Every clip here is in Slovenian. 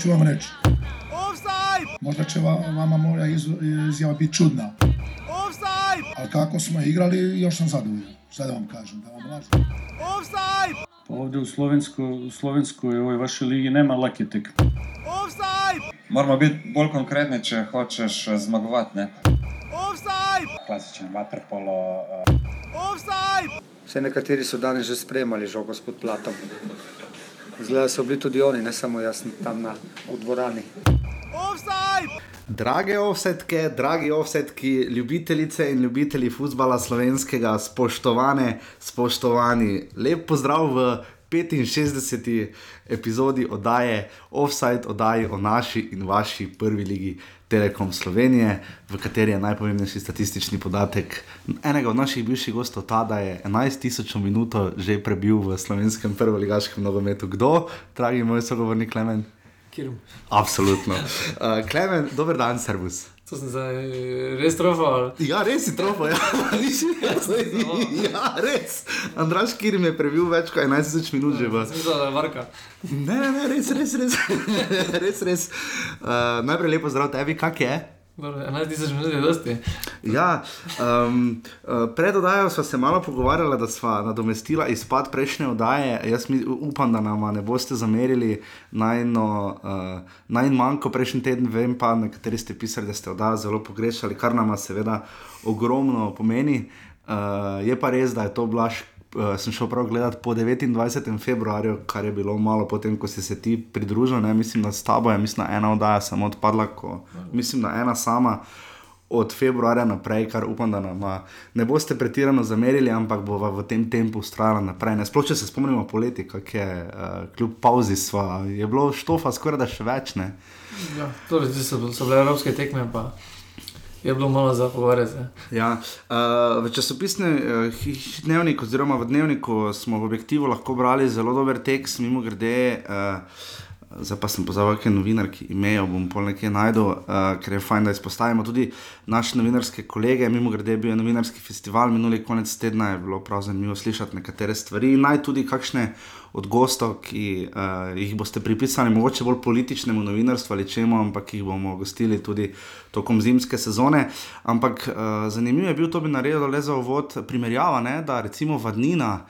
ću vam reći? Možda će va- vama moja iz- izjava biti čudna. Ali kako smo igrali, još sam zadovoljan. Šta da vam kažem, da vam lažem. Pa ovdje u Slovenskoj, u Slovenskoj ovoj vašoj ligi nema lake tekme. Moramo biti bolj konkretni, če hočeš eh, zmagovati. Ne? klasičen vaterpolo. Uh, Vse nekateri so danes že spremljali žogo s podplatom. Zgleda so bili tudi oni, ne samo jaz tam na, dvorani. Drage offsetke, dragi offsetki, ljubitelice in ljubitelji futbola slovenskega, spoštovane, spoštovani, lep pozdrav v 65. epizodi oddaje Offside, oddaji o naši in vaši prvi ligi Telekom Slovenije, v kateri je najpomembnejši statistični podatek enega od naših bivših gostov, ta, da je 11.000 minuto že prebil v slovenskem prvoligaškem nogometu. Kdo, dragi moj sogovornik Klemen? Kirum. Absolutno. Uh, Klemen, dober dan, servus. To sem zdaj res trofal. Ja, res si tropo, ja, nisi ja, res. Andraš Kirim je prebil več kot 11 minut že v. Sem za varka. Ne, ne, ne, res, res, res. res, res. Uh, najprej lepo zdrav tebi, kak je? Dobro, 11 tisoč minut je dosti. Ja, um, pred oddajo smo se malo pogovarjali, da smo nadomestila izpad prejšnje oddaje. Jaz mi, upam, da nam ne boste zamerili najno, uh, najmanj kot prejšnji teden. Vem pa, nekateri ste pisali, da ste oddajo zelo pogrešali, kar nam seveda ogromno pomeni. Uh, je pa res, da je to blaš. Uh, sem šel prav gledat po 29. februarju, kar je bilo malo potem, ko si se ti pridružil. Ne? Mislim, da s tabo je mislim, ena oddaja samo odpadla, ko, mislim, da ena sama od februarja naprej, kar upam, da nam ne boste pretirano zamerili, ampak bova v tem tempu ustrajala naprej. Ne? Sploh če se spomnimo poleti, kako je uh, kljub pauzi sva, je bilo štofa skoraj da še več. Ne? Ja, torej, so, so bile evropske tekme, pa je bilo malo za pogovarjati. Ja, uh, v časopisnem uh, dnevniku, oziroma v dnevniku, smo v objektivu lahko brali zelo dober tekst, mimo grede. Uh, Zdaj pa sem pozval, kaj novinarki imejo, bom pol nekaj najdel, uh, ker je fajn, da izpostavimo tudi naše novinarske kolege. Mimo grede je bil novinarski festival, minuli konec tedna je bilo prav zanimivo slišati nekatere stvari. Naj tudi kakšne od gostov, ki uh, jih boste pripisali, mogoče bolj političnemu novinarstvu ali čemu, ampak jih bomo gostili tudi tokom zimske sezone. Ampak uh, zanimivo je bil, to bi naredil le za uvod, primerjava, ne, da recimo vadnina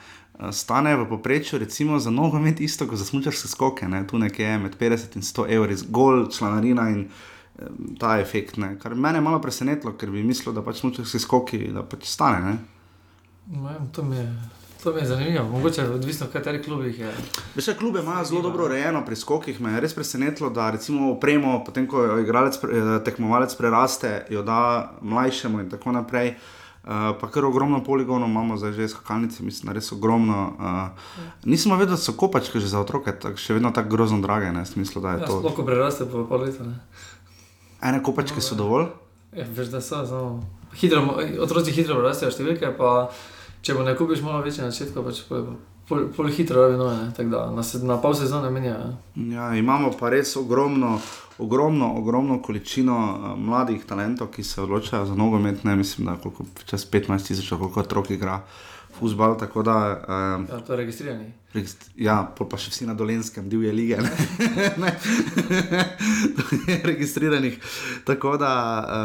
stane v povprečju, recimo za nogomet, isto kot za smočarske skoke, ne? tu nekje med 50 in 100 evri, zgolj članarina in eh, ta efekt. Ne? Kar me je malo presenetilo, ker bi mislil, da pač smočarske skoki da pač stane. Ne? Ne To mi je, to mi je zanimivo, mogoče odvisno, v katerih klubih je. Veš, klube imajo zelo dobro urejeno pri skokih. Me je res presenetilo, da recimo opremo, potem ko jo igralec, eh, tekmovalec preraste, jo da mlajšemu in tako naprej. Uh, pa kar ogromno poligonov imamo, zdaj že skakalnice, mislim, res ogromno. Uh, nisem vedel, da so kopačke že za otroke, tak, še vedno tako grozno drage, ne, smislu, da je Ja, to. sploh ko preraste po pol leta. Ne. Ene kopačke so dovolj. Ja, veš, da so samo. Hitro, otroci hitro rastejo številke, pa če bo ne kupiš malo večje na začetku, pač pol, pol, pol hitro ne, tako da na, se- na pol sezone menja. Ja, imamo pa res ogromno, ogromno, ogromno količino uh, mladih talentov, ki se odločajo za nogomet. Ne, mislim, da koliko, čez 15 tisoč, koliko otrok igra futbal. Tako da, uh, Ja, to je registrirani. regist- ja, pa še vsi na dolenskem, divje lige. Ne? ne. Registriranih. Tako da,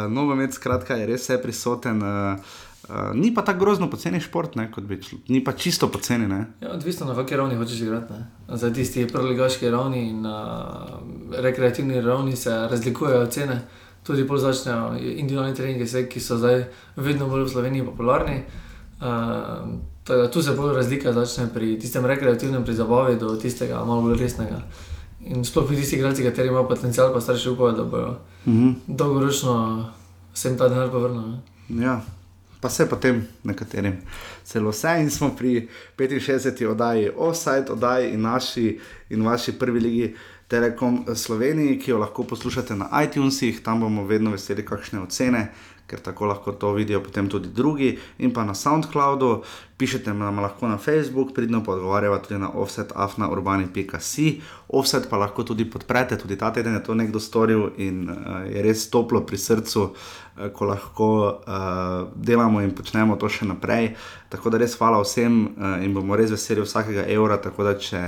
uh, nogomet, skratka, je res vse prisoten. Uh, Uh, ni pa tako grozno poceni šport, ne, kot bi šlo. Ni pa čisto poceni. Ne. Ja, odvisno na kakšni ravni hočeš igrati. Ne. Za tisti preligaški ravni in uh, rekreativni ravni se razlikujejo cene. Tudi bolj začnejo individualni treningi, vse, ki so zdaj vedno bolj v Sloveniji popularni. Uh, tako da tu se bolj razlika začne pri tistem rekreativnem, pri zabavi, do tistega malo bolj resnega. In sploh pri tistih igralcih, kateri imajo potencial, pa starši upajo, da bodo Mhm. dolgoročno se jim ta denar povrnil. ne. Ja, pa se potem nekaterim celo vse in smo pri 65. oddaji, offside oddaji in naši in vaši prvi ligi Telekom Sloveniji, ki jo lahko poslušate na iTunesih, tam bomo vedno veseli kakšne ocene. Ker tako lahko to vidijo potem tudi drugi, in pa na SoundCloudu, Pišete nam lahko na Facebook, pridno pa odgovarjava tudi na offsetafnaurbani.si. Offset pa lahko tudi podprete, tudi ta teden je to nekdo storil in uh, je res toplo pri srcu, uh, ko lahko uh, delamo in počnemo to še naprej. Tako da res hvala vsem uh, in bomo res veseli vsakega evra. Tako da če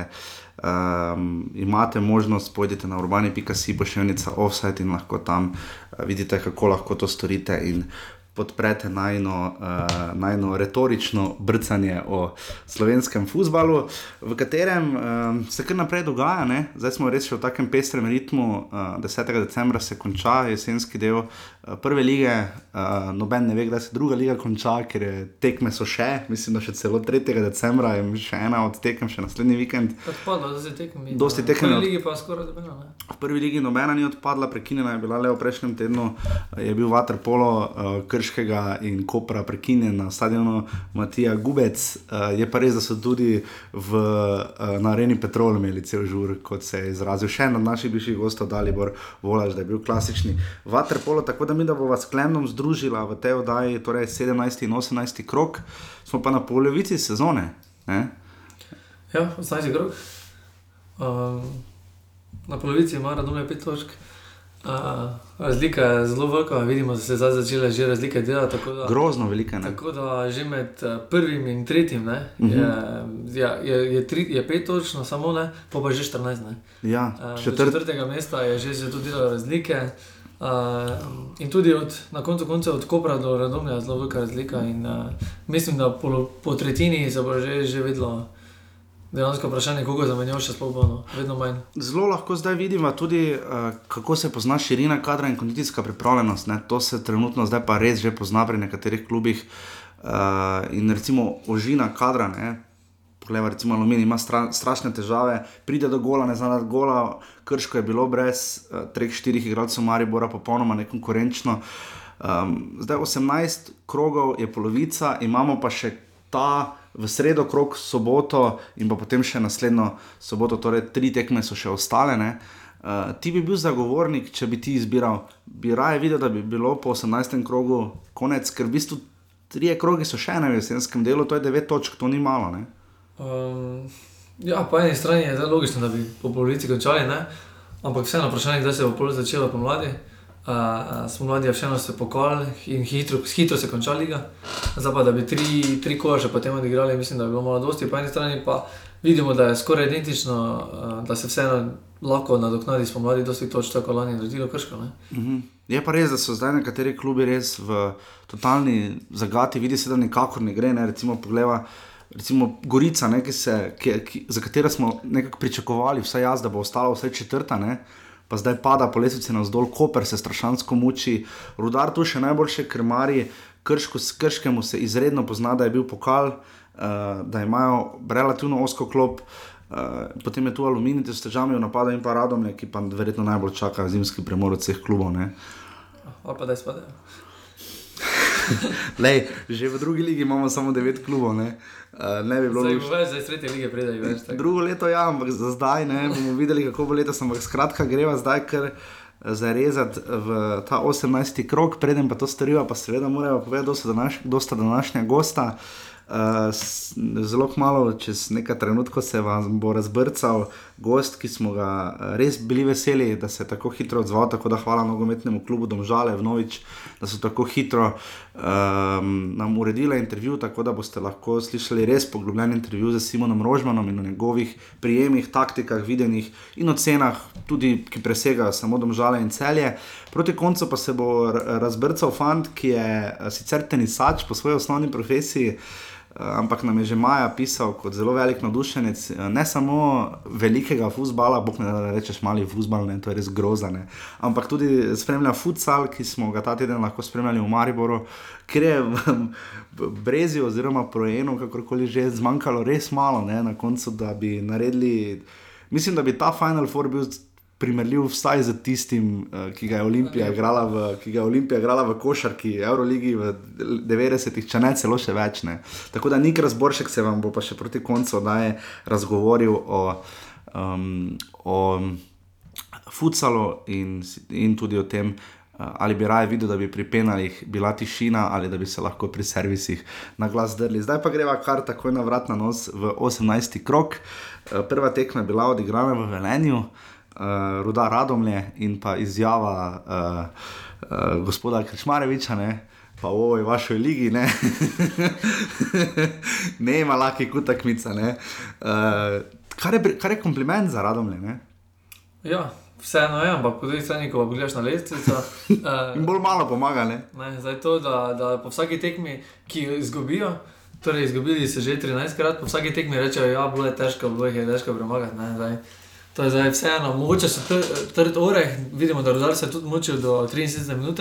um, imate možnost, pojdite na urbani.si, pošiljnica offset in lahko tam uh, vidite, kako lahko to storite. Podprete najno, uh, najno retorično brcanje o slovenskem futbalu, v katerem um, se kar naprej dogaja. Ne? Zdaj smo res v takem pestrem ritmu. Uh, 10. decembra se konča jesenski del uh, prve lige, uh, noben ne ve, kdaj se druga liga konča, ker je tekme so še, mislim, da še celo 3. decembra je še ena od tekem, še naslednji vikend. Odpadlo, se tekem. Dosti tekem. V prvi ligi pa skoraj nobena. V prvi ligi nobena ni odpadla, prekinjena je bila le v prejšnjem tednu, je bil Waterpolo uh, Krškega in Kopra prekinjen na stadionu Matija Gubec. Uh, je pa res, da so tudi v, uh, na areni Petrol imeli cel žur, kot se je izrazil še en od naših bivših gostov, Dalibor Volaž, da je bil klasični Waterpolo. Tako da mi, da bo vas klemnom združila v tej oddaji, torej 17 in 18 krok, smo pa na polovici sezone. Ne? Ja, 18 krok. Um, na polovici ima Radomlje 5 točk. Uh, razlika je zelo velika, vidimo, da se je zdaj začela že razlika delati. Da, Grozno velika. Ne? Tako da že med uh, prvim in tretjim ne, uh -huh. je, je, je, je, tri, je pet točno, samo ne, pa pa že 14. Ne. Ja, uh, četrt... četrtega mesta je že se tudi delalo razlike. Uh, in tudi od, na koncu konca od Kopra do Radomlja je zelo velika razlika. In, uh, mislim, da po, po tretjini se bo že, že vedlo. Dejansko vprašanje, koliko zamenjaš, še sploh no, vedno manj. Zelo lahko zdaj vidimo tudi, uh, kako se pozna širina kadra in kondicijska pripravljenost. Ne? To se trenutno zdaj pa res že pozna pri nekaterih klubih. Uh, in recimo ožina kadra, pogleda, recimo Alumini ima stra, strašne težave, pride do gola, ne zna gola, krško je bilo brez uh, treh, štirih igralcev Maribora, popolnoma nekonkurenčno. Um, zdaj 18 krogov je polovica, imamo pa še ta v sredo krok, soboto in pa potem še naslednjo soboto, torej tri tekme so še ostale. Uh, ti bi bil zagovornik, če bi ti izbiral, bi raje videl, da bi bilo po 18. krogu konec, ker v bistvu tri kroge so še v jesenskem delu, to je 9 točk, to ni malo. Um, ja, po eni strani je zelo logično, da bi po polovici končali, ne? ampak vseeno vprašanje, kdaj se bo polovica začela pomladi. Uh, smo mladi, vseeno se pokali in hitro, hitro se konča liga. Zdaj pa, da bi tri, tri kože potem odigrali, mislim, da bi bilo malo dosti. Po eni strani pa vidimo, da je skoraj identično, uh, da se vseeno lahko nadoknadi s pomladi, dosti točk, tako lani naredilo krško. Uh -huh. Je pa res, da so zdaj nekateri klubi res v totalni zagati, vidi se, da nikakor ne gre. Ne? Recimo, pogleda. Recimo Gorica, ne, ki se, ki, ki, za katero smo nekako pričakovali, vsaj jaz, da bo ostala vse četrta, ne, pa zdaj pada po lesbici navzdol, Koper se strašansko muči, rudar tu še najboljše krmari, krško, krškemu se izredno pozna, da je bil pokal, uh, da imajo relativno osko klop. Uh, potem je tu aluminij, te stežami v napadu in pa radom, ki pa verjetno najbolj čaka zimski premor od vseh klubov. Ali pa da izpadajo. Lej, že v drugi ligi imamo samo devet klubov. Ne, ne bi bilo več. Zdaj, zdaj tretje lige več. Tak. Drugo leto, ja, ampak za zdaj ne bomo videli, kako bo letos. Ampak skratka, greva zdaj kar zarezati v ta 18. krok, preden pa to storijo, pa seveda morajo povedati, kdo sta današnja gosta. Uh, zelo malo, čez nekaj trenutkov se vam bo razbrcal gost, ki smo ga res bili veseli, da se je tako hitro odzval. Tako da hvala nogometnemu klubu Domžale, Vnovič, da so tako hitro um, nam uredili intervju, tako da boste lahko slišali res poglobljen intervju z Simonom Rožmanom in o njegovih prijemih, taktikah, videnih in ocenah, tudi ki presegajo samo Domžale in celje. Proti koncu pa se bo razbrcal fant, ki je sicer tenisač po svoji osnovni profesiji. Ampak nam je že Maja pisal kot zelo velik navdušenec, ne samo velikega futbola, bog ne da rečeš mali futbol, ne, to je res grozane. Ampak tudi spremlja futsal, ki smo ga ta teden lahko spremljali v Mariboru, ker je v Brezi oziroma Projenu, kakorkoli že, zmanjkalo res malo ne, na koncu, da bi naredili. Mislim, da bi ta Final Four bil primerljiv vsaj z tistim, uh, ki ga je Olimpija igrala v, ga je Olimpija igrala v košarki, Euroligi v 90-ih, če ne celo še več. Ne. Tako da nik razboršek se vam bo pa še proti koncu daje razgovoril o, um, o futsalu in, in tudi o tem. ali bi raje videl, da bi pri penalih bila tišina, ali da bi se lahko pri servisih na glas drli. Zdaj pa greva kar takoj na vrat na nos v 18. krok. Uh, prva tekma je bila odigrana v Velenju, uh, Ruda Radomlje in pa izjava uh, uh, gospoda Krčmareviča. Ne? Pa v ovoj vašoj ligi, ne, ne ima laki kutakmica. Ne. Uh, kar, je, kar je kompliment za radomlje. Ne? Ja, vseeno je, ampak drugi strani, ko pogledaš na lestvico. Uh, In bolj malo pomaga. Ne? Ne, zdaj to, da, da po vsaki tekmi, ki jo izgubijo, torej izgubili so že 13 krat, po vsaki tekmi rečejo, ja, je težko, bilo je težko premagati. Ne, zdaj. To je zdaj vseeno, mogoče so tr, trd oreh, vidimo, da rodar se tudi mučil do 73 minut,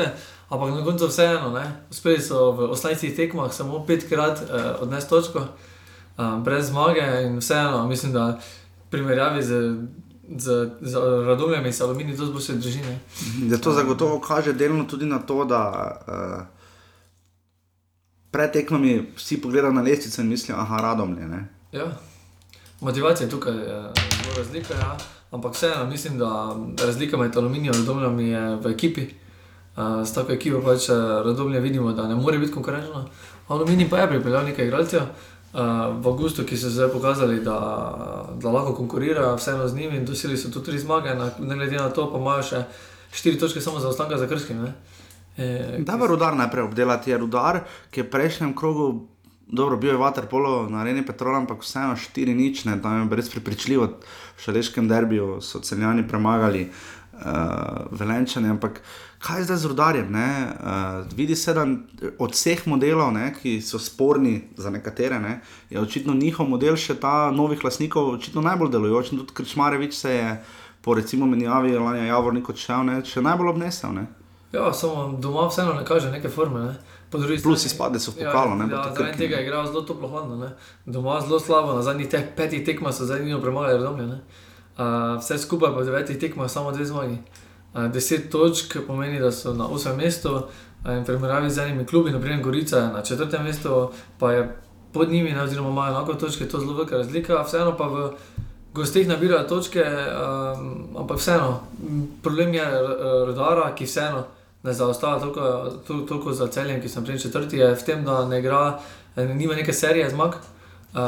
ampak na koncu vseeno, ne. uspeli so v 18 tekmah samo petkrat eh, odnesti točko, eh, brez zmage in vseeno, mislim, da primerjavi z z, z radomljem in aluminijem, to zelo se drži. Da to zagotovo kaže delno tudi na to, da uh, pred tekmami vsi pogledajo na lestvico in mislijo, je radomlje. Ja. Motivacija tukaj je zelo razlika, ja. ampak vseeno mislim, da razlika med aluminijem in radomljem je v ekipi. Uh, s tako ekipo pač radomlje vidimo, da ne more biti konkurenčno. Aluminij pa je pripeljal nekaj igralcev. V Augustu, ki so zdaj pokazali, da, da lahko konkurirajo, vseeno z njimi, dosili so tudi tri zmage, ne glede na to, pa imajo še štiri točke samo za ostanka za krskim. E, da, v rudar najprej obdelati je rudar, ki je v prejšnjem krogu, dobro, bil je Waterpolo na areni Petrola, ampak vseeno štiri nič, ne, tam je brez prepričljivo, v šaleškem derbiju so celjani premagali uh, velenčane, ampak kaj zdaj z rudarjem? Uh, vidi se, da od vseh modelov, ne, ki so sporni za nekatere, ne, je očitno njihov model še ta novih lasnikov, očitno najbolj delujoč. Tudi Krčmarevič se je po recimo menjavi Lanja Javornika odšel, ne, še najbolj obnesel. Ne. Ja, samo doma vseeno ne kaže neke forme. Ne. Plus izpade so pokalo. Ja, ja, zaradi tega je igral zelo toplo hladno. Doma zelo slabo, na zadnjih teh petih tekmah so zdaj njih premagali razumljen. Uh, vse skupaj po devetih tekmah samo dve zmagi. Uh, deset točk pomeni, da so na osmem mestu, uh, in primerjavi z enimi klubi, naprimer Gorica na četrtem mestu, pa je pod njimi, ne, oziroma imajo enako točke, to je zelo velika razlika. Vseeno pa v gostih nabirajo točke, um, ampak vseeno, problem je rodara, ki vseeno ne zaostaja toliko, toliko za celjem, ki sem prej četrti, je v tem, da ne igra, nima neke serije zmag, uh,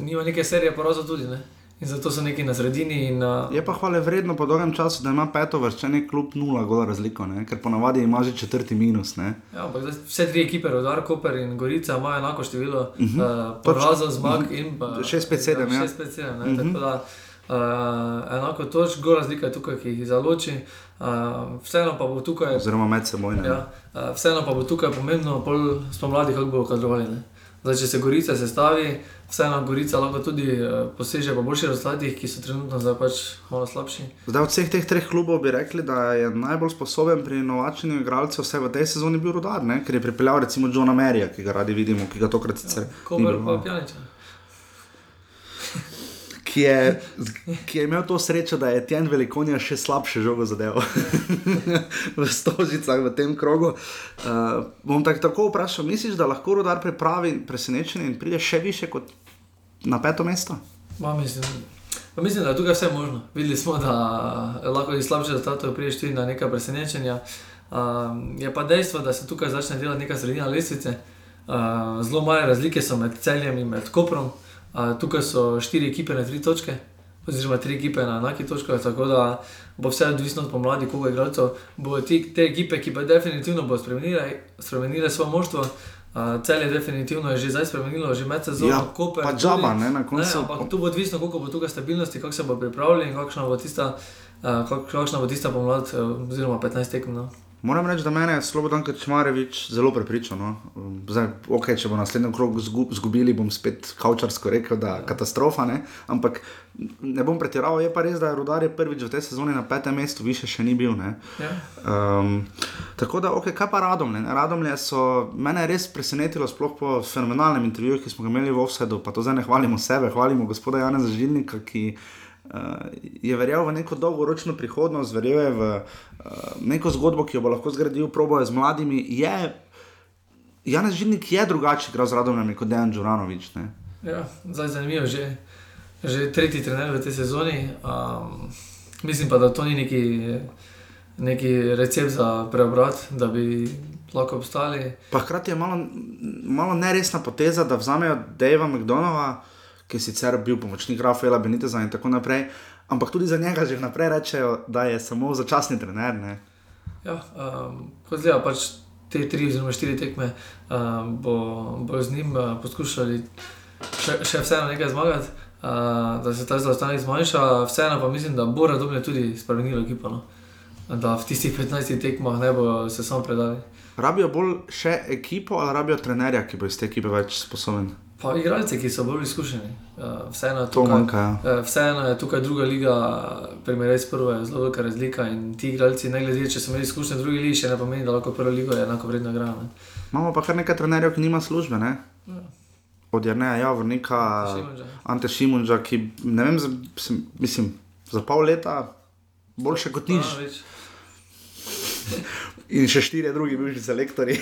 nima neke serije porazov tudi. Ne. In zato so neki na sredini. In, uh... Je pa hvale vredno po dolgem času, da ima peto vrščene kljub nula, gola razliko, ne? ker ponavadi ima že četrti minus. Ne? Ja, ampak vse tri ekipe, Rodar, Koper in Gorica, imajo enako število uh -huh. uh, porazov, zmag uh -huh. in pa 6-5-7. Ja, 6-5-7. Uh, enako točk, gor razlika je tukaj, ki jih zaloči. Uh, vseeno pa bo tukaj. Oziroma med seboj. Ja, uh, vseeno pa bo tukaj pomembno, pol spomladi, kako bo kadrovali. Zdaj, če se Gorica sestavi, vseeno Gorica lahko tudi uh, poseže po boljših rezultatih, ki so trenutno zdaj pač malo slabši. Zdaj, od vseh teh treh klubov bi rekli, da je najbolj sposoben pri inovačnih igralcev vse v tej sezoni bil Rudar, ne? ker je pripeljal recimo Johna Merija, ki ga radi vidimo, ki ga tokrat sicer. Ja, Kober pa Pjaniča ki je, ki je imel to srečo, da je Tjen Velikonija še slabše žogo zadeval v Stožicah v tem krogu. Uh, bom tak, tako vprašal, misliš, da lahko rodar pripravi presenečenje in pride še više kot na peto mesto? Ma, mislim, pa mislim, da je tukaj vse možno. Videli smo, da lahko iz slabše rezultatov prideš tudi na neka presenečenja. Uh, je pa dejstvo, da se tukaj začne delati neka sredina lestvice. Uh, zelo male razlike so med celjem in med koprom tukaj so štiri ekipe na tri točke, oziroma tri ekipe na enaki točki, tako da bo vse odvisno od pomladi, koliko igralcev bo ti, te ekipe, ki pa definitivno bo spremenile, spremenile svoje moštvo. Uh, cel je definitivno je že zdaj spremenilo, že med sezono, ja, kope. Pa džaba, ne, na koncu. Ne, ampak tu bo odvisno, koliko bo tukaj stabilnosti, kako se bo pripravljali in kakšna bo tista, uh, kakšna bo tista pomlad, uh, oziroma 15 tekem. No. Moram reči, da me je Slobodan Kačmarevič zelo prepričal. No. Zdaj, okay, če bo naslednji krog izgubili, bom spet kaučarsko rekel, da je katastrofa. Ne. Ampak ne bom pretiraval, je pa res, da je Rudar je prvič v tej sezoni na petem mestu, više še ni bil. Ja. Um, tako da, okay, kaj pa radomlje? Radomlje so mene res presenetilo, sploh po fenomenalnem intervjuju, ki smo ga imeli v Offsetu. Pa to zdaj ne hvalimo sebe, hvalimo gospoda Jana Zažilnika, ki. Uh, je verjel v neko dolgoročno prihodnost, verjel je v uh, neko zgodbo, ki jo bo lahko zgradil, proboje z mladimi. Je, Janez Žilnik je drugačen, gre z radom, kot Dejan Džuranovič. Ja, zdaj zanimivo, že, že tretji trener v tej sezoni. Um, mislim pa, da to ni neki neki recept za preobrat, da bi lahko obstali. Pa hkrati je malo, malo neresna poteza, da vzamejo Dejva McDonova, ki je sicer bil pomočnik Rafaela Beniteza in tako naprej. Ampak tudi za njega že naprej rečejo, da je samo začasni trener. Ne? Ja, um, kot zdaj, pač te tri oziroma štiri tekme um, bo, bo z njim uh, poskušali še, še vseeno nekaj zmagati, uh, da se ta zaostanek zmanjša. Vseeno pa mislim, da bo Radomlje tudi spremenilo ekipo. No? Da v tistih 15 tekmah ne bo se samo predali. Rabijo bolj še ekipo ali rabijo trenerja, ki bo iz te ekipe več sposoben? Pa igralci, ki so bolj izkušeni. Uh, vseeno, je tukaj, manjka, ja. uh, vseeno je tukaj druga liga, primerjaj s prvo, je zelo velika razlika. In ti igralci, ne glede, če so imeli izkušnje v drugi ligi, še ne pomeni, da lahko prvo ligo je enako vredno igrati. Imamo pa kar nekaj trenerjev, ki nima službe. Ne? Ja. Od Jrneja Javornika, Šimunža. Ante Šimunža, ki ne vem, za, sem- mislim, za pol leta boljše kot nič. Ja. In še štiri drugi bivši selektori.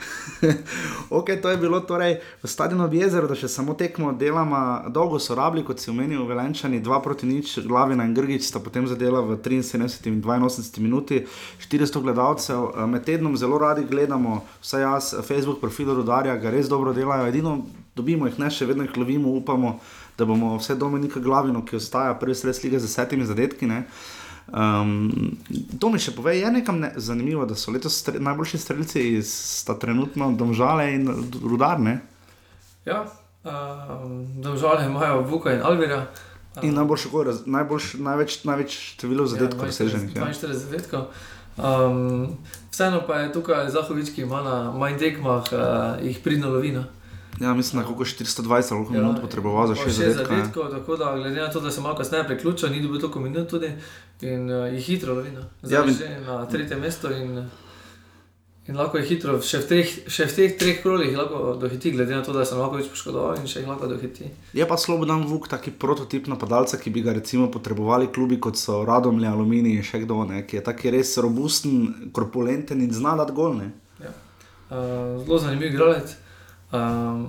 ok, to je bilo torej v stadionu v jezeru, da še samo tekmo delamo. Dolgo so rabili, kot si omenil, velenčani, dva proti nič, Glavina in Grgič sta potem zadela v 73 in 82 minuti, 400 gledalcev. Eh, Med tednom zelo radi gledamo, vsaj jaz, Facebook profil Rudarja, ga res dobro delajo, edino dobimo jih ne, še vedno jih lovimo, upamo, da bomo vse Dominika Glavino, ki ostaja prvi sred lige z desetimi zadetki. Ne? Um, to mi še pove, je nekam ne, zanimivo, da so letos stre, najboljši strelci iz, sta trenutno domžale in rudarne. Ja, um, domžale imajo Vuka in Alvira. In najboljši, najboljš, največ, največ število zadetkov doseženih. Ja. 42 zadetkov. Um, vseeno pa je tukaj Zahovič, ki ima na manj tekmah, uh, jih pridno lovina. ja, mislim, da koliko 420 ali koliko minut potreboval za pa 6 šest zadetkov. ja. zadetkov. Tako da, glede na to, da se malo kasneje priključil, ni dobil toliko minut tudi in uh, je hitro lovina. Zdaj Ja, ja, vi- že na tretjem mestu in, in lahko je hitro, še v, treh, še v teh treh krolih lahko dohiti, glede na to, da se lahko več poškodoval in še jih lahko dohiti. Je pa Slobodan Vuk taki prototip napadalca, ki bi ga recimo potrebovali klubi kot so Radomlje, Aluminij in še kdo, ne, ki je taki res robusten, korpulenten in zna dati gol. Ne. Uh, zelo zanimiv igralec, um,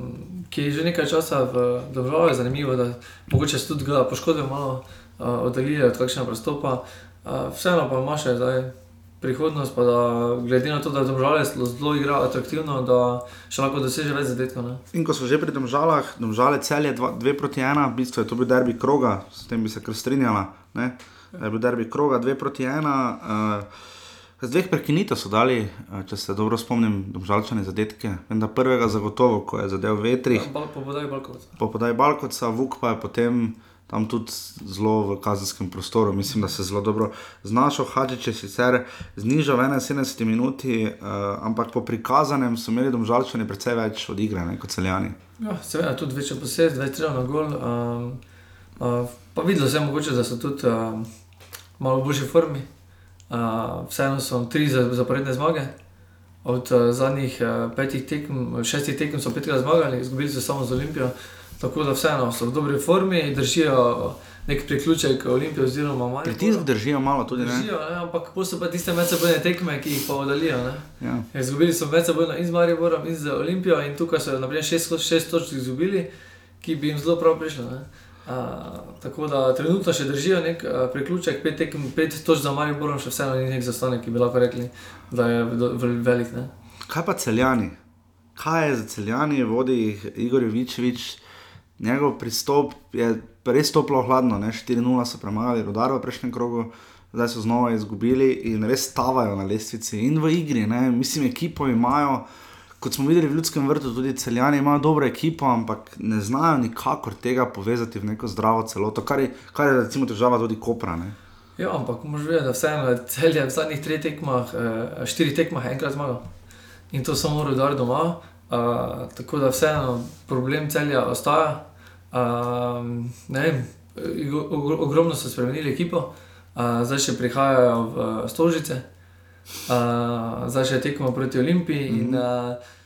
ki je že nekaj časa v državi. Zanimivo je, da mogoče se tudi ga poškodbe malo uh, oddaljuje od kakšnega prestopa. Uh, vseeno pa ima še zdaj prihodnost, pa da glede na to, da države zelo igra atraktivno, da še lahko doseže več zadetkov. In ko smo že pri domžalah, domžale cel je 2 proti 1, v bistvu je to bil derbi kroga, s tem bi se kar strinjala. Ne? Je bil derbi kroga 2 proti 1. Uh, z dveh prekinitev so dali, uh, če se dobro spomnim, domžalčane zadetke. Vem, da prvega zagotovo, ko je zadev vetrih, Bal, po podaji Balkovca. po podaji Balkoca, Vuk pa je potem tam tudi zelo v kazenskem prostoru. Mislim, da se zelo dobro znašel. Hadžič je sicer znižal v 71 minuti, uh, ampak po prikazanem so imeli domžalčani precej več odigrane kot celjani. Ja, seveda tudi večjo posest, več treba na gol. Um, uh, pa videlo se je mogoče, da so tudi um, malo v boljši formi. Uh, vseeno so tri za- zaporedne zmage. Od uh, zadnjih uh, petih tekem, šestih tekem so petkrat zmagali, izgubili so samo z Olimpijo. Tako da vseeno so v dobri formi, držijo nek priključek Olimpije oziroma Marijo. Pritisk držijo malo tudi, ne? Držijo, ne, ampak so pa tiste medsebojne tekme, ki jih pa oddalijo. Ja. Izgubili so medsebojno in z Mariborom, in z Olimpijo, in tukaj so naprimer šest, šest točk izgubili, ki bi jim zelo prav prišlo. ne. Tako da trenutno še držijo nek a, priključek, pet, tekem, pet točk za Mariborom, še vseeno ni nek zastanek, ki bi lahko rekli, da je velik. Ne. Kaj pa celjani? Kaj je za celjani, vodi jih Igor Jovičevič, njegov pristop je res toplo hladno, ne? 4-0 so premagali, rodar v prejšnjem krogu, zdaj so znova izgubili in res stavajo na lestvici in v igri. Ne? Mislim, ekipo imajo, kot smo videli v ljudskem vrtu, tudi celjani imajo dobro ekipo, ampak ne znajo nikakor tega povezati v neko zdravo celoto, kar je, kar je recimo težava tudi Kopra. Ne? Ja, ampak moraš vedeti, da vseeno je celje v zadnjih treh tekmah, eh, štirih tekmah enkrat zmagal. In to samo rodar doma. Uh, tako da vseeno problem celja ostaja. Uh, ne vem, ogromno so spremenili ekipo, uh, zdaj še prihajajo v Stožice, uh, zdaj še tekmo proti Olimpiji. Mm -hmm. in, uh,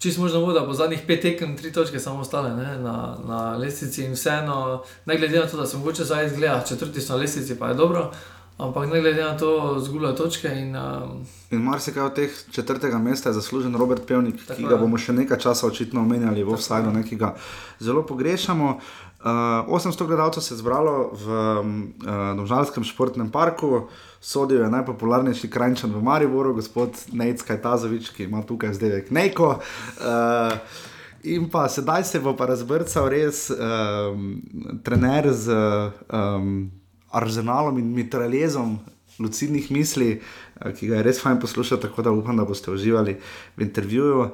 Čisto možno bo, da bo zadnjih pet tekem, tri točke samo ostale ne, na, na lestvici in vseeno, ne glede na to, da se mogoče zdaj izgleda, četrti so na lestvici, pa je dobro. Ampak ne glede na to, zgubljajo točke. In, um, in marsikaj od teh četrtega mesta je zaslužen Robert Pevnik, Tako ki ga bomo še nekaj časa očitno omenjali v offsajdu, ki ga zelo pogrešamo. Uh, 800 gledalcev se je zbralo v uh, Domžalskem športnem parku, sodil je najpopularnejši krajčan v Mariboru, gospod Nejc Kajtazovič, ki ima tukaj zdaj Nejko. Uh, In pa sedaj se bo pa razbrcal res um, trener z um, arzenalom in mitraljezom lucidnih misli, eh, ki ga je res fajn poslušati, tako da upam, da boste uživali v intervjuju, uh,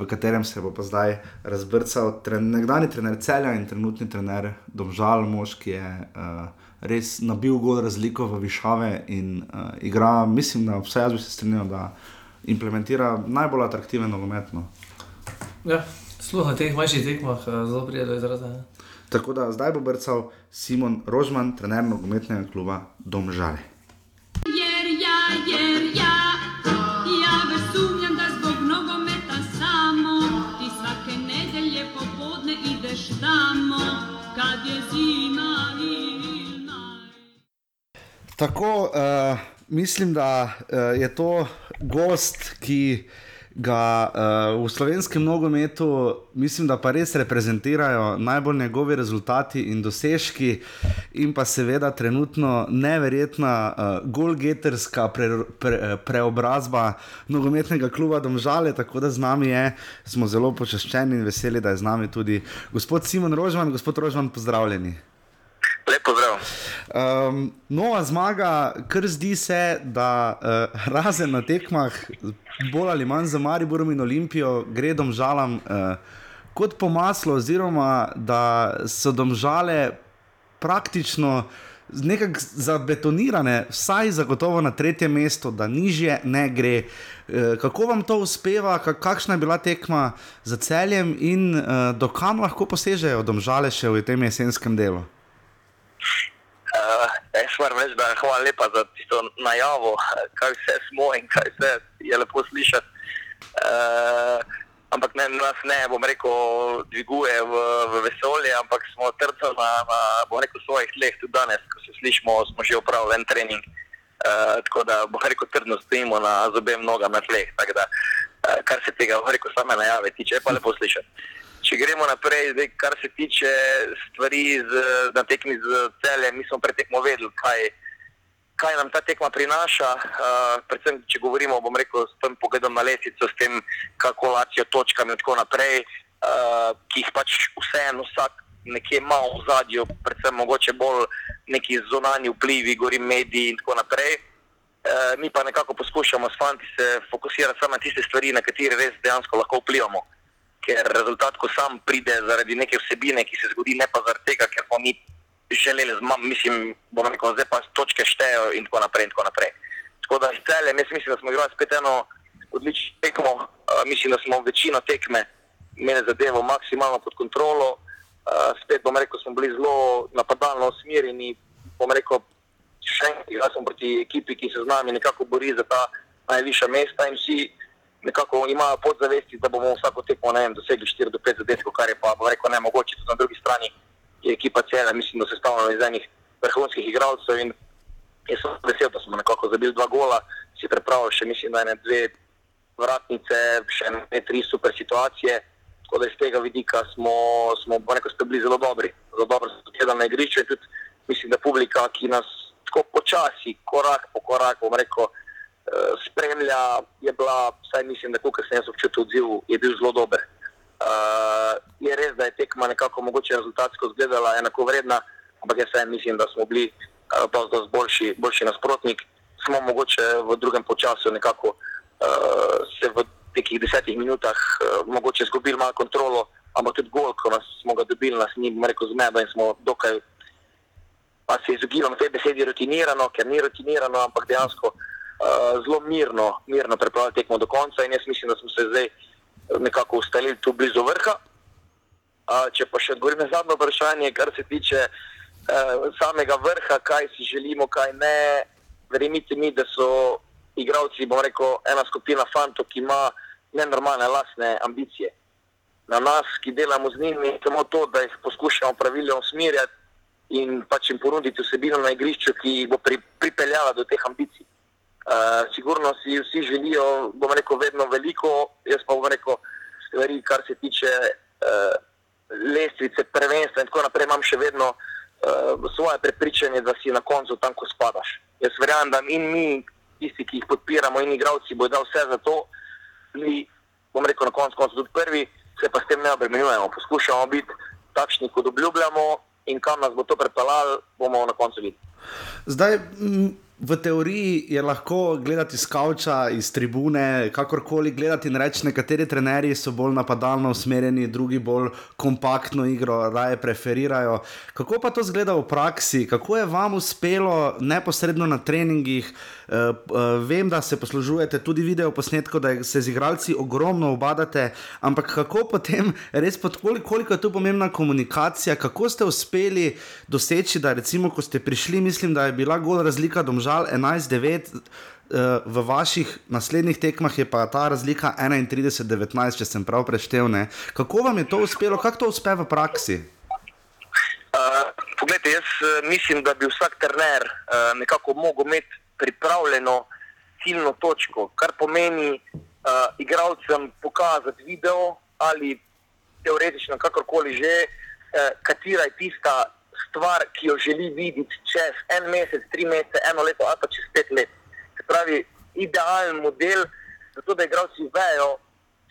v katerem se bo pa zdaj razbrcal tren, nekdani trener celja in trenutni trener Domžal, mož, ki je uh, res nabil gol razliko v višave in uh, igra, mislim, da vse jaz bi se strinjal, da implementira najbolj atraktiven nogomet. No. ja, Sluh na teh manjših tekmah eh, zelo pride do izraza. Tako da zdaj bo brcal Simon Rožman, trener nogometnega kluba Domžale. Tako, uh, mislim, da uh, je to gost, ki ga uh, v slovenskem nogometu, mislim, da pa res reprezentirajo najbolj njegovi rezultati in dosežki, in pa seveda trenutno neverjetna uh, golgeterska pre, pre, eh, preobrazba nogometnega kluba Domžale, tako da z nami je, smo zelo počaščeni in veseli, da je z nami tudi gospod Simon Rožman. Gospod Rožman, pozdravljeni. Lepo zdrav. Um, nova zmaga, kar zdi se, da uh, razen na tekmah, bolj ali manj za Mariborom in Olimpijo, gre domžalam uh, kot po maslu, oziroma da so domžale praktično nekako zabetonirane, vsaj zagotovo na tretje mesto, da nižje ne gre. Uh, kako vam to uspeva, Ka- kakšna je bila tekma za celjem in uh, dokam lahko posežejo domžale še v tem jesenskem delu? Uh, jaz moram reči, da hvala lepa za tisto najavo, kaj vse smo in kaj vse je lepo slišati. Uh, ampak ne, nas ne, bom rekel, dviguje v, v vesolje, ampak smo trdno na, na bom rekel, svojih tleh tudi danes, ko se slišimo, smo že opravili en trening. Uh, tako da, bom rekel, trdno stojimo na z obem nogam na tleh. Da, uh, kar se tega, bom rekel, same najave tiče, je pa lepo slišati. Če gremo naprej, zdaj, kar se tiče stvari z, na tekmi z celjem, mi smo pred tekmo vedeli, kaj, kaj nam ta tekma prinaša. Uh, predvsem, če govorimo, bom rekel, s tem pogledom na lesico, s tem kalkulacijo točkami in tako naprej, uh, ki jih pač vseeno vsak nekje ima v zadju, predvsem mogoče bolj neki zunanji vplivi, gori mediji in tako naprej. Uh, mi pa nekako poskušamo s fanti se fokusirati samo na tiste stvari, na katere res dejansko lahko vplivamo ker rezultat, ko sam pride zaradi neke vsebine, ki se zgodi, ne pa zaradi tega, ker smo mi želeli, zma, mislim, bomo rekel, zdaj pa točke štejejo in tako naprej. In tako, naprej. tako da s celjem, jaz mislim, da smo igrali spet eno odlično tekmo, uh, mislim, da smo večino tekme imeli zadevo maksimalno pod kontrolo, uh, spet bom rekel, smo bili zelo napadalno usmerjeni, bom rekel, še enkrat, jaz sem proti ekipi, ki se z nami nekako bori za ta najvišja mesta in vsi nekako imajo podzavesti, da bomo vsako tekmo vem, dosegli 4 do 5 zadetkov, kar je pa rekel ne mogoče. Tudi na drugi strani je ekipa cela, mislim, da se stavljena iz enih vrhunskih igralcev in jaz sem vesel, da smo nekako zabili dva gola, si pripravili še mislim, da ene dve vratnice, še ne tri super situacije. Tako da iz tega vidika smo, smo rekel, ste bili zelo dobri, zelo dobro smo gledali na igrišču in tudi mislim, da publika, ki nas tako počasi, korak po koraku, rekel, spremlja, je bila, vsaj mislim, da kar sem jaz občutil odziv, je bil zelo dober. Uh, je res, da je tekma nekako mogoče rezultatsko izgledala enako vredna, ampak jaz vseeno mislim, da smo bili uh, dosti boljši, boljši nasprotnik. Smo mogoče v drugem počasu nekako uh, se v nekih desetih minutah uh, mogoče izgubili malo kontrolo, ampak tudi gol, ko nas smo ga dobili, nas ni rekel zmedo in smo dokaj, pa se izogibam tej besedi rutinirano, ker ni rutinirano, ampak dejansko uh, zelo mirno, mirno pripravili tekmo do konca in jaz mislim, da smo se zdaj nekako ustalili tu blizu vrha. Uh, če pa še odgovorim na zadnje vprašanje, kar se tiče uh, samega vrha, kaj si želimo, kaj ne, verjemite mi, da so igravci, bom rekel, ena skupina fantov, ki ima nenormalne lastne ambicije. Na nas, ki delamo z njimi, je samo to, da jih poskušamo pravilno usmerjati in pač jim ponuditi vsebino na igrišču, ki jih bo pri, pripeljala do teh ambicij. Uh, sigurno si vsi želijo, bom rekel, vedno veliko, jaz pa bom rekel, stvari, kar se tiče uh, lestvice, prvenstva in tako naprej, imam še vedno uh, svoje prepričanje, da si na koncu tam, ko spadaš. Jaz verjamem, da in mi, tisti, ki jih podpiramo, in igravci, bodo dali vse za to, mi, bom rekel, na koncu, koncu tudi prvi, se pa s tem ne obremenjujemo. Poskušamo biti takšni, kot obljubljamo, in kam nas bo to pripeljalo, bomo na koncu videli. Zdaj, v teoriji je lahko gledati iz kavča, iz tribune, kakorkoli gledati in reči, nekateri trenerji so bolj napadalno usmerjeni, drugi bolj kompaktno igro, raje preferirajo. Kako pa to zgleda v praksi, kako je vam uspelo neposredno na treningih? Uh, uh, vem, da se poslužujete tudi video posnetkov, da se z igralci ogromno obadate, ampak kako potem, res pod koliko, koliko je tu pomembna komunikacija, kako ste uspeli doseči, da recimo, ko ste prišli, mislim, da je bila gol razlika domžal 11-9. Uh, v vaših naslednjih tekmah je pa ta razlika 31-19, če sem prav preštel. Ne? Kako vam je to uspelo, kako to uspe v praksi? Uh, poglejte, jaz uh, mislim, da bi vsak trener uh, nekako mogel imeti pripravljeno ciljno točko, kar pomeni uh, igralcem pokazati video ali teoretično, kakorkoli že, uh, katera je tista stvar, ki jo želi videti čez en mesec, tri mesece, eno leto ali pa čez pet let. Se pravi, idealen model, zato da igralci vejo,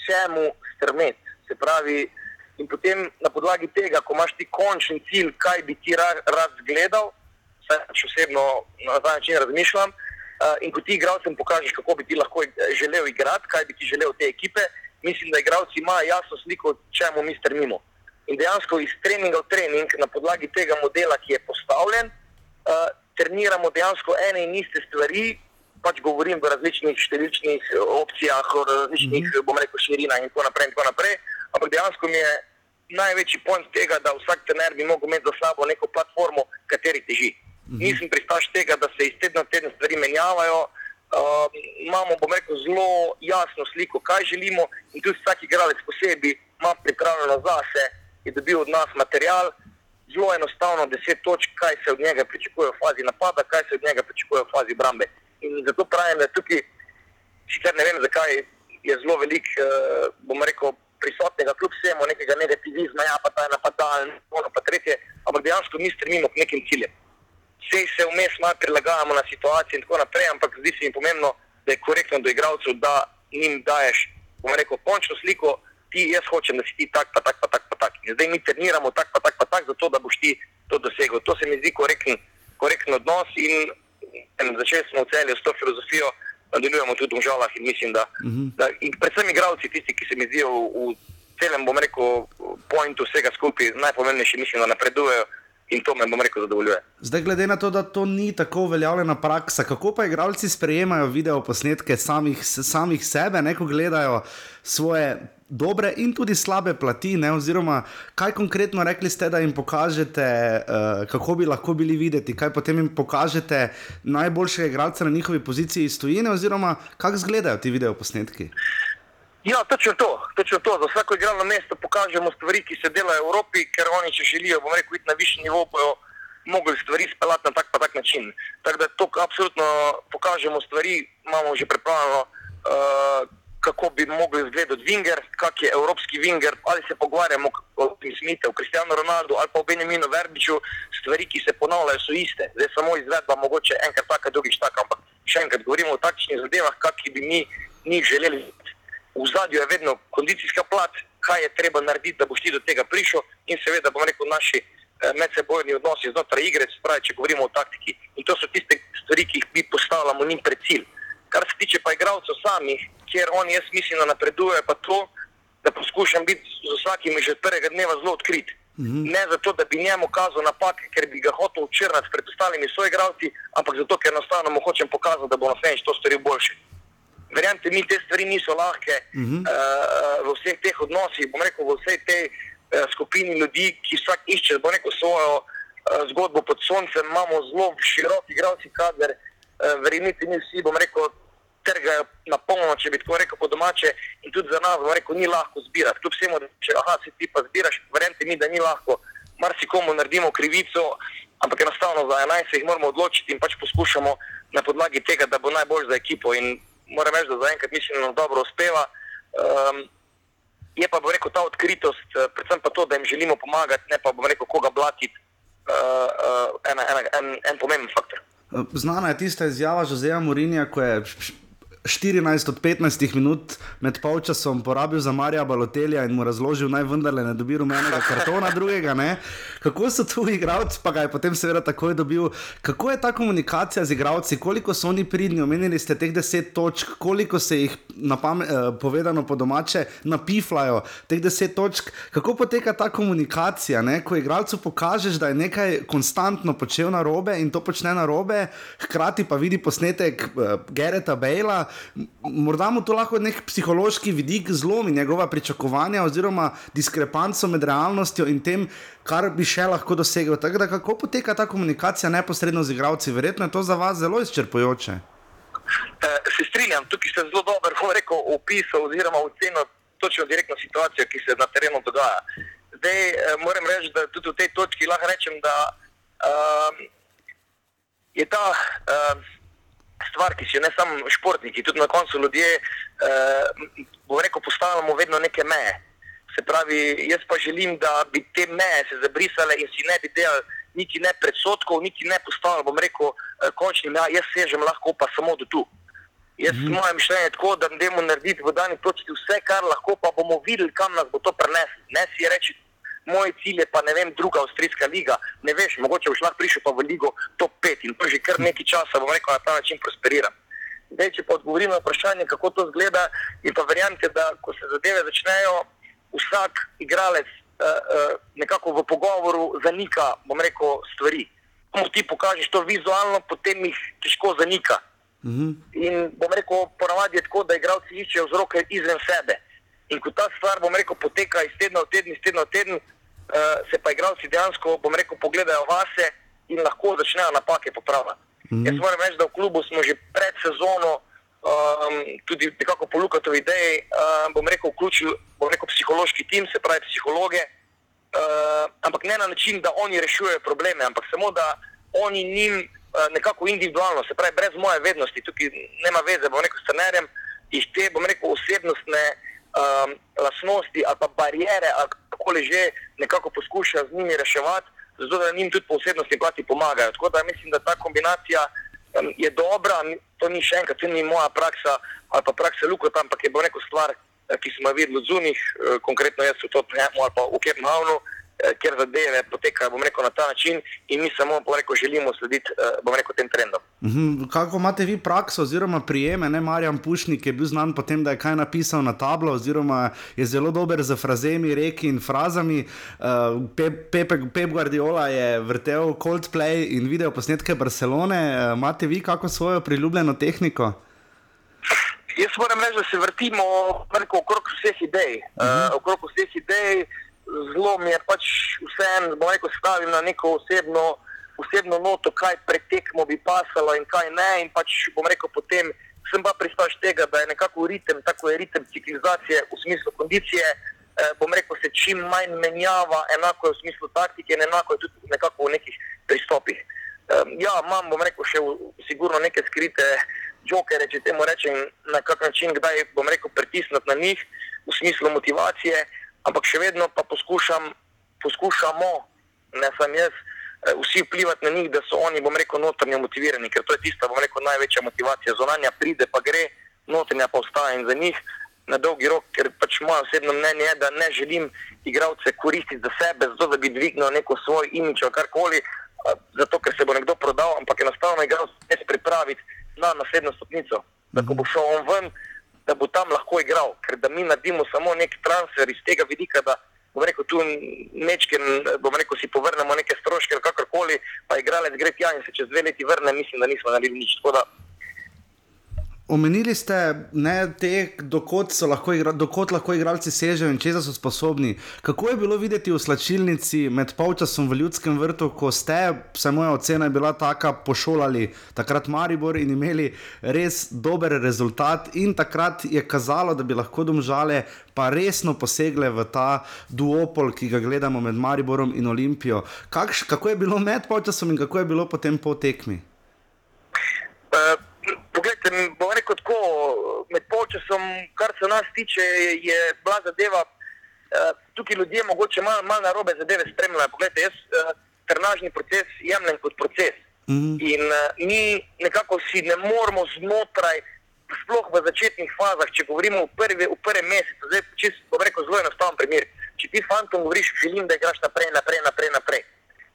čemu strmeti. Se pravi, in potem na podlagi tega, ko imaš ti končni cilj, kaj bi ti rad gledal vsaj pač osebno na ta način razmišljam. Uh, in ko ti igralcem pokažeš, kako bi ti lahko želel igrati, kaj bi ti želel te ekipe, mislim, da igralci imajo jasno sliko, čemu mi strmimo. In dejansko iz treninga v trening, na podlagi tega modela, ki je postavljen, uh, treniramo dejansko ene in iste stvari. Pač govorim v različnih številčnih opcijah, v različnih, mm -hmm. bom rekel, širinah in tako naprej. In tako naprej. Ampak dejansko mi je največji point tega, da vsak trener bi lahko imel za sabo neko platformo, kateri teži. Mm -hmm. Nisem pristaš tega, da se iz tedna v teden stvari menjavajo. Uh, imamo, bom rekel, zelo jasno sliko, kaj želimo, in tudi vsak igralec posebej ima pripravljeno zase, je dobil od nas material, zelo enostavno, deset točk, kaj se od njega pričakuje v fazi napada, kaj se od njega pričakuje v fazi brambe. In zato pravim, da tukaj, sicer ne vem, zakaj je zelo velik, uh, bom rekel, prisotnega, kljub vsemu, nekega negativizma, ja, pa ta je napadalen, ono pa tretje, ampak dejansko mi strmimo k nekim ciljem vse se vmes malo prilagajamo na situacijo in tako naprej, ampak zdi se mi pomembno, da je korektno do igralcev, da jim daješ, bomo rekel, končno sliko, ti jaz hočem, da si ti tak, pa tak, pa tak, pa tak. In zdaj mi treniramo tak, pa tak, pa tak, zato da boš ti to dosegel. To se mi zdi korekten, korekten odnos in začeli smo v celju s to filozofijo, nadaljujemo tudi v žalah in mislim, da, uh mhm. -huh. da in predvsem igralci, tisti, ki se mi zdijo v, v celem, bom rekel, pointu vsega skupaj, najpomembnejši mislim, da napredujejo in to me, bom rekel, zadovoljuje. Zdaj, glede na to, da to ni tako uveljavljena praksa, kako pa igralci sprejemajo video posnetke samih, samih sebe, ne ko gledajo svoje. Dobre in tudi slabe plati, ne? oziroma kaj konkretno rekli ste, da jim pokažete, uh, kako bi lahko bili videti, kaj potem jim pokažete najboljšega igralca na njihovi poziciji iz tujine, oziroma kako izgledajo ti videoposnetki. Ja, točno to, točno to. Za vsako igralno mesto pokažemo stvari, ki se delajo v Evropi, ker oni, če želijo, bomo rekel, iti na višji nivo, bojo mogli stvari speljati na tak pa tak način. Tako da to absolutno pokažemo stvari, imamo že pripravljeno, uh, kako bi mogli izgledati Winger, kak je evropski Winger, ali se pogovarjamo o Smithu, o Kristijanu Ronaldu ali pa o Benjaminu Verbiču, stvari, ki se ponavljajo, so iste. Zdaj samo izvedba, mogoče enkrat taka, drugič taka, ampak še enkrat govorimo o takšnih zadevah, kakšni bi mi njih želeli v zadju je vedno kondicijska plat, kaj je treba narediti, da boš ti do tega prišel, in seveda, bom rekel, naši eh, medsebojni odnosi znotraj igre, spravi, če govorimo o taktiki. In to so tiste stvari, ki jih mi postavljamo njim pred cilj. Kar se tiče pa igralcev samih, kjer oni, jaz mislim, da napredujejo, pa to, da poskušam biti z vsakim že od prvega dneva zelo odkrit. Mm -hmm. Ne zato, da bi njemu kazal napake, ker bi ga hotel učrnati pred ostalimi svojimi igralci, ampak zato, ker enostavno mu hočem pokazati, da bo na vse to storil boljše verjamete mi, te stvari niso lahke uh -huh. uh, v vseh teh odnosih. Bom rekel, v vsej tej uh, skupini ljudi, ki vsak išče rekel, svojo uh, zgodbo pod soncem, imamo zelo širok igralski kader. Uh, verjamete mi, vsi bomo rekel. Trgajo na polno, če bi tako rekel, po domače, in tudi za nas, rekel, ni lahko zbirati. Kljub vsemu, da če aha, si ti pa zbiraš, verjamete mi, da ni lahko. Marsikomu naredimo krivico, ampak enostavno za 11 se jih moramo odločiti in pač poskušamo na podlagi tega, da bo najbolj za ekipo. In moram reči, da zaenkrat mislim, da nam dobro uspeva. Um, je pa, bom rekel, ta odkritost, eh, predvsem pa to, da jim želimo pomagati, ne pa, bom rekel, koga blatiti, uh, uh, en, en, en, en pomemben faktor. Znana je tista izjava Žozeja Morinja, ko je 14 od 15 minut med polčasom porabil za Marija Balotelja in mu razložil, naj vendarle ne dobi rumenega kartona, drugega. Ne? Kako so tu igralci, pa ga je potem seveda takoj dobil. Kako je ta komunikacija z igralci, koliko so oni pridni, omenili ste teh 10 točk, koliko se jih napame, eh, povedano po domače napiflajo, teh 10 točk. Kako poteka ta komunikacija, ne? ko igralcu pokažeš, da je nekaj konstantno počel na robe in to počne na robe, hkrati pa vidi posnetek eh, Gereta Bejla morda mu to lahko nek psihološki vidik zlomi njegova pričakovanja oziroma diskrepanco med realnostjo in tem, kar bi še lahko dosegel. Tako da kako poteka ta komunikacija neposredno z igravci, verjetno je to za vas zelo izčrpujoče. E, se strinjam, tukaj ste zelo dobro rekel, opisal oziroma ocenil točno direktno situacijo, ki se na terenu dogaja. Zdaj e, moram reči, da tudi v tej točki lahko rečem, da um, je ta um, stvar, ki si jo ne samo športniki, tudi na koncu ljudje, eh, bo rekel, postavljamo vedno neke meje. Se pravi, jaz pa želim, da bi te meje se zabrisale in si ne bi delali niti ne predsotkov, niti ne postavljali, bom rekel, eh, končni meja, jaz sežem lahko pa samo do tu. Jaz mm -hmm. moje mišljenje je tako, da ne moremo narediti v dani točki vse, kar lahko, pa bomo videli, kam nas bo to preneslo. Ne si reči, moj cilj je pa ne vem, druga avstrijska liga. Ne veš, mogoče boš lahko prišel pa v ligo top 5 in to že kar nekaj časa, bom rekel, na ta način prosperira. Zdaj, če pa odgovorim na vprašanje, kako to zgleda, in pa verjamete, da ko se zadeve začnejo, vsak igralec uh, uh, nekako v pogovoru zanika, bom rekel, stvari. Ko mu ti pokažeš to vizualno, potem jih težko zanika. Mm -hmm. In bom rekel, ponavadi je tako, da igralci iščejo vzroke izven sebe. In ko ta stvar, bom rekel, poteka iz tedna v teden, iz tedna v teden, se pa igralci dejansko, bom rekel, pogledajo vase in lahko začnejo napake popravljati. Mm -hmm. Jaz moram reči, da v klubu smo že pred sezono, um, tudi nekako po Lukatovi ideji, um, bom rekel, vključili bom rekel, psihološki tim, se pravi psihologe, uh, ampak ne na način, da oni rešujejo probleme, ampak samo da oni njim uh, nekako individualno, se pravi brez moje vednosti, tukaj nema veze, bom rekel, s trenerjem, iz te, bom rekel, osebnostne um, lasnosti ali pa barijere, ali kako le že nekako poskuša z njimi reševati, zato da njim tudi po osebnosti plati pomagajo. Tako da mislim, da ta kombinacija um, je dobra, to ni še enkrat, to ni moja praksa ali pa praksa Lukota, ampak je bo neko stvar, eh, ki smo jo videli od zunih, eh, konkretno jaz v Tottenhamu ali pa v Kepnhavnu. Eh, ker zadeve potekajo rekel, na ta način, in mi samo rekel, želimo slediti eh, rekel, tem trendom. Mhm. Kako imate vi prakso, oziroma prijeme? Ne? Marjan Pušnik je bil znan po tem, da je kaj napisal na tablo, oziroma je zelo dober z frazemi, reki in frazami. Uh, Pep, Pep Guardiola je vrtel Coldplay in video posnetke Barcelone. Uh, imate vi kako svojo priljubljeno tehniko? Jaz moram reči, da se vrtimo rekel, okrog vseh idej. Uh -huh. uh, okrog vseh idej zelo mi je pač vseeno, da lahko stavim na neko osebno, osebno noto, kaj pretekmo bi pasalo in kaj ne. In pač bom rekel, potem sem pa pristaš tega, da je nekako ritem, tako je ritem ciklizacije v smislu kondicije. Eh, bom rekel, se čim manj menjava, enako je v smislu taktike, enako je tudi nekako v nekih pristopih. Eh, ja, imam, bom rekel, še v, sigurno neke skrite jokere, če temu rečem, na kak način, kdaj bom rekel, pritisniti na njih v smislu motivacije ampak še vedno pa poskušam, poskušamo, ne samo jaz, eh, vsi vplivati na njih, da so oni, bom rekel, notranje motivirani, ker to je tista, bom rekel, največja motivacija. Zonanja pride, pa gre, notranja pa ostaja in za njih na dolgi rok, ker pač moje osebno mnenje je, da ne želim igralce koristiti za sebe, zato da bi dvignil neko svoj imič ali karkoli, zato ker se bo nekdo prodal, ampak enostavno igralce ne pripraviti na naslednjo stopnico. Da ko bo šel on ven, da bo tam lahko igral, ker da mi naredimo samo nek transfer iz tega vidika, da bomo rekel, tu nečke, bomo rekel, si povrnemo neke stroške ali kakorkoli, pa igralec gre tja in se čez dve leti vrne, mislim, da nismo naredili nič. Omenili ste, ne, te, dokot, lahko igra, dokot lahko igralci sežejo in česa so sposobni. Kako je bilo videti v slačilnici med polčasom v Ljudskem vrtu, ko ste, vse moja ocena je bila taka, pošolali takrat Maribor in imeli res dober rezultat, in takrat je kazalo, da bi lahko domžale pa resno posegle v ta duopol, ki ga gledamo med Mariborom in Olimpijo. Kakš, kako je bilo med polčasom in kako je bilo potem po tekmi? Uh, poglejte, tako, med polčasom, kar se nas tiče, je, bila zadeva, uh, tukaj ljudje mogoče malo mal narobe zadeve spremljajo. Poglejte, jaz uh, trenažni proces jemljem kot proces. Mm -hmm. In uh, mi nekako si ne moramo znotraj, sploh v začetnih fazah, če govorimo v, prvi, v prvem mesecu, zdaj čist, bom rekel zelo enostaven primer. Če ti fantom govoriš, želim, da igraš naprej, naprej, naprej, naprej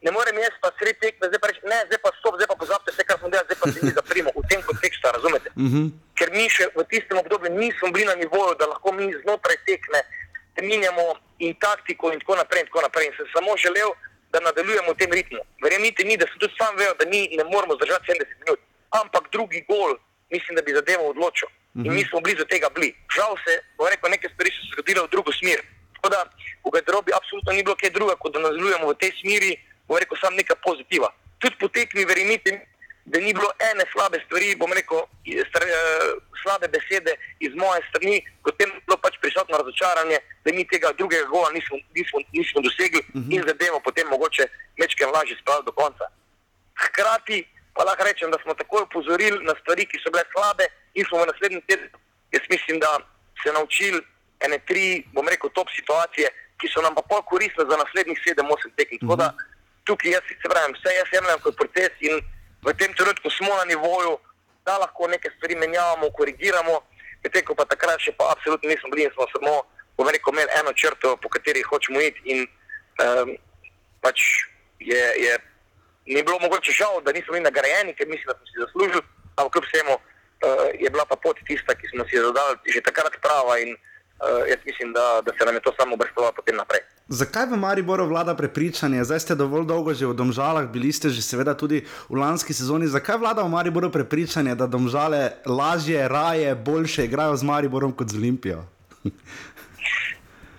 ne morem jaz pa sredi tekme, zdaj pa reči, ne, zdaj pa stop, zdaj pa pozabite vse, kar smo delali, zdaj pa se mi zaprimo v tem kontekstu, razumete? Uh Mhm. -huh. Ker mi še v tistem obdobju nismo bili na nivoju, da lahko mi znotraj tekme menjamo in taktiko in tako naprej in tako naprej. In sem samo želel, da nadaljujemo v tem ritmu. Verjemite mi, da sem tudi sam vedel, da mi ne moremo zdržati 70 minut, ampak drugi gol, mislim, da bi zadevo odločil. Uh -huh. In mi smo blizu tega bili. Žal se, bo rekel, neke stvari so se zgodile v drugo smer. Tako da v garderobi absolutno ni bilo kaj druga, kot da nadaljujemo v tej smeri bom rekel, samo nekaj pozitiva. Tudi po tekmi, verjemite, da ni bilo ene slabe stvari, bom rekel, star, uh, slabe besede iz moje strani, potem je bilo pač prisotno razočaranje, da mi tega drugega gola nismo, nismo, nismo dosegli uh -huh. in zadevo potem mogoče večkrat lažje spraviti do konca. Hkrati pa lahko rečem, da smo takoj upozorili na stvari, ki so bile slabe in smo v naslednjem tednu, jaz mislim, da se naučili ene tri, bom rekel, top situacije, ki so nam pa pol koristile za naslednjih sedem, osem tekem. Uh -huh tukaj jaz se pravim, vse jaz jemljem kot proces in v tem trenutku smo na nivoju, da lahko neke stvari menjavamo, korigiramo, medtem ko pa takrat še pa absolutno nismo bili in smo samo, bom rekel, imeli eno črto, po kateri hočemo iti in um, pač je, je, ni bilo mogoče žal, da nismo bili nagrajeni, ker mislim, da smo si zaslužili, ampak kljub vsemu uh, je bila pa pot tista, ki smo si jo zadali že takrat prava in uh, jaz mislim, da, da se nam je to samo obrstalo potem naprej. Zakaj v Mariboru vlada prepričanje? Zdaj ste dovolj dolgo že v Domžalah, bili ste že seveda tudi v lanski sezoni. Zakaj vlada v Mariboru prepričanje, da Domžale lažje, raje, boljše igrajo z Mariborom kot z Olimpijo?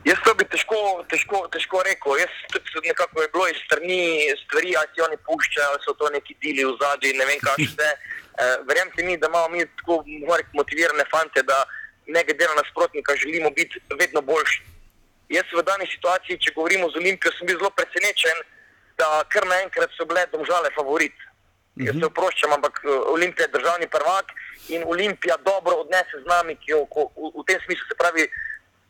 Jaz to bi težko, težko, težko rekel. Jaz tudi nekako je bilo iz strani stvari, ali si oni puščajo, ali so to neki deli v zadnji, ne vem kaj vse. Verjemite mi, da imamo mi tako motivirane fante, da ne glede na nasprotnika želimo biti vedno boljši. Jaz v dani situaciji, če govorimo z Olimpijo, sem bil zelo presenečen, da kar naenkrat so bile domžale favorit. Jaz se oproščam, ampak Olimpija je državni prvak in Olimpija dobro odnese z nami, ki jo v, v tem smislu se pravi,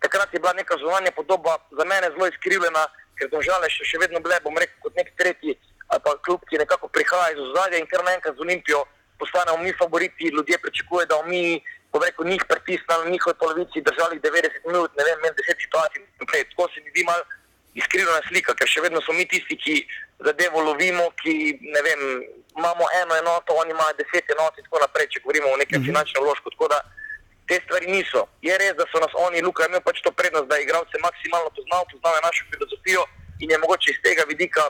takrat je bila neka zunanja podoba za mene zelo izkrivljena, ker domžale še, še vedno bile, bom rekel, kot nek tretji ali pa klub, ki nekako prihaja iz ozadja in kar naenkrat z Olimpijo postanemo mi favoriti, ljudje pričakujejo, da mi bom rekel, njih pritisnili na njihovi polovici, držali 90 minut, ne vem, 10 situacij. Prej, tako se mi zdi malo iskrivljena slika, ker še vedno smo mi tisti, ki zadevo lovimo, ki ne vem, imamo eno enoto, oni imajo 10 enot in tako naprej, če govorimo o nekem mm -hmm. finančnem vložku. Tako da te stvari niso. Je res, da so nas oni, Luka, imeli pač to prednost, da je igralce maksimalno poznal, poznal je našo filozofijo in je mogoče iz tega vidika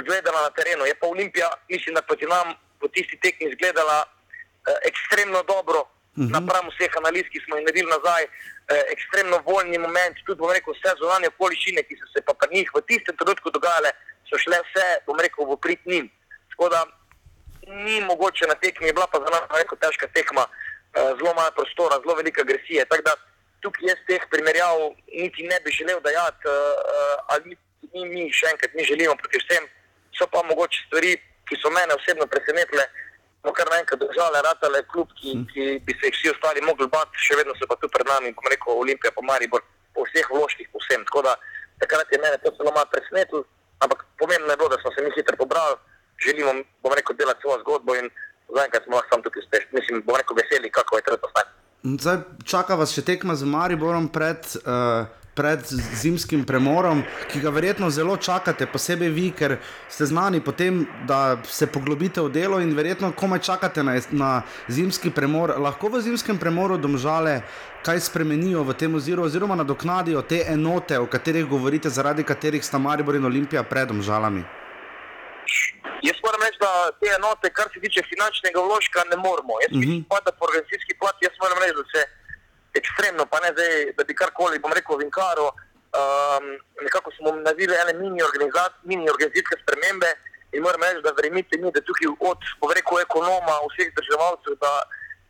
zgledala na terenu. Je pa Olimpija, mislim, da proti nam v tisti tekmi izgledala eh, ekstremno dobro, Uh -huh. Napram vseh analiz, ki smo jih naredili nazaj, eh, ekstremno voljni moment, tudi bom rekel, vse zunanje okoliščine, ki so se pa pri njih v tistem trenutku dogajale, so šle vse, bom rekel, v prid njim. Tako da ni mogoče na tekmi, je bila pa za nas rekel, težka tekma, eh, zelo malo prostora, zelo velika agresija. Tako da tukaj jaz teh primerjav niti ne bi želel dajati, eh, ali mi, mi še enkrat mi želimo proti vsem. So pa mogoče stvari, ki so mene osebno presenetile smo kar naenkrat držali, ratale klub, ki, ki bi se jih vsi ostali mogli bati, še vedno so pa tu pred nami, bom rekel, Olimpija, pa Maribor, po vseh vložkih, povsem. Tako da takrat je mene to zelo malo presenetilo, ampak pomembno je bilo, da smo se mi hitro pobrali, želimo, bom rekel, delati svojo zgodbo in zaenkrat smo lahko tam tukaj uspešni. Mislim, bom rekel, veseli, kako je trenutno stanje. Zdaj čaka vas še tekma z Mariborom pred. Uh pred zimskim premorom, ki ga verjetno zelo čakate, posebej vi, ker ste znani potem, da se poglobite v delo in verjetno komaj čakate na, na zimski premor. Lahko v zimskem premoru domžale kaj spremenijo v tem oziru, oziroma nadoknadijo te enote, o katerih govorite, zaradi katerih sta Maribor in Olimpija pred domžalami. Jaz moram reči, da te enote, kar se tiče finančnega vložka, ne moramo. Jaz Mhm. mislim, pa, da po organizacijski plati, jaz moram reči, da se ekstremno, pa ne zdaj, da bi karkoli, bom rekel, vinkaro, um, nekako smo naredili ene mini, mini organizacijske spremembe in moram reči, da verjemite mi, da tukaj od, bom rekel, ekonoma, vseh državljancev, da,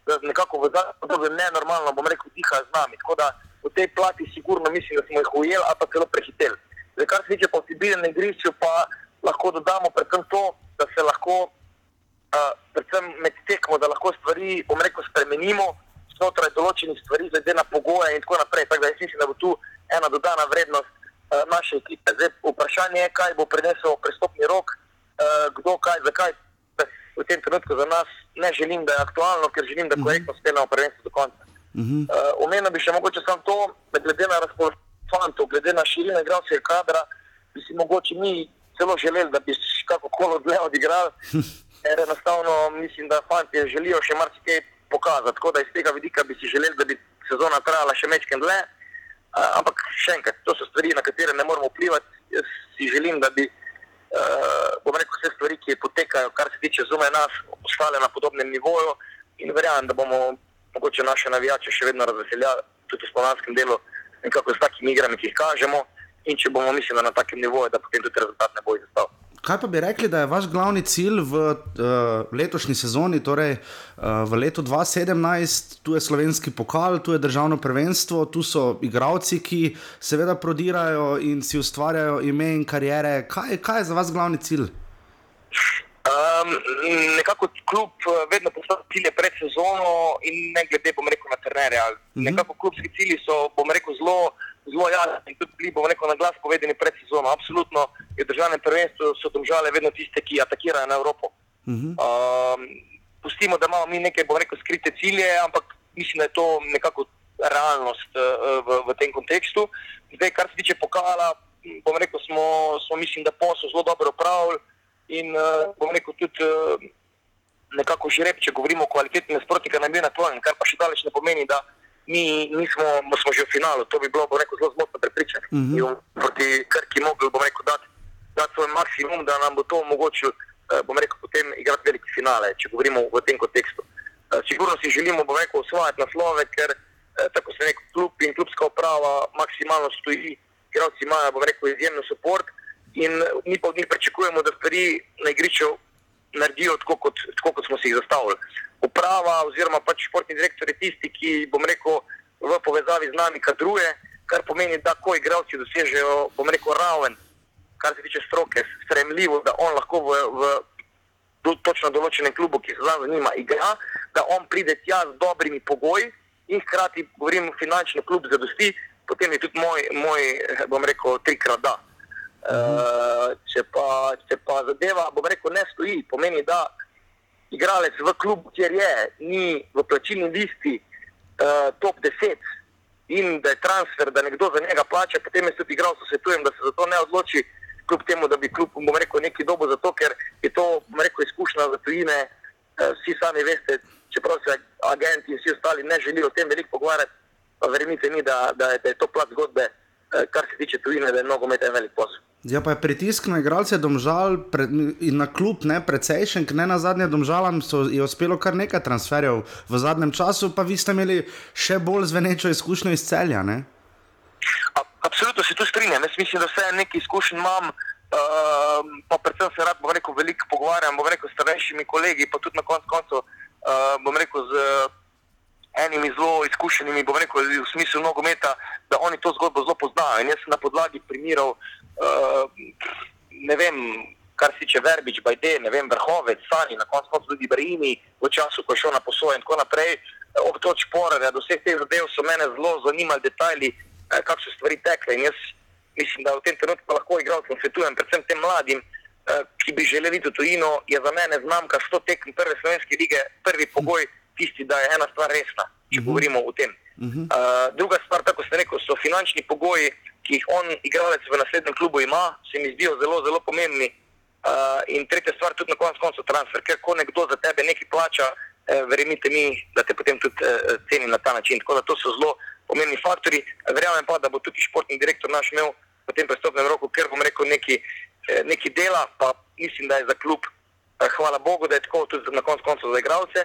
da nekako v zadnjem obdobju nenormalno, bom rekel, diha z nami. Tako da v tej plati sigurno mislim, da smo jih ujeli, ali pa celo prehiteli. Zdaj, kar se tiče pa vsebine na igrišču, pa lahko dodamo predvsem to, da se lahko, uh, predvsem med tekmo, da lahko stvari, bom rekel, spremenimo znotraj določenih stvari, glede na pogoje in tako naprej. Tako da jaz mislim, da bo tu ena dodana vrednost uh, naše ekipe. Zdaj, vprašanje je, kaj bo prinesel prestopni rok, uh, kdo, kaj, zakaj. V tem trenutku za nas ne želim, da je aktualno, ker želim, da korektno speljemo prvenstvo do konca. Mhm. Uh, Omenil bi še mogoče samo to, glede na razpoloženje fantov, glede na širino igralskega kadra, bi si mogoče mi celo želeli, da bi kako koli dlje odigrali. Ker enostavno mislim, da fanti želijo še marsikaj pokazati. Tako da iz tega vidika bi si želeli, da bi sezona trajala še mečken dlje. Uh, ampak še enkrat, to so stvari, na katere ne moremo vplivati. Jaz si želim, da bi uh, bom rekel, vse stvari, ki potekajo, kar se tiče zunaj nas, ostale na podobnem nivoju in verjamem, da bomo mogoče naše navijače še vedno razveseljali tudi v spomladskem delu, nekako s takimi igrami, ki jih kažemo. In če bomo, mislim, na takem nivoju, da potem tudi rezultat ne bo izostal. Kaj pa bi rekli, da je vaš glavni cilj v uh, letošnji sezoni, torej uh, v letu 2017, tu je slovenski pokal, tu je državno prvenstvo, tu so igravci, ki seveda prodirajo in si ustvarjajo ime in karijere. Kaj, kaj je za vas glavni cilj? Um, nekako klub eh, vedno postavlja cilje pred sezono in ne glede, bom rekel, na trenerja. Mm -hmm. Nekako klubski cilji so, bom rekel, zelo, zelo jasni in tudi bili, bom rekel, na glas povedani pred sezono. Absolutno je državne prvenstvo, so domžale vedno tiste, ki atakirajo na Evropo. Mm -hmm. Um, pustimo, da imamo mi neke, bom rekel, skrite cilje, ampak mislim, da je to nekako realnost uh, v, v tem kontekstu. Zdaj, kar se tiče pokala, bom rekel, smo, smo mislim, da posel zelo dobro opravili in uh, bom rekel tudi uh, nekako žreb, če govorimo o kvaliteti nasprotnika, naj bi aktualen, kar pa še daleč ne pomeni, da mi nismo, smo že v finalu. To bi bilo, bom rekel, zelo zmotno prepričanje. Mm -hmm. In proti Krki mogli, bom rekel, dati, dati svoj maksimum, da nam bo to omogočil, uh, bom rekel, potem igrati veliki finale, če govorimo v tem kontekstu. Uh, sigurno si želimo, bom rekel, osvajati naslove, ker uh, tako se nek klub in klubska uprava maksimalno stoji, igralci imajo, bom rekel, izjemno podporo in mi pa od njih pričakujemo, da stvari na igrišču naredijo tako kot, tako, kot smo si jih zastavili. Uprava oziroma pač športni direktor je tisti, ki, bom rekel, v povezavi z nami kadruje, kar pomeni, da ko igralci dosežejo, bom rekel, raven, kar se tiče stroke, spremljivo, da on lahko v, v do, točno določenem klubu, ki se zanima, igra, da on pride tja z dobrimi pogoji in hkrati, govorim, finančno klub zadosti, potem je tudi moj, moj bom rekel, trikrat da. Uh, če, pa, če pa zadeva, bom rekel, ne stoji, pomeni, da igralec v klubu, kjer je, ni v plačilni listi uh, top 10 in da je transfer, da nekdo za njega plača, potem jaz tudi igralcu svetujem, da se za to ne odloči, kljub temu, da bi klub, bom rekel, neki dobo za to, ker je to, bom rekel, izkušnja za tujine. Uh, vsi sami veste, čeprav se agenti in vsi ostali ne želijo o tem veliko pogovarjati, pa verjemite mi, da, da, da je to plat zgodbe, uh, kar se tiče tujine, da je nogomet en velik posel. Ja, pa je pritisk na igralce domžal pred, in na klub ne precejšen, ne na zadnje domžalam so, je uspelo kar nekaj transferjev v zadnjem času, pa vi ste imeli še bolj zvenečo izkušnjo iz celja. Ne? A, absolutno se tu strinjam. Jaz mislim, da vse nekaj izkušenj imam, uh, pa predvsem se rad, bom rekel, veliko pogovarjam, bom rekel, s starejšimi kolegi, pa tudi na koncu koncev, uh, bom rekel, z enimi zelo izkušenimi, bom rekel, v smislu nogometa, da oni to zgodbo zelo poznajo. In jaz na podlagi primerov, uh, ne vem, kar se tiče Verbič, Bajde, ne vem, Vrhovec, Sani, na koncu tudi Brejini, v času, ko je šel na posoje in tako naprej, ob toč porare, do vseh teh zadev so mene zelo zanimali detajli, eh, kako so stvari tekle. In jaz mislim, da v tem trenutku lahko igralcem svetujem, predvsem tem mladim, eh, ki bi želeli to tujino, je za mene znamka 100 tekem prve slovenske lige, prvi pogoj tisti, da je ena stvar resna, če uh -huh. govorimo o tem. Uh -huh. uh, druga stvar, tako ste rekel, so finančni pogoji, ki jih on, igralec v naslednjem klubu ima, se mi zdijo zelo, zelo pomembni. Uh, in tretja stvar, tudi na koncu koncev transfer, ker ko nekdo za tebe nekaj plača, eh, verjemite mi, da te potem tudi eh, ceni na ta način. Tako da to so zelo pomembni faktori. Verjamem pa, da bo tudi športni direktor naš imel v tem prestopnem roku, ker bom rekel neki, eh, neki dela, pa mislim, da je za klub Uh, hvala Bogu, da je tako tudi na koncu koncev za igralce.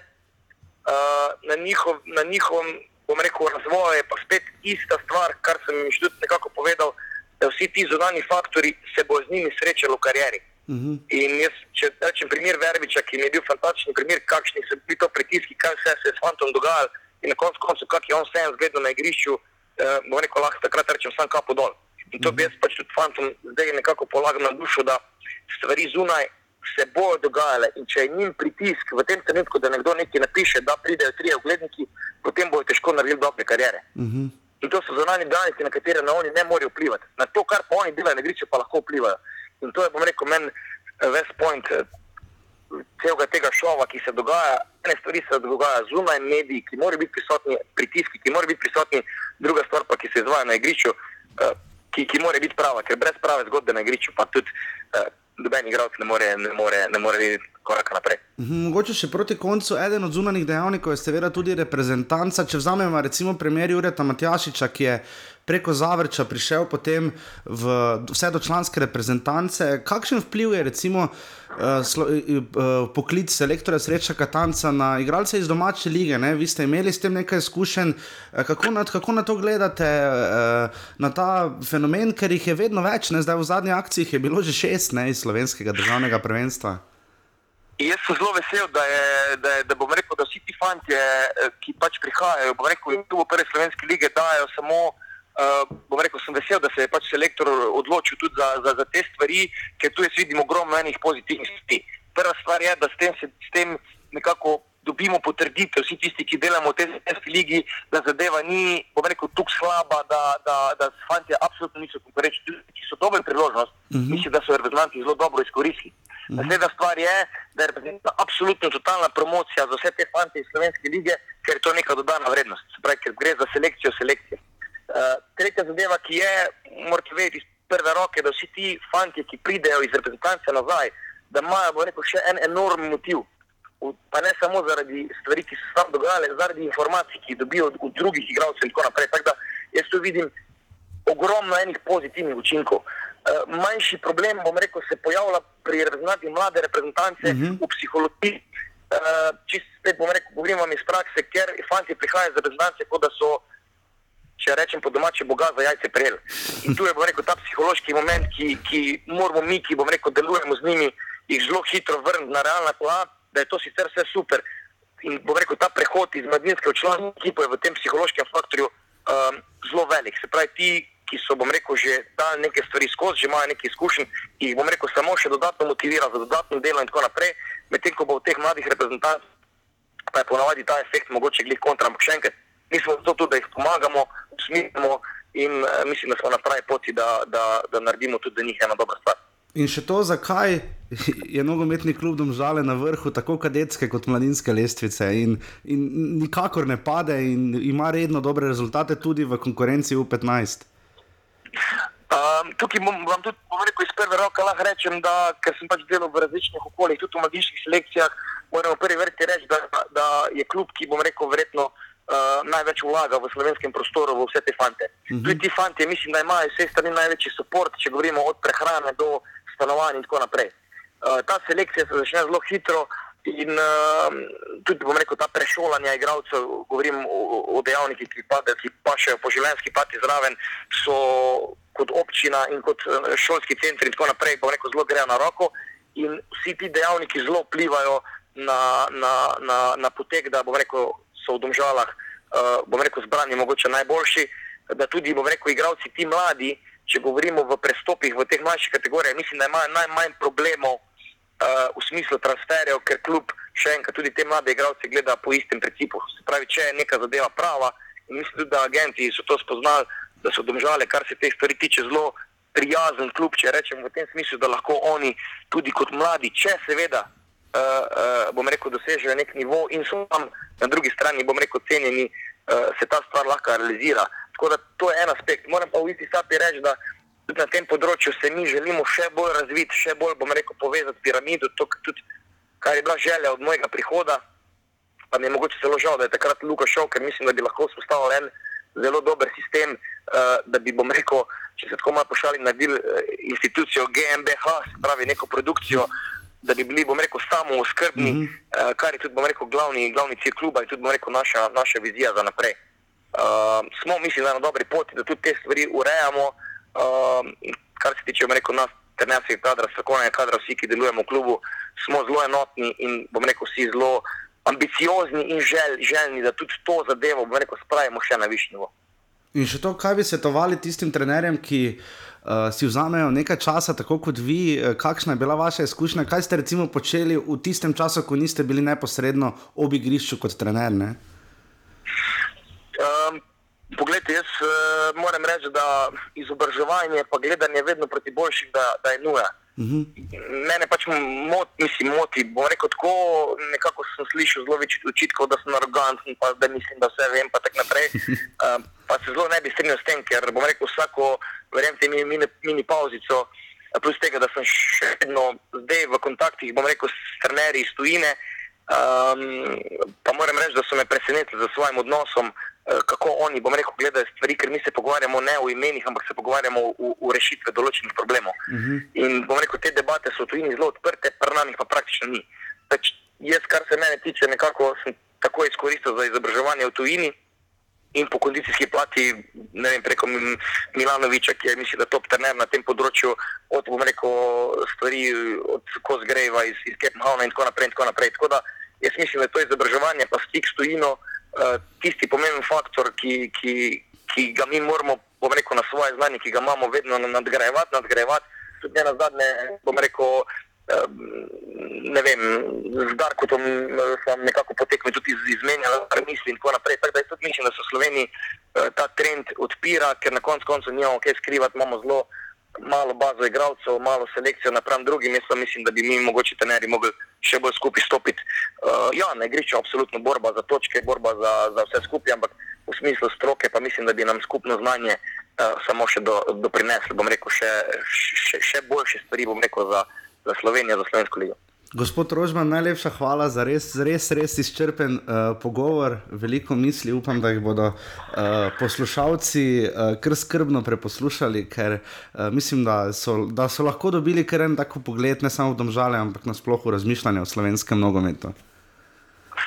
Uh, na, njihov, na njihovem, bom rekel, razvoju je pa spet ista stvar, kar sem jim tudi nekako povedal, da vsi ti zunani faktori se bo z njimi srečali v karieri. Uh -huh. In jaz, če rečem primer Verbiča, ki mi je bil fantastičen primer, kakšni so bili to pritiski, kaj vse se je s fantom dogajalo in na koncu koncev, kak je on vse zgledal na igrišču, uh, bom rekel, lahko takrat rečem sam kapo dol. In to bi jaz pač tudi fantom zdaj nekako polagam na dušo, da stvari zunaj se bodo dogajale in če je njim pritisk v tem trenutku, da nekdo nekaj napiše, da pridejo tri ogledniki, potem bojo težko naredili dobre karijere. Uh -huh. In to so zunani dejavniki, na katere na oni ne morejo vplivati. Na to, kar pa oni delajo na igrišču, pa lahko vplivajo. In to je, bom rekel, meni ves point eh, celega tega šova, ki se dogaja. Ene stvari se dogajajo zunaj mediji, ki morajo biti prisotni, pritiski, ki morajo biti prisotni, druga stvar pa, ki se izvaja na igrišču, eh, ki, ki mora biti prava, ker brez prave zgodbe na igrišču pa tudi. Noben igralec ne more, ne more, ne more videti koraka naprej. Mhm, mogoče še proti koncu, eden od zunanjih dejavnikov je seveda tudi reprezentanca. Če vzamemo recimo primer Jureta Matjašiča, ki je preko Zavrča prišel potem v vse do članske reprezentance, kakšen vpliv je recimo uh, slo, uh, poklic selektorja Sreča Katanca na igralce iz domače lige? Ne? Vi ste imeli s tem nekaj izkušenj, kako, kako na to gledate, uh, na ta fenomen, ker jih je vedno več, ne? zdaj v zadnji akciji je bilo že šest ne, iz slovenskega državnega prvenstva. Jaz sem zelo vesel, da, je, da, je, da bom rekel, da vsi ti fanti, ki pač prihajajo, bom rekel, tu v prvi slovenski lige dajo samo, uh, bom rekel, sem vesel, da se je pač selektor odločil tudi za, za, za te stvari, ker tu jaz vidim ogromno enih pozitivnih stvari. Prva stvar je, da s tem, se, s tem nekako dobimo potrditev, vsi tisti, ki delamo v tej slovenski ligi, da zadeva ni, bom rekel, tukaj slaba, da, da, da fanti absolutno niso konkurenčni, ki so dobre priložnost, uh -huh. mislim, da so reprezentanti zelo dobro izkoristili. Naslednja stvar je, da je reprezentativna absolutno totalna promocija za vse te fante iz Slovenske lige, ker je to neka dodana vrednost. Se pravi, ker gre za selekcijo selekcije. Uh, tretja zadeva, ki je, morate vedeti iz prve roke, da vsi ti fanti, ki pridejo iz reprezentance nazaj, da imajo, rekel, še en enorm motiv. Pa ne samo zaradi stvari, ki se tam dogajale, zaradi informacij, ki jih dobijo od, od drugih igralcev in tako naprej. Tako da jaz tu vidim ogromno enih pozitivnih učinkov. Uh, manjši problem, bom rekel, se pojavlja pri reprezentanti mlade reprezentance uh -huh. v psihologiji. Uh, Čisto spet bom rekel, govorim vam iz prakse, ker fanti prihajajo iz reprezentance, kot da so, če rečem po domače, boga za jajce prejeli. In tu je, bom rekel, ta psihološki moment, ki, ki moramo mi, ki bom rekel, delujemo z njimi, jih zelo hitro vrniti na realna tla, da je to sicer vse super. In bom rekel, ta prehod iz mladinske v članske ekipe je v tem psihološkem faktorju um, zelo velik. Se pravi, ti, ki so, bom rekel, že dali neke stvari skozi, že imajo nekaj izkušenj, jih bom rekel, samo še dodatno motivira za dodatno delo in tako naprej, medtem ko bo v teh mladih reprezentantih, pa je ponavadi ta efekt mogoče glih kontra, ampak še enkrat, mi smo zato tudi, da jih pomagamo, usmirimo in uh, mislim, da smo na pravi poti, da, da, da naredimo tudi za njih eno dobro stvar. In še to, zakaj je nogometni klub Domžale na vrhu tako kadetske kot mladinske lestvice in, in nikakor ne pade in ima redno dobre rezultate tudi v konkurenci U15. Um, tukaj bom, vam tudi rekel iz prve roke, lahko rečem, da ker sem pač delal v različnih okoljih, tudi v mladinskih selekcijah, moram v prvi vrsti reči, da, da je klub, ki bom rekel, verjetno uh, največ vlaga v slovenskem prostoru v vse te fante. Uh -huh. Tudi ti fanti, mislim, da imajo vse strani največji podpor, če govorimo od prehrane do stanovanja in tako naprej. Uh, ta selekcija se začne zelo hitro. In uh, tudi, bom rekel, ta prešolanja igralcev, govorim o, o dejavnikih, ki, pade, ki pašejo po življenjski pati zraven, so kot občina in kot šolski centri in tako naprej, bom rekel, zelo grejo na roko. In vsi ti dejavniki zelo vplivajo na, na, na, na potek, da bom rekel, so v domžalah, uh, bom rekel, zbrani mogoče najboljši, da tudi, bom rekel, igralci ti mladi, če govorimo v prestopih v teh mlajših kategorijah, mislim, da imajo najmanj problemov uh, v smislu transferjev, ker kljub še enkrat tudi te mlade igralce gleda po istem principu. Se pravi, če je neka zadeva prava, in mislim tudi, da agenti so to spoznali, da so domžale, kar se te stvari tiče, zelo prijazen klub, če rečem v tem smislu, da lahko oni tudi kot mladi, če seveda. Uh, uh, bom rekel, dosežejo nek nivo, in so tam na drugi strani, bom rekel, cenjeni, uh, se ta stvar lahko realizira. Tako da to je en aspekt. Moram pa v isti sapi reči, da tudi na tem področju se mi želimo še bolj razviti, še bolj, bom rekel, povezati piramido, to, tudi, kar je bila želja od mojega prihoda. Pa mi je mogoče zelo žal, da je takrat Luka šel, ker mislim, da bi lahko vzpostavil en zelo dober sistem, uh, da bi, bom rekel, če se tako malo pošali, naredili uh, institucijo GMBH, se pravi neko produkcijo, da bi bili, bom rekel, samo skrbni, mm -hmm. kar je tudi, bom rekel, glavni, glavni cilj kluba in tudi, bom rekel, naša, naša vizija za naprej. Uh, smo, mislim, na dobri poti, da tudi te stvari urejamo. Uh, kar se tiče, bom rekel, nas, trenerskega kadra, strokovnega kadra, vsi, ki delujemo v klubu, smo zelo enotni in, bom rekel, vsi zelo ambiciozni in žel, željni, da tudi to zadevo, bom rekel, spravimo še na višji nivo. In še to, kaj bi svetovali tistim trenerjem, ki uh, si vzamejo nekaj časa, tako kot vi, uh, kakšna je bila vaša izkušnja, kaj ste recimo počeli v tistem času, ko niste bili neposredno ob igrišču kot trener? Um, Poglejte, jaz uh, moram reči, da izobraževanje in gledanje vedno proti boljšim, da, da je nuja. Uh mhm. -huh. Mene pač moti, mislim, moti. Bom rekel tako, nekako sem slišal zelo več očitkov, da sem aroganten, pa da mislim, da vse vem, pa tako naprej. Uh, pa se zelo ne bi strinjal s tem, ker bom rekel vsako, verjemite mi, mini, mini pauzico, plus tega, da sem še vedno zdaj v kontaktih, bom rekel, s trenerji iz tujine. Um, pa moram reči, da so me presenetili z svojim odnosom, kako oni, bom rekel, gledajo stvari, ker mi se pogovarjamo ne o imenih, ampak se pogovarjamo v rešitve določenih problemov. Uh -huh. In bom rekel, te debate so v tujini zelo odprte, pri nas pa praktično ni. Peč, jaz, kar se mene tiče, nekako sem tako izkoristil za izobraževanje v tujini in po kondicijski plati, ne vem, preko Milanoviča, ki je, mislim, da top trener na tem področju, od, bom rekel, stvari od Kozgreva iz, iz Kepnhavna in tako naprej in tako naprej. Tako da, jaz mislim, da je to izobraževanje, pa stik s tujino, uh, tisti pomemben faktor, ki, ki, ki ga mi moramo, bom rekel, na svoje znanje, ki ga imamo vedno nadgrajevati, nadgrajevati. Tudi ne na zadnje, bom rekel, uh, ne vem, z Darkom sem nekako potekal tudi iz, izmenjal, kar mislim in tako naprej. Tako da jaz tudi mislim, da se v Sloveniji ta trend odpira, ker na koncu koncev nimamo kaj skrivati, imamo zelo malo bazo igralcev, malo selekcijo napram drugim. Jaz pa mislim, da bi mi mogoče teneri mogli še bolj skupaj stopiti. Uh, ja, na igrišču je absolutno borba za točke, borba za, za vse skupaj, ampak v smislu stroke pa mislim, da bi nam skupno znanje uh, samo še do, doprineslo, bom rekel, še, še, še boljše stvari, bom rekel, za, za Slovenijo, za Slovensko ligo. Gospod Rožman, najlepša hvala za res, res, res izčrpen uh, pogovor. Veliko misli, upam, da jih bodo uh, poslušalci uh, kar skrbno preposlušali, ker uh, mislim, da so, da so lahko dobili kar en tako pogled, ne samo v domžale, ampak nasplošno razmišljanje o slovenskem nogometu.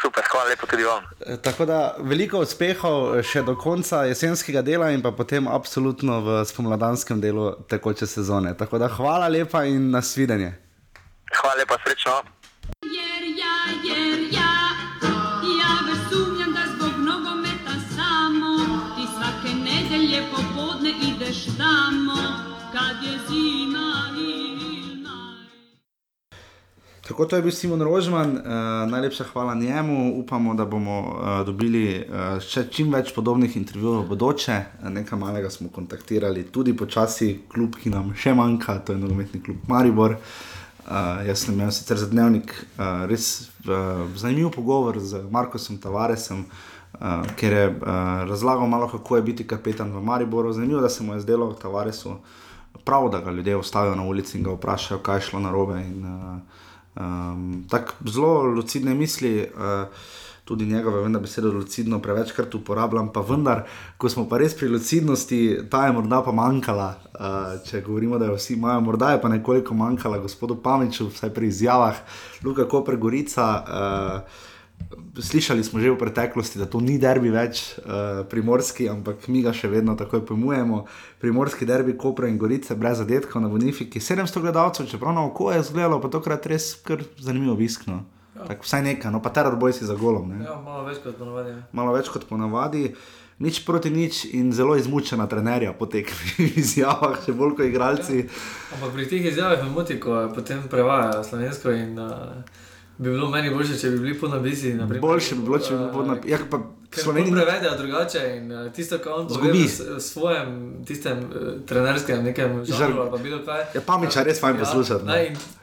Super, hvala lepo tudi vam. Tako da veliko uspehov še do konca jesenskega dela in pa potem absolutno v spomladanskem delu tekoče sezone. Tako da hvala lepa in nasvidenje. Hvala lepa, srečno. Jer ja, jer ja, ja već sumnjam da zbog nogometa samo ti svake nedelje popodne ideš tamo kad je zima. Tako to je bil Simon Rožman, uh, najlepša hvala njemu. Upamo, da bomo uh, dobili uh, še čim več podobnih intervjujev v bodoče. Nekaj malega smo kontaktirali, tudi počasi klub, ki nam še manjka, to je nogometni klub Maribor. Uh, Uh, jaz sem imel sicer za dnevnik uh, res uh, zanimiv pogovor z Markosom Tavaresom, uh, ker je uh, razlagal malo, kako je biti kapetan v Mariboru. Zanimivo, da se mu je zdelo Tavaresu prav, da ga ljudje ostavijo na ulici in ga vprašajo, kaj je šlo narobe. In, uh, um, Tako zelo lucidne misli. Uh, tudi njegove, vem, da besedo lucidno prevečkrat uporabljam, pa vendar, ko smo pa res pri lucidnosti, ta je morda pa manjkala. Uh, če govorimo, da jo vsi imajo, morda je pa nekoliko manjkala gospodu Pamiču, vsaj pri izjavah, Luka Koper Gorica. Uh, Slišali smo že v preteklosti, da to ni derbi več uh, primorski, ampak mi ga še vedno tako pojmujemo. Primorski derbi, Koper in Gorice, brez zadetkov na Bonifiki. 700 gledalcev, čeprav na oko je zgledalo, pa tokrat res kar zanimivo obiskno. Ja. Tak, vsaj nekaj, no pa teror boj si za golom. Ja, malo več kot ponavadi. Ja. Malo več kot ponavadi. Nič proti nič in zelo izmučena trenerja po teh izjavah, še bolj kot igralci. Ja. Ampak pri teh izjavah me moti, ko potem prevajajo slovensko in uh, bi bilo meni boljše, če bi bili po nabizi. Boljše bi bilo, če bi bili po nabizi. Ja, Slovenija prevedejo drugače in uh, tisto, kar on zgubi v svojem, tistem uh, trenerskem, nekem žaru ali pa bilo kaj. Je ja, pametno, res fajn ja, poslušati. No.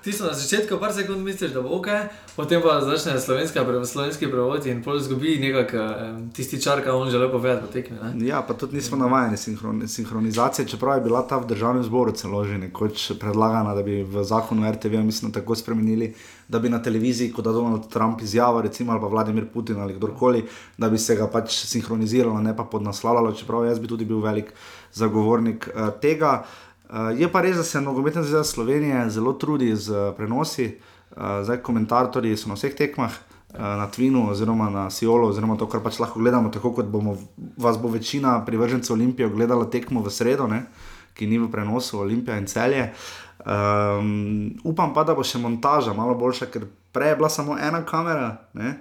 Tisto na začetku, par sekund misliš, da bo ok, potem pa začne slovenska, slovenski prevod in pol zgubi nekak um, tisti čar, kar on želi povedati po tekmi. Ne? Ja, pa tudi nismo navajeni sinhron, sinhronizacije, čeprav je bila ta v državnem zboru celo že nekoč predlagana, da bi v zakonu RTV, mislim, tako spremenili da bi na televiziji, kot da Donald Trump izjavlja, recimo ali pa Vladimir Putin ali kdorkoli, da bi se ga pač sinhroniziralo, ne pa podnaslavljalo, čeprav jaz bi tudi bil velik zagovornik uh, tega. Uh, je pa res, da se nogometna zveza Slovenije zelo trudi z prenosi, uh, zdaj komentatorji so na vseh tekmah. Na Twinu, oziroma na Siolu, oziroma to, kar pač lahko gledamo, tako kot bomo, vas bo večina privržencev Olimpije gledala tekmo v sredo, ne, ki ni v prenosu Olimpije in celje. Um, upam pa, da bo še montaža malo boljša, ker prej je bila samo ena kamera, ne,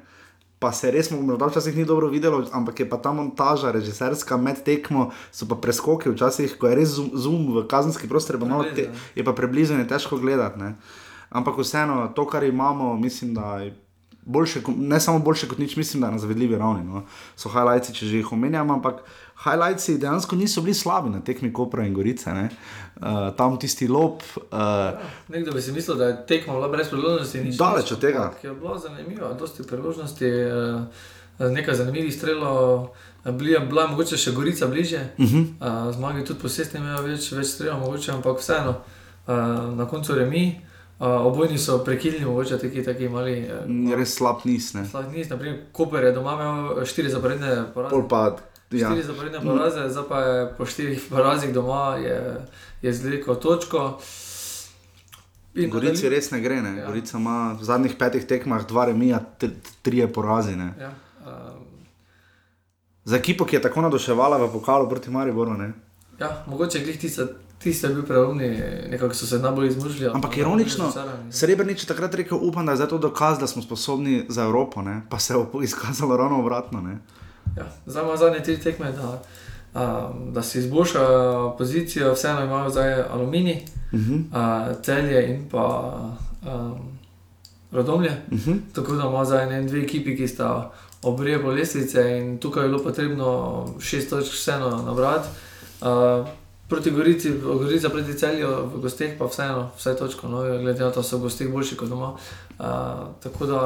pa se res morda včasih ni dobro videlo, ampak je pa ta montaža, režiserska med tekmo, so pa preskoki včasih, ko je res zoom, zoom v kazenski prostor, pa te, je pa preblizu in težko gledati. Ne. Ampak vseeno, to, kar imamo, mislim, da je boljše, ne samo boljše kot nič, mislim, da je na zavedljivi ravni. No. So highlights, če že jih omenjam, ampak highlights dejansko niso bili slabi na tekmi Kopra in Gorice. Uh, tam tisti lop. Uh, Nekdo bi si mislil, da je tekmo bila brez priložnosti. Daleč od tega. Je bilo zanimivo, dosti priložnosti, uh, nekaj zanimivih strelov. Bila je mogoče še Gorica bliže, uh -huh. uh, zmagi tudi posestni imajo več, več strelov, mogoče, ampak vseeno, uh, na koncu remi. Uh, obojni so prekilni, mogoče taki, taki mali. Uh, res slab nis. Slab nis, naprimer, Koper je doma imel štiri zaporedne poraze. Polpad. Ja. Štiri zaporedne poraze, zdaj pa je po štirih porazih doma, je, je zliko točko. In Gorici res ne gre, ne? Ja. Gorica ima v zadnjih petih tekmah dva remija, tri porazi. Ja, um, Za ekipo, ki je tako naduševala v pokalu proti Mariboru. Ja, mogoče glih tiste Tisti, ki so bili preumni, nekako so se najbolj izmužili. Ampak ironično, Srebrenic je takrat rekel: upam, da je to dokaz, da smo sposobni za Evropo, ne? pa se je izkazalo ravno obratno. Ja, Zdaj imamo zadnje tri tekme, da, um, da si izboljša pozicijo, vseeno imajo zdaj aluminij, uh -huh. uh, celje in pa um, rodomlje. Uh -huh. Tako da imamo zdaj ne dve ekipi, ki sta obrejo lestvice in tukaj je bilo potrebno šest točk vseeno nabrati. Uh, proti Gorici, Gorica proti celju, v gostih pa vseeno, vse točko, no, glede na to, da so gosti boljši kot doma. Uh, tako da,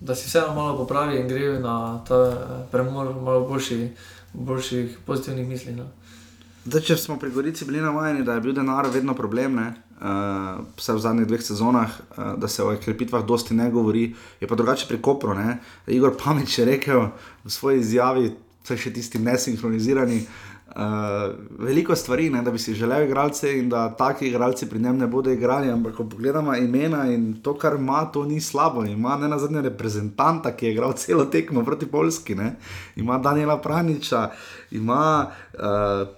da si vseeno malo popravi in gre na ta premor, malo boljši, boljših pozitivnih misli. No. Zdaj, če smo pri Gorici bili navajeni, da je bil denar vedno problem, ne, uh, vse v zadnjih dveh sezonah, uh, da se o krepitvah dosti ne govori, je pa drugače pri Kopru. Ne. Igor Pameč je rekel v svoji izjavi, vse še tisti nesinhronizirani. Uh, veliko stvari, ne, da bi si želel igralce in da taki igralci pri njem ne bodo igrali, ampak ko pogledamo imena in to, kar ima, to ni slabo. Ima ne na zadnje reprezentanta, ki je igral celo tekmo proti Polski, ne. ima Daniela Praniča, ima uh,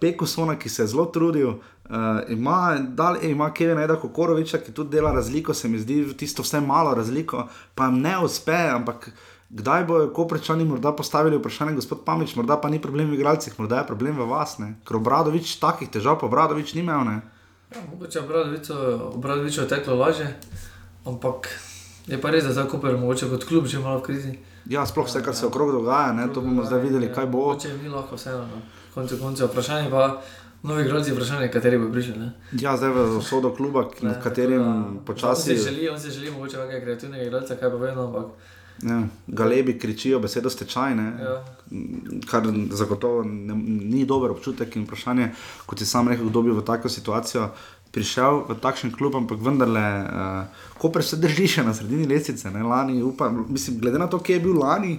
Pekusona, ki se je zelo trudil. Uh, ima, dal, ima Kevin Eda Kokoroviča, ki tudi dela razliko, se mi zdi, tisto vse malo razliko, pa ne uspe, ampak kdaj bojo koprečani morda postavili vprašanje, gospod Pamič, morda pa ni problem v igralcih, morda je problem v vas, ne? ker obradovič takih težav, pa obradovič ni imel. Ja, mogoče obradovič je teklo laže, ampak je pa res, da za Koper mogoče kot klub že malo v krizi. Ja, sploh vse, kar se okrog dogaja, ne? to bomo zdaj videli, kaj bo. Če ni lahko vseeno, no. konce koncev vprašanje pa. Novi igralci, vprašanje, kateri bo prišel. Ja, zdaj v sodo kluba, ne, katerim počasi. On si želi, on si želi mogoče nekaj kreativnega igralca, kaj pa vedno, ampak. Ja, galebi kričijo besedo stečaj, ja. kar zagotovo ne, ni dober občutek in vprašanje, kot si sam rekel, kdo bi v tako situacijo prišel v takšen klub, ampak vendarle, uh, ko pa se drži še na sredini lesice, ne lani, upam, mislim, glede na to, kje je bil lani,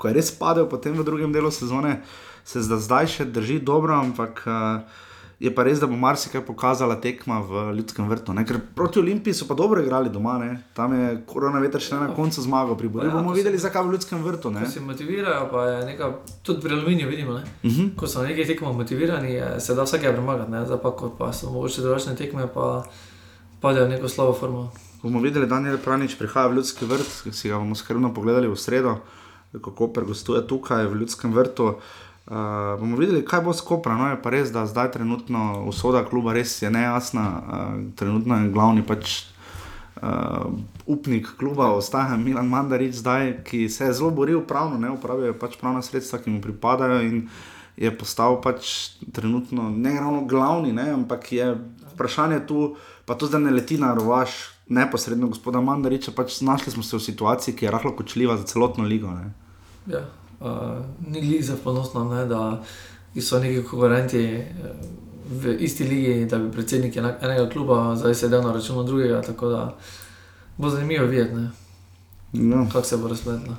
ko je res padel potem v drugem delu sezone, se zdaj še drži dobro, ampak. Uh, je pa res, da bo marsikaj pokazala tekma v Ljudskem vrtu. Ne? Ker proti Olimpiji so pa dobro igrali doma, ne? tam je korona veter še na koncu zmagal, pri Boru. Ja, bomo videli, zakaj v Ljudskem vrtu. Ne? Se motivirajo, pa je nekaj, tudi pri Aluminiju vidimo. Ne? Uh mhm. -huh. Ko so nekaj tekmo motivirani, se da vsake premagati, zdaj pa ko pa so mogoče drugačne tekme, pa padejo neko slovo formo. Bomo videli, da Daniel Pranič prihaja v Ljudski vrt, si ga bomo skrbno pogledali v sredo, kako pregostuje tukaj v Ljudskem vrtu. Uh, bomo videli, kaj bo skopra. No, je pa res, da zdaj trenutno usoda kluba res je nejasna. Uh, trenutno je glavni pač uh, upnik kluba, ostaja Milan Mandarič, zdaj, ki se je zelo boril pravno, ne upravijo pač pravna sredstva, ki mu pripadajo in je postal pač trenutno ne ravno glavni, ne, ampak je vprašanje tu, pa to zdaj ne leti na rovaš. Neposredno, gospoda Mandariča, pač znašli smo se v situaciji, ki je rahlo kočljiva za celotno ligo. Ja, uh, ni Liza ponosna, ne, da so neki konkurenti eh, v isti ligi, da bi predsednik enega kluba zdaj sedel na računu drugega. Tako da bo zanimivo videti, no. kako se bo razpletlo.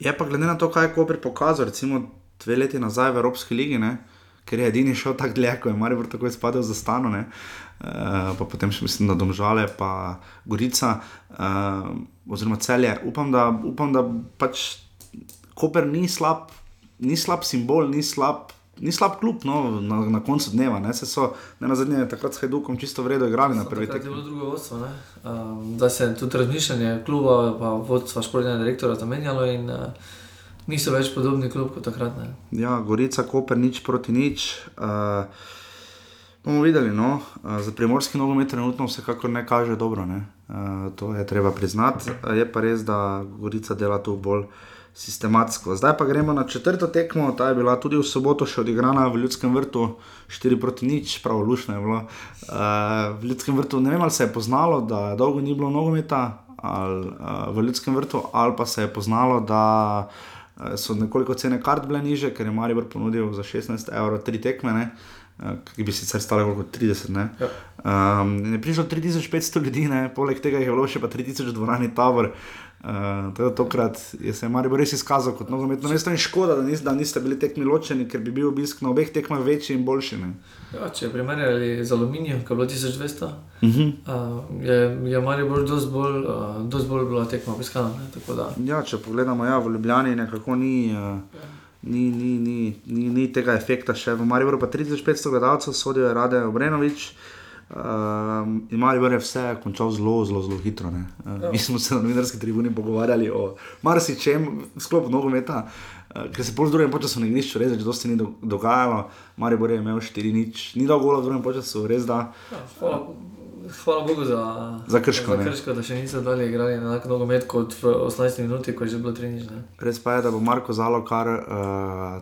Je pa glede na to, kaj je Koper pokazal, recimo dve leti nazaj v Evropski ligi, ne, ker je edini šel tako dlje, ko je Maribor tako izpadel za stano. Ne? Uh, pa potem še mislim, da domžale, pa Gorica, uh, oziroma celje. Upam, da, upam, da pač Koper ni slab, ni slab simbol, ni slab. Ni slab klub no, na, na koncu dneva, ne se so ne na zadnje takrat s Hajdukom čisto vredno igrali na prvi tekmi. To je bilo drugo vodstvo, um, da se je tudi razmišljanje kluba, pa vodstva športnega direktora zamenjalo in uh, niso več podobni klub kot takrat. Ne. Ja, Gorica, Koper, nič proti nič. Uh, bomo videli, no, uh, za primorski nogomet trenutno vsekakor ne kaže dobro, ne. Uh, to je treba priznati. Uh, je pa res, da Gorica dela tu bolj sistematsko. Zdaj pa gremo na četrto tekmo, ta je bila tudi v soboto še odigrana v Ljudskem vrtu, 4 proti nič, prav lušno je bilo. Uh, v Ljudskem vrtu ne vem, ali se je poznalo, da dolgo ni bilo nogometa ali, uh, v Ljudskem vrtu, ali pa se je poznalo, da uh, so nekoliko cene kart bile niže, ker je Maribor ponudil za 16 evrov tri tekme. Ne? Ki bi sicer stale kot 30. Ne? Ja. Um, je prišlo 3500 ljudi, ne? poleg tega je bilo še pa 3000 dvorani Tower. Uh, tokrat je se Marijo res izkazal kot nogometno mesto in škoda, da, nis, da niste bili tekmi ločeni, ker bi bil obisk na obeh tekmah večji in boljši. Ja, če primerjali z aluminijem, ki je bilo 1200, uh -huh. uh, je, je Marijo bolj, dosti bolj, uh, bolj bila tekma obiskana. Ja, če pogledamo, ja, v Ljubljani nekako ni. Uh, Ni, ni, ni, ni, ni tega efekta še v Mariboru, pa 3500 gledalcev, sodijo Rade Obrenovič, uh, Um, in malo je vse končal zelo, zelo, zelo hitro. Uh, mi smo se na novinarski tribuni pogovarjali o marsičem, sklopu nogometa, uh, ker se pol z drugim počasom na igrišču res, da se ni do, dogajalo. Marijo je imel 4 nič, ni dolgo v drugem času, res da. Ja, hvala, hvala Bogu za, za, krško, za krško, da še niso dalje igrali na enak nogomet kot v 18 minuti, ko je že bilo 3 nič. Res pa je, da bo Marko Zalo, kar uh,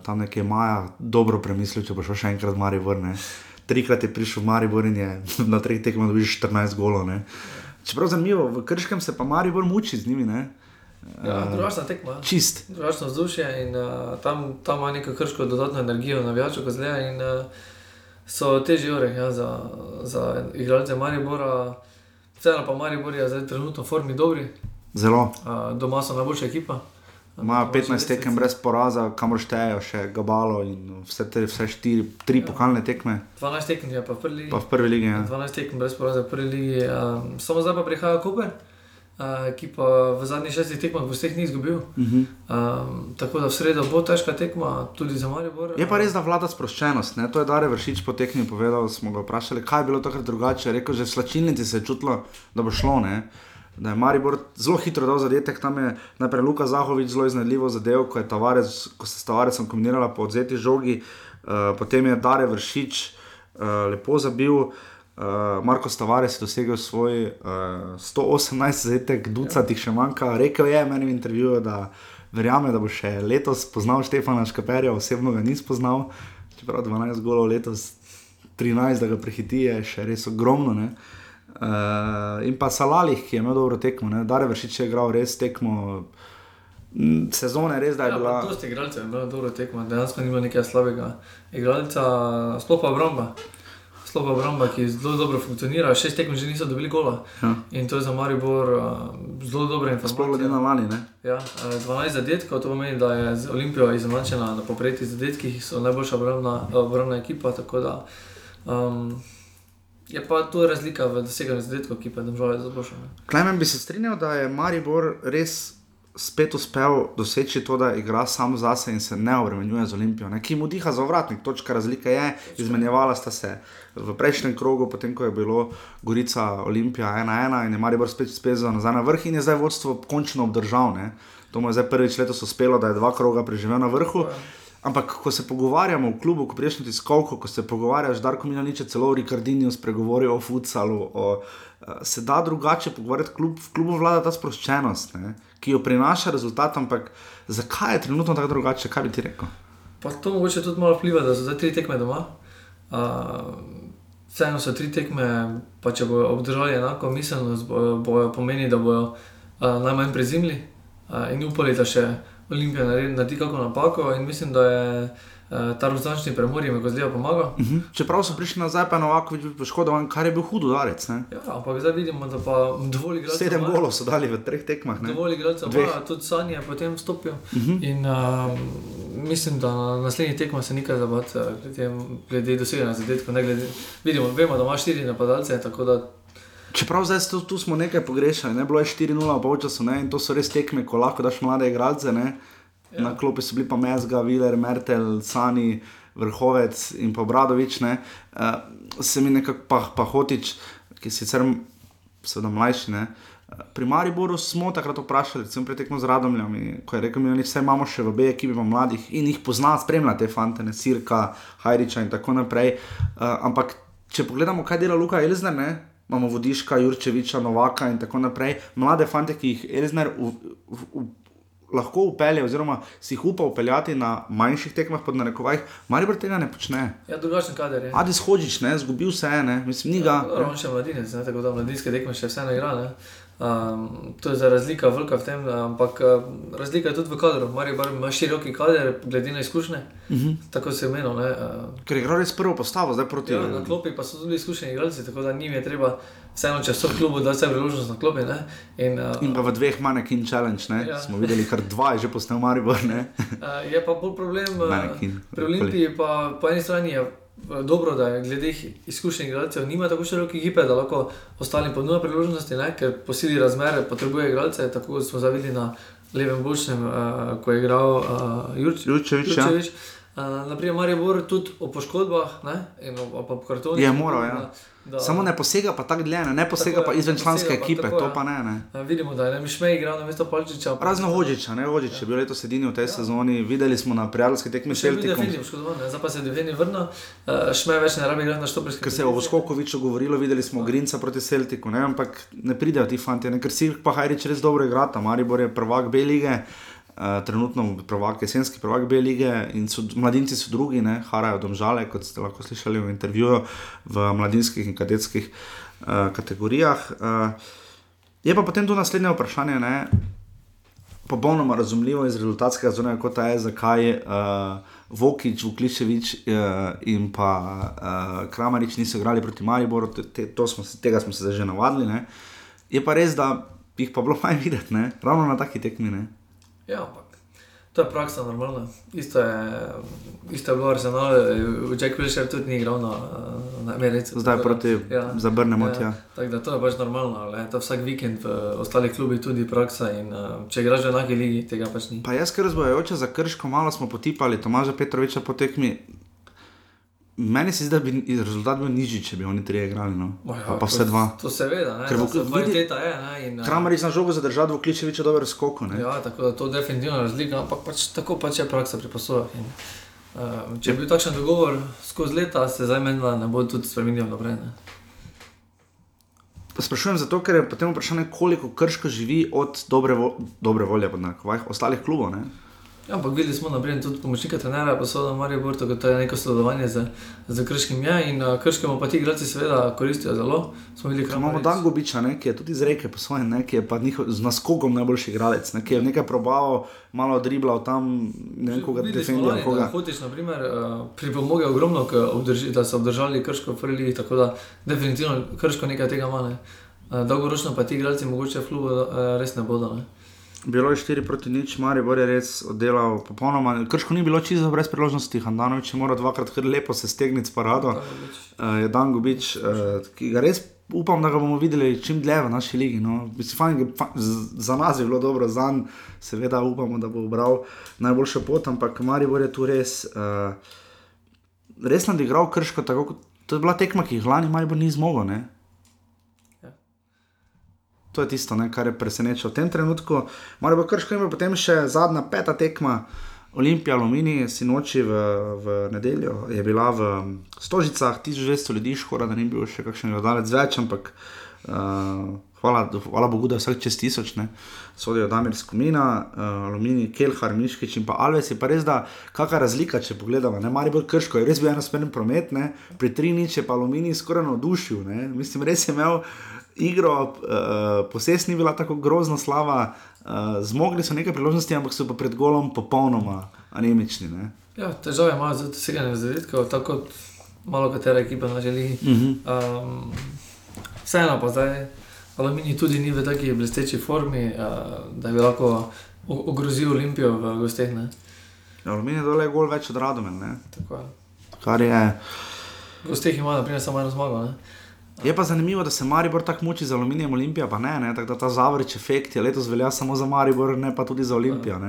tam nekje maja, dobro premislil, če bo šel še enkrat Marijo vrne trikrat je prišel v Maribor in je na treh tekmah dobil 14 golov. Čeprav zanimivo, v Krškem se pa Maribor muči z njimi. Ne? Ja, drugačna tekma. Čist. Drugačno vzdušje in uh, tam, tam ima neko krško dodatno energijo, navijačo, kot zdaj. In uh, so težje ure ja, za, za igralce Maribora. Vseeno pa Maribor je zdaj trenutno v formi dobri. Zelo. Uh, doma so najboljša ekipa. Imajo 15 tekem brez poraza, kamor štejejo še Gabalo in vse te vse štiri, tri ja. pokalne tekme. 12 tekem je pa v prvi ligi. Pa v prvi ligi. Ja. 12 tekem brez poraza v prvi ligi. Um, samo zdaj pa prihaja Koper. Uh, ki pa v zadnjih šestih tekmah v vseh ni izgubil. Uh -huh. um, tako da v sredo bo težka tekma, tudi za Maribor. Je pa res, da vlada sproščenost. Ne? To je Dare Vršič po tekmi povedal. Smo ga vprašali, kaj je bilo takrat drugače. Rekel, že v slačilnici se je čutilo, da bo šlo. Ne? Da je Maribor zelo hitro dal zadetek, tam je najprej Luka Zahovič zelo iznajdljivo zadev, ko, tavarec, ko se s Tavarecem kombinirala po odzeti žogi, uh, potem je Dare Vršič uh, lepo zabil. Uh, Marko Stavarec je dosegel svoj uh, 118 zadetek, ducatih še manjka. Rekel je meni v intervjuju, da verjame, da bo še letos spoznal Štefana Škaperja, osebno ga ni spoznal, čeprav 12 golov letos, 13, da ga prehiti, je še res ogromno. Uh, Uh, in pa Salalih, ki je imel dobro tekmo, da je vršič igral res tekmo. Sezone res da je ja, bila. To ste igrali, je bilo dobro tekmo, dejansko ni bilo nekaj slabega. Igralca, sploh pa obramba. Sploh obramba, ki zelo dobro funkcionira, šest tekmo že niso dobili gola. Ja. In to je za Maribor uh, zelo dobro informacija. Sploh glede na lani, ne? Ja, uh, 12 zadetkov, to pomeni, da je Olimpija izenačena na popretih zadetkih, so najboljša obrambna, obrambna ekipa, tako da. Um, Je pa tu razlika v doseganju zadetkov, ki pa je država zelo boljša. Klemen bi se strinjal, da je Maribor res spet uspel doseči to, da igra samo zase in se ne obremenjuje z Olimpijo, ne? ki mu diha za vratnik. Točka razlika je, izmenjevala sta se v prejšnjem krogu, potem ko je bilo Gorica Olimpija 1-1 in je Maribor spet spezal nazaj na vrh in je zdaj vodstvo končno obdržal. Ne? To mu je zdaj prvič letos uspelo, da je dva kroga preživel na vrhu. Ja. Ampak, ko se pogovarjamo v klubu, ko prejšnji tiskovko, ko se pogovarjaš, da lahko mi na niče celo v Rikardiniju spregovorijo o futsalu, o, uh, se da drugače pogovarjati, klub, v klubu vlada ta sproščenost, ne, ki jo prinaša rezultat. Ampak zakaj je trenutno tako drugače, kaj bi ti rekel? Pa to mogoče tudi malo vpliva, da so zdaj tri tekme doma. Uh, Vseeno so tri tekme, pa če bodo obdržali enako miselnost, bojo, bojo pomeni, da bodo uh, najmanj prezimli uh, in upali, da še. Olimpija naredi, naredi kako napako in mislim, da je Uh, ta rozlični premor jim je kozljivo pomagal. Uh -huh. Čeprav so prišli nazaj, pa je Novakovič bil poškodovan, kar je bil hud udarec. Ne? Ja, ampak zdaj vidimo, da pa dovolj igralcev. Sedem golov so dali v treh tekmah. Ne? Dovolj igralcev, pa tudi Sanje je potem vstopil. Uh Mhm. -huh. In uh, mislim, da na naslednjih tekmah se nikaj zabati, uh, glede, glede doseganja zadetkov. Vidimo, vemo, da ima štiri napadalce, tako da Čeprav zdaj tu, tu smo nekaj pogrešali, ne bilo je 4-0 v polčasu in to so res tekme, ko lahko daš mlade igralce. Ne? Ja. Na klopi so bili pa Mezga, Viler, Mertel, Sani, Vrhovec in pa Bradovič. Uh, se mi nekako pa, pa hotič, ki je sicer seveda mlajši. Ne? Pri Mariboru smo takrat vprašali, recimo pretekmo z Radomljami, ko je rekel, da vse imamo še v B ekipi, pa mladih in jih pozna, spremlja te fante, ne Sirka, Hajriča in tako naprej. Uh, ampak če pogledamo, kaj dela Luka Elzner, ne? Imamo Vodiška, Jurčeviča, Novaka in tako naprej, mlade fante, ki jih Elzner v, v, v, lahko upelje, oziroma si jih upa upeljati na manjših tekmah, pod narekovajih, Maribor tega ne počne. Ja, drugačen kader je. Adis Hočič, ne, zgubil se je, ne, mislim, ni ga. Ja, on še mladinec, ne, tako da mladinske tekme še vse ne igra. Ne. Um, to je za razlika velika v tem, ampak uh, razlika je tudi v kadru. Maribor ima široki kader, glede na izkušnje. Uh Mhm. -huh. Tako se je menil. Uh, Ker je igral res prvo postavo, zdaj proti. Ja, na klopi pa so tudi izkušeni igralci, tako da njim je treba vseeno, če so v klubu, da vse priložnost na klopi. Ne? In, uh, In pa v dveh manekin challenge, ne? Ja. smo videli, kar dva že postal Maribor. uh, je pa bolj problem uh, pri Olimpiji, pa po eni strani je dobro, da je glede izkušenih igralcev, nima tako široke ekipe, da lahko ostalim ponuja priložnosti, ne? ker po sili razmere potrebuje igralce, tako kot smo zavideli na levem bočnem, uh, ko je igral uh, Jurč, Jurčevič. Jurčevič. Ja. Uh, naprimer, Maribor tudi o poškodbah ne? in o, o kartonih. Je moral, ja. Da, Samo ne posega pa tako dlje, ne, ne posega tako, pa izven članske ekipe, tako, to pa ne. ne. Uh, vidimo, da je Mišmej igral na mesto Palčiča. Razno Hočiča, ne Hočič, ja. je bil letos edini v tej ja. sezoni, videli smo na prijateljski tekmi še vedno. Še vedno je poškodovan, zdaj pa se je Defendi vrnil, uh, Šmej več ne rabi igrati na štoprski. Ker se je o Voskokoviču govorilo, videli smo Grinca proti Celtiku, ne, ampak ne pridejo ti fanti, ne, ker si pa Hajrič res dobro igrata, Maribor je prvak B lige. Uh, trenutno prvak, jesenski prvak B lige in so, mladinci so drugi, ne, harajo domžale, kot ste lahko slišali v intervjuju v mladinskih in kadetskih uh, kategorijah. Uh, je pa potem tu naslednje vprašanje, ne, popolnoma razumljivo iz rezultatskega zornega kota je, zakaj uh, Vokič, Vukličevič uh, in pa uh, Kramarič niso igrali proti Mariboru, te, te, smo, tega smo se že navadili. Ne. Je pa res, da jih pa bilo manj videti, ne, ravno na taki tekmi. Ne. Ja, ampak to je praksa normalna. Isto je, isto je bilo arsenal, Jack Wilshere tudi ni igral na, na Americi. Zdaj tako, proti ja, zabrnemo ja, tja. Tako da to je pač normalno, ali to vsak vikend v ostalih klubih tudi praksa in uh, če igraš v enaki ligi, tega pač ni. Pa jaz, ker razbojajoče za krško, malo smo potipali Tomaža Petroviča po tekmi. Meni se zdi, da bi rezultat bil nižji, če bi oni tri igrali. No. Ja, pa vse dva. To seveda, ne. Ker bo kvaliteta je. Ne, in, Kramar je na žogo zadržal, v Kličeviču dobro skoko. Ne. Ja, tako da to je definitivno razlika, ampak pač, tako pač je praksa pri posojah. Uh, če bi bil takšen dogovor skozi leta, se zdaj meni ne bo tudi spremenil naprej. Sprašujem zato, ker je potem vprašanje, koliko krško živi od dobre, vo dobre volje ostalih klubov. Ne? Ja, ampak videli smo, naprimer, tudi pomočnika trenera, pa so da Marijo Borto, da je neko sodelovanje z, z krškim ja in uh, krškemu pa ti igralci seveda koristijo zelo. Imamo Dan Gobiča, ne, ki je tudi iz reke po svojem, ne, ki je pa njihov, z naskokom najboljši igralec, ne, ki je nekaj probaval, malo driblal tam, ne vem, koga defendiral. Koga. Hotiš, na primer, uh, pripomogel ogromno, obdrži, da so obdržali krško v prvi ligi, tako da definitivno krško nekaj tega ima. Ne. Uh, dolgoročno pa ti igralci mogoče v klubu uh, res ne bodo. Ne. Bilo je 4 proti nič, Maribor je res oddelal popolnoma. Krško ni bilo čisto brez priložnosti, Handanovič je moral dvakrat kar lepo se stegniti s parado. Uh, je Dan Gobič, uh, ki ga res upam, da ga bomo videli čim dlje v naši ligi. No. Fajn, za nas je bilo dobro, za njega seveda upamo, da bo obral najboljšo pot, ampak Maribor je tu res, uh, res nadigral Krško. Tako, to je bila tekma, ki jih lani Maribor ni zmogel. Ne. To je tisto, ne, kar je presenečalo v tem trenutku. Mora bo krško in potem še zadnja peta tekma. Olimpija, Alumini, sinoči v, v nedeljo je bila v Stožicah, 1200 ljudi, škoda, da ni bil še kakšen gledalec več, ampak uh, hvala, hvala Bogu, da vsak čez tisoč ne, sodijo Damir Skomina, uh, Alumini, Kelhar, Miškič in pa Alves. Je pa res, da kakšna razlika, če pogledamo, ne, Mari bolj krško, je res bil eno smerni promet, ne, pri tri nič je pa Alumini skoraj navdušil, ne, mislim, res je imel igro, uh, poses ni bila tako grozno slava, uh, zmogli so nekaj priložnosti, ampak so pa pred golom popolnoma anemični. Ne? Ja, težave imajo z doseganjem zadetkov, tako kot malo katera ekipa na želi. Uh -huh. um, vseeno pa zdaj, aluminij tudi ni v taki blesteči formi, uh, da bi lahko ogrozil Olimpijo v gosteh. Aluminij je dole gol več od radomen. Tako je. Kar je. V gosteh ima naprimer samo eno zmago. Ne? Je pa zanimivo, da se Maribor tako muči za aluminijem Olimpija, pa ne, ne? tako da ta zavrič efekt je letos velja samo za Maribor, ne pa tudi za Olimpijo.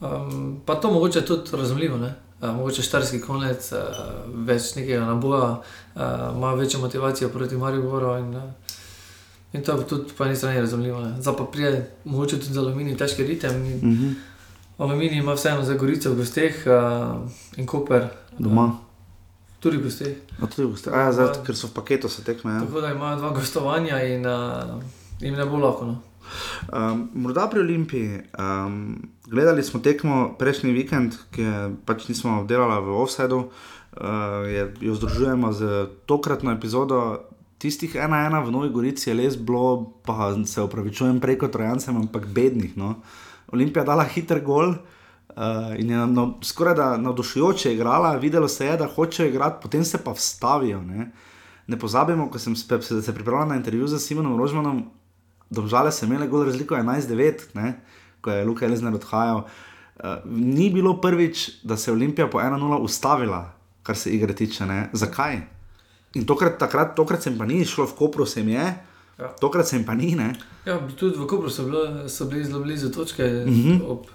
Um, pa to mogoče tudi razumljivo, uh, mogoče štarski konec, uh, več nekega naboja, uh, ima večjo motivacijo proti Mariboru. In, uh, in to je tudi po eni strani razumljivo. Zdaj pa prije, mogoče tudi za aluminij težke ritem. In, uh -huh. Aluminij ima vseeno za gorice v gosteh uh, in koper. Doma. Uh, Tudi gosti. No, tudi gosti. A, ja, zdaj, ker so v paketu, se tekme. Ja. Tako da imajo dva gostovanja in uh, jim ne bo lahko. No. Um, morda pri Olimpiji. Um, gledali smo tekmo prejšnji vikend, ki je pač nismo delali v Offsetu, uh, jo združujemo z tokratno epizodo. Tistih ena ena v Novi Gorici je res bilo, pa se upravičujem preko Trojancem, ampak bednih. No. Olimpija dala hiter gol. Uh, in je no, skoraj da navdušujoče igrala, videlo se je, da hočejo igrati, potem se pa vstavijo. Ne, ne pozabimo, ko sem se, se pripravljal na intervju z Simonom Rožmanom, Domžale so imele gol razliko 11-9, ko je Luka Elizner odhajal. Uh, ni bilo prvič, da se je Olimpija po 1-0 ustavila, kar se igre tiče. Ne? Zakaj? In tokrat, takrat, tokrat sem pa ni šlo v Kopru, se jim je. Ja. Tokrat sem pa ni. Ne? Ja, tudi v Kopru so, bilo, so bili zelo blizu točke. Uh mhm. -huh. ob,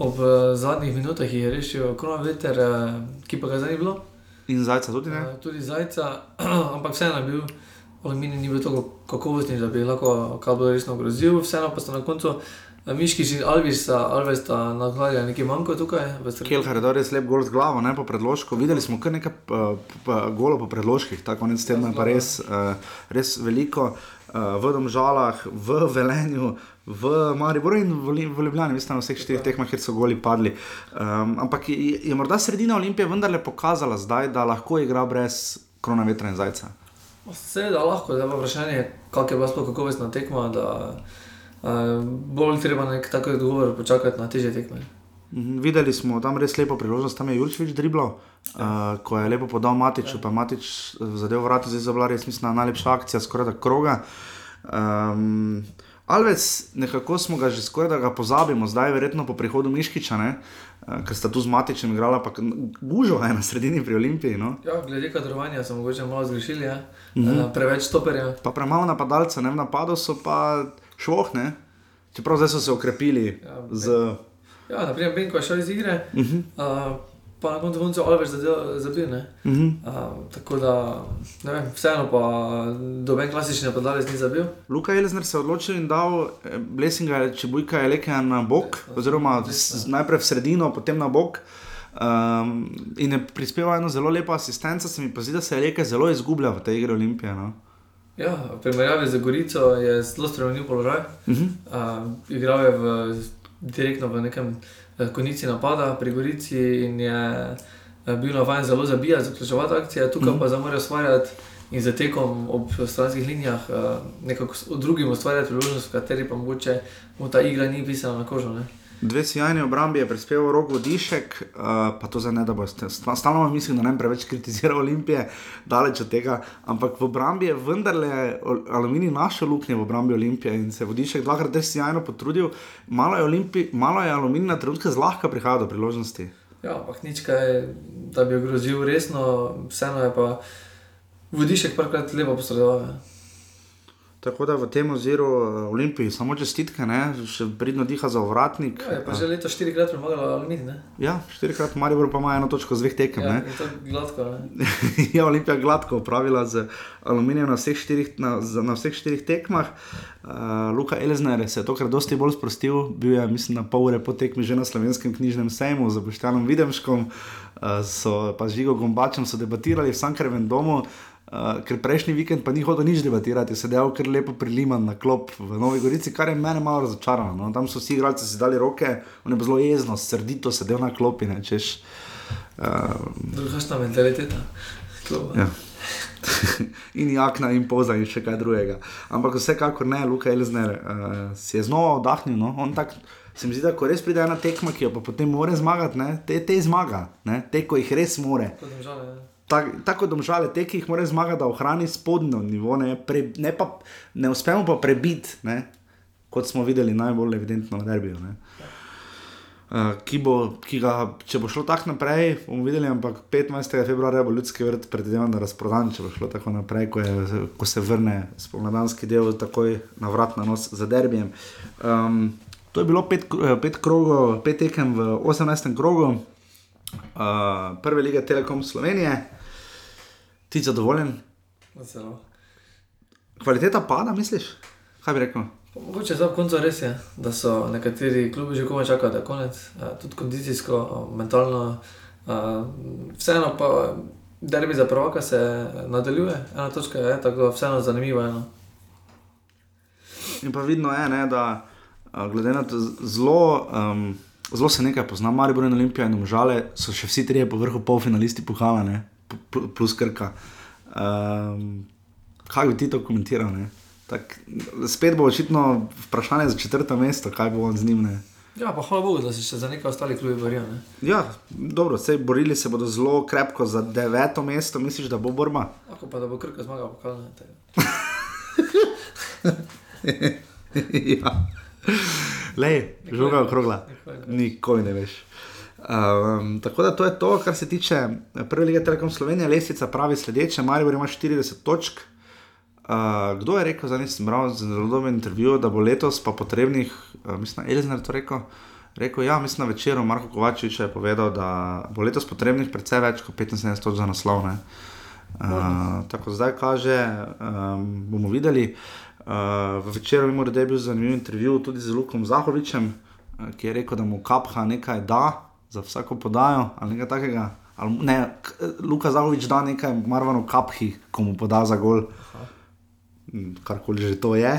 ob uh, zadnjih minutah je rešil kronometer, uh, ki pa ga zdaj ni bilo. In zajca tudi ne? Uh, tudi zajca, ampak vseeno je bil. Aluminij ni bil tako kakovostni, da bi lahko kabel resno grozil, vseeno pa sta na koncu eh, Miški in Alvis, Alvis sta nadgradili nekaj manjko tukaj. Kelhar je res lep gol z glavo, ne pa predložko. Videli smo kar nekaj uh, golo po predložkih, tako konec tedna je pa res, uh, res veliko. Uh, v Domžalah, v Velenju, v Mariboru in v, v Ljubljani, mislim, na vseh štirih tekmah, kjer so goli padli. Um, ampak je, je morda sredina Olimpije vendarle pokazala zdaj, da lahko igra brez krona vetra in zajca. Seveda lahko, da je vprašanje, kako je bila sploh kakovostna tekma, da uh, bolj treba nek tak odgovor počakati na teže tekme. Mhm, videli smo tam res lepo priložnost, tam je Jurčevič driblo, ja. uh, ko je lepo podal Matiču, ja. pa Matič zadev vrati, zdaj za vlad, jaz mislim, najlepša akcija, skoraj da kroga. Um, Alves, nekako smo ga že skoraj da ga pozabimo, zdaj verjetno po prihodu Miškiča, ne? Eh, ker sta tu z Matičem igrala, pa gužo je na sredini pri Olimpiji. No? Ja, glede kadrovanja smo mogoče malo zgrešili, ja? mm -hmm. preveč stoperja. Pa premalo napadalcev, ne v napadu so pa šlohne, čeprav zdaj so se okrepili. Ja, z... ja naprimer, Benko je šel iz igre. Mm -hmm. uh, pa na koncu koncev Alves zabil. Uh -huh. uh, tako da, ne vem, vseeno pa doben klasični napadalec ni zabil. Luka Elizner se je odločil in dal eh, Blessinga, če bojka je leke na bok, ja, oziroma najprej v sredino, potem na bok. Um, in je prispeval eno zelo lepo asistenco, se mi pa zdi, da se je reke zelo izgublja v tej igri Olimpije. No? Ja, v primerjavi z Gorico je zelo spremenil položaj. Uh -huh. uh, igral je v, direktno v nekem Eh, konici napada pri Gorici in je eh, bil navaden zelo zabijati, zaključovati akcije, tukaj mm. pa zamore ustvarjati in za tekom ob stranskih linijah eh, nekako drugim ustvarjati priložnost, v kateri pa mogoče mu ta igra ni pisala na kožo. Ne? Dve sjajni obrambi je prispeval rok vodišek, uh, pa to zdaj ne da boste. Stalno mislim, da ne preveč kritizira Olimpije, daleč od tega, ampak v obrambi je vendarle aluminij našel luknje v obrambi Olimpije in se vodišek dvakrat res sjajno potrudil. Malo je, Olimpi, malo je aluminij na trenutke zlahka prihajal do priložnosti. Ja, ampak nič kaj, da bi ogrozil resno, vseeno je pa vodišek parkrat lepo posredoval. Tako da v tem oziru uh, Olimpiji samo čestitke, ne? še pridno diha za ovratnik. Ja, pa že leto štirikrat premagala Olimpij. Ja, štirikrat Maribor pa ima eno točko z dveh tekem. Ja, gladko, ja, Olimpija gladko upravila z aluminijem na vseh štirih, na, na vseh štirih tekmah. Uh, Luka Elzner se je tokrat dosti bolj sprostil, bil je mislim na pol ure po tekmi že na slovenskem knjižnem sejmu z Boštjanom Videmškom, uh, so pa z Žigo Gombačem so debatirali v Sankrevem domu. Uh, ker prejšnji vikend pa ni hodil nič debatirati, sedel kar lepo priliman na klop v Novi Gorici, kar je mene malo razočaralo. No? Tam so vsi igralci si dali roke, on je zelo jezno, srdito sedel na klopi. Ne, češ, uh, Drugačna mentaliteta. Ja. in jakna in poza in še kaj drugega. Ampak vsekakor ne, Luka Elzner uh, si je znova oddahnil. No? On tak, se mi zdi, da ko res pride ena tekma, ki jo pa potem more zmagati, ne? te, te zmaga, ne? te, ko jih res more. Tak, tako domžale, te, ki jih mora zmagati, da ohrani spodnjo nivo, ne, pre, ne, pa, ne uspemo pa prebiti, ne, kot smo videli najbolj evidentno v derbiju. Uh, ki, bo, ki ga, če bo šlo tako naprej, bomo videli, ampak 15. februarja bo ljudski vrt, predvidevam, da razprodan, če bo šlo tako naprej, ko, je, ko se vrne spomladanski del, takoj na vrat na nos za derbijem. Um, to je bilo pet, pet, krogo, pet tekem v 18. krogu, uh, prve lige Telekom Slovenije, ti zadovoljen? Zelo. Kvaliteta pada, misliš? Kaj bi rekel? Mogoče za konec res je, da so nekateri klubi že komaj čakali, da je konec, tudi kondicijsko, mentalno. Vseeno pa derbi za prvaka se nadaljuje, ena točka je, tako da vseeno zanimivo je. No. In pa vidno je, ne, da glede na to zelo. Um, Zelo se nekaj pozna, Marijo in Olimpija in Žale so še vsi trije po vrhu polfinalisti pokala, plus krka. Um, kaj bi ti to komentiral? Ne? Tak, spet bo očitno vprašanje za četrto mesto, kaj bo z njim. Ne? Ja, pa hvala Bogu, da se še za nekaj ostalih klubov borijo. Ne? Ja, dobro, se borili se bodo zelo krepko za deveto mesto, misliš, da bo borba? Lahko pa da bo krka zmagal, pa kaj ne. ja. Lej, žoga okrogla, nikoli ne veš. Um, tako da to je to, kar se tiče prve lige Telekom Slovenije, lesica pravi sledeče, Marijo ima 40 točk. Uh, kdo je rekel, da nisem bral zelo dober intervju, da bo letos pa potrebnih, uh, mislim, Elizner to rekel. Rekel, ja, mislim, na večeru Marko Kovačič je povedal, da bo letos potrebnih precej več kot 75 točk za naslov. Uh, tako zdaj kaže, um, bomo videli. Uh, v večeru mimo reda je bil zanimiv intervju tudi z Lukom Zahovičem, uh, ki je rekel, da mu kapha nekaj da za vsako podajo ali nekaj takega. Ali, ne, Luka Zahovič da nekaj marvano kaphi, ko mu poda za gol. Karkoli že to je.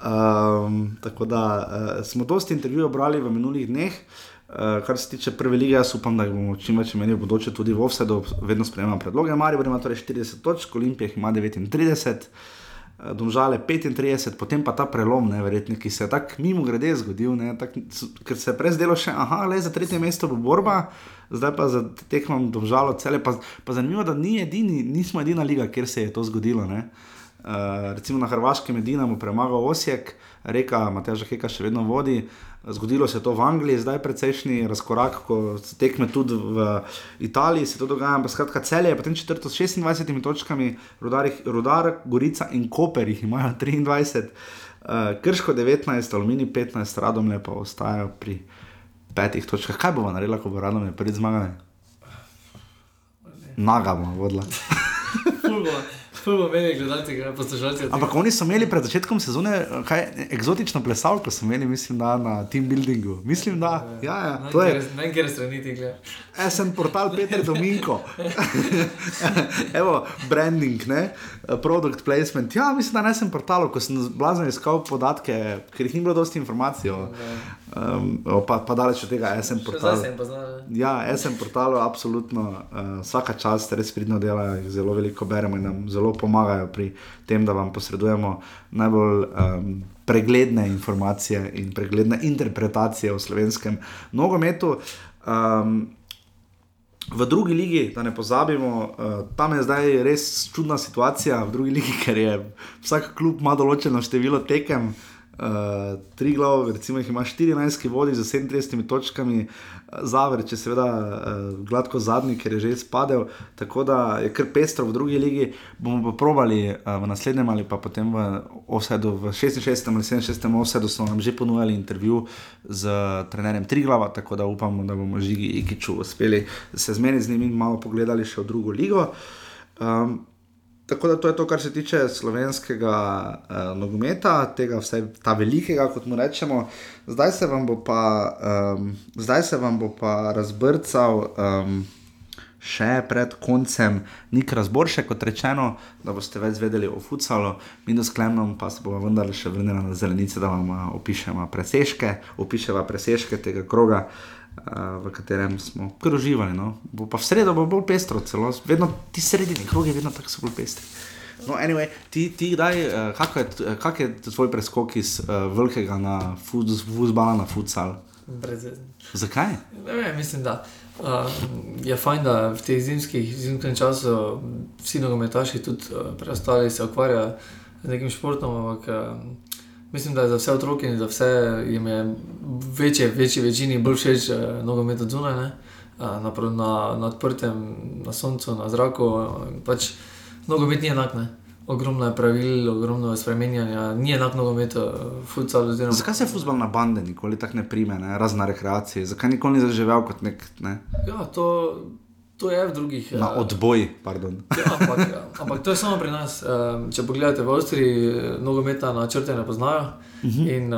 Um, tako da uh, smo dosti intervjujev brali v minulih dneh, uh, kar se tiče prve lige, jaz upam, da bomo čim več imeli v bodoče tudi v Ovsedu, vedno sprejemamo predloge. Marijo ima torej 40 točk, Olimpijah ima 39. Domžale 35, potem pa ta prelom, ne, verjetno, ki se je tako mimo grede zgodil, ne, tak, ker se je prej zdelo še, aha, le za tretje mesto bo borba, zdaj pa za tekmom domžalo cele. Pa, pa zanimivo, da ni edini, nismo edina liga, kjer se je to zgodilo. Ne. Uh, recimo na Hrvaškem je Dinamo premagal Osijek, reka Matjaža Heka še vedno vodi. Zgodilo se je to v Angliji, zdaj je precejšnji razkorak, ko se tekme tudi v Italiji, se to dogaja. Skratka, cel je potem četrto s 26 točkami, Rudar, Rudar Gorica in Koper jih imajo 23, uh, Krško 19, Aluminij 15, Radom lepo ostajajo pri petih točkah. Kaj bomo naredili, ko bo Radom je prvi zmagal? Nagamo, vodla. Ampak oni so imeli pred začetkom sezone kaj, eksotično plesalko, so imeli, mislim, da na team buildingu. Mislim, da ja, ja, to je. Ne, ker se niti gleda. Esen portal Peter Dominko. Evo, branding, ne? product placement. Ja, mislim, da ne sem portal, ko sem blazno iskal podatke, ker jih ni bilo dosti informacij. Um, pa, pa daleč od tega, SM portal. Ja, SM portal, absolutno, uh, vsaka čast, res pridno delajo, zelo veliko beremo in nam zelo pomagajo pri tem, da vam posredujemo najbolj um, pregledne informacije in pregledne interpretacije o slovenskem nogometu. Um, v drugi ligi, da ne pozabimo, uh, tam je zdaj res čudna situacija v drugi ligi, ker je vsak klub ima določeno število tekem. Tri glavove, recimo, jih ima 14, ki vodi z 37 točkami, Zaver, če seveda uh, gladko zadnji, ker je že izpadel, tako da je kar pestro v drugi ligi. Bomo pa probali uh, v naslednjem ali pa potem v Osedu, v 66 ali 67 Osedu, so nam že ponujali intervju z trenerjem Triglava, tako da upamo, da bomo žigi Ikiču uspeli se zmeniti z njimi in malo pogledali še v drugo ligo. Um, Tako da to je to, kar se tiče slovenskega uh, nogometa, tega vse ta velikega, kot mu rečemo. Zdaj se vam bo pa, um, zdaj se vam bo pa razbrcal um, še pred koncem nek razbor, še kot rečeno, da boste več vedeli o futsalu, minus klemnom, pa se bomo vendar še vrnili na zelenice, da vam uh, opišemo presežke, opišemo presežke tega kroga. Uh, v katerem smo kar uživali. No. Bo pa v sredo bo bolj pestro, celo vedno ti sredini krogi, vedno tako so bolj pestri. No, anyway, ti, ti kdaj, uh, kak, je, kak je tvoj preskok iz uh, velikega na futbala na futsal? Zakaj? Ne, mislim, da uh, je fajn, da v teh zimskih, zimskem času vsi nogometaši, tudi uh, preostali, se ukvarjajo z nekim športom. Ampak, uh, Mislim, da je za vse otroke in za vse jim je večje, večji večini bolj všeč eh, nogomet od zunaj, eh, na, na, na odprtem, na soncu, na zraku. Pač, nogomet ni enak, ne? ogromno je pravil, ogromno je spremenjanja, ni enak nogomet, eh, futsal. Oziroma... Zakaj se futbol na bande nikoli tako ne prime, ne? razna rekreacija, zakaj nikoli ni zaživel kot nek. Ne? Ja, to, To je v drugih. Na uh, odboj, pardon. Ja, ampak, ja, ampak to je samo pri nas. Um, če pogledate v Avstriji, nogometa na črte ne poznajo. Uh mhm. -huh. In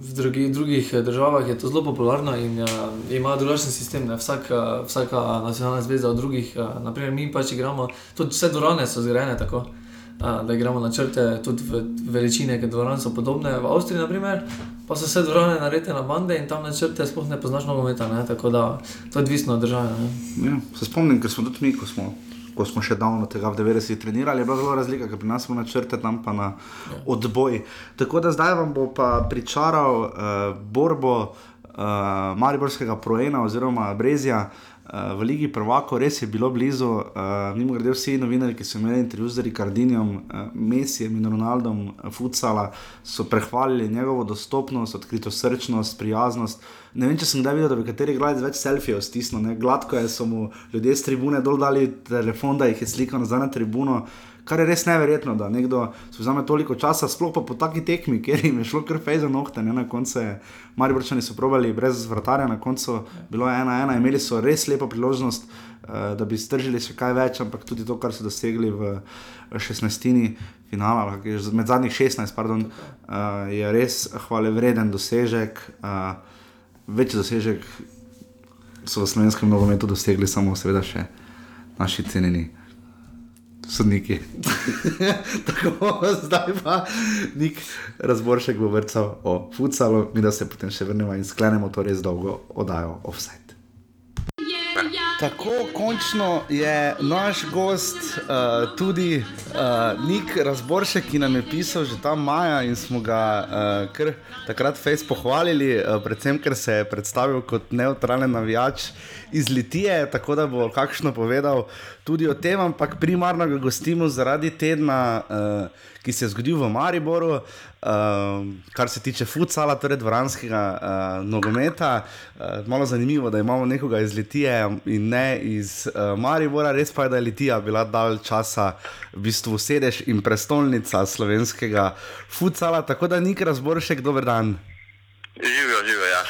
v drugi, drugih državah je to zelo popularno in ima drugačen sistem. Vsak, uh, vsaka nacionalna zveza od drugih, naprimer mi pač igramo, tudi vse dvorane so zgrajene tako da igramo na črte, tudi v veličine, ki dvorane so podobne. V Avstriji, naprimer, pa so vse dvorane narejene na bande in tam na črte sploh ne poznaš nogometa, tako da to je odvisno od države. Ja, se spomnim, ker smo tudi mi, ko smo. Ko smo še davno tega v 90-ih trenirali, je bila zelo razlika, ker pri nas smo na črte, tam pa na ja. odboj. Tako da zdaj vam bo pa pričaral uh, borbo uh, Mariborskega projena oziroma Brezija. Uh, v Ligi Prvako res je bilo blizu, uh, mimo grede vsi novinari, ki so imeli intervju z Rikardinjem, uh, Messijem in Ronaldom, uh, Futsala, so prehvalili njegovo dostopnost, odkrito srčnost, prijaznost. Ne vem, če sem kdaj videl, da bi kateri gledalec več selfijev stisnil, gladko je, so mu ljudje z tribune dol dali telefon, da jih je slikal nazaj na tribuno kar je res neverjetno, da nekdo vzame toliko časa, sploh pa po taki tekmi, ker jim je šlo kar fej za nohte. Ne? Na koncu je Mariborčani so probali brez vratarja, na koncu bilo je ena, ena, imeli so res lepo priložnost, uh, da bi stržili še kaj več, ampak tudi to, kar so dosegli v 16. finala, med zadnjih 16, pardon, uh, je res hvale vreden dosežek. Večji dosežek so v slovenskem nogometu dosegli samo, seveda, še naši cenjeni sodniki. Tako, zdaj pa nek razboršek bo vrcal o futsalu, mi da se potem še vrnemo in sklenemo to res dolgo oddajo offset. Tako, končno je naš gost uh, tudi uh, Nik Razboršek, ki nam je pisal že tam maja in smo ga uh, kar takrat fejs pohvalili, uh, predvsem ker se je predstavil kot neutralen navijač iz Litije, tako da bo kakšno povedal tudi o tem, ampak primarno ga gostimo zaradi tedna, uh, ki se je zgodil v Mariboru, uh, kar se tiče futsala, torej dvoranskega uh, nogometa. Uh, malo zanimivo, da imamo nekoga iz Litije in ne iz uh, Maribora, res pa je, da je Litija bila dalj časa v bistvu sedež in prestolnica slovenskega futsala, tako da nik razbor še kdo dan. Živijo, živijo, ja.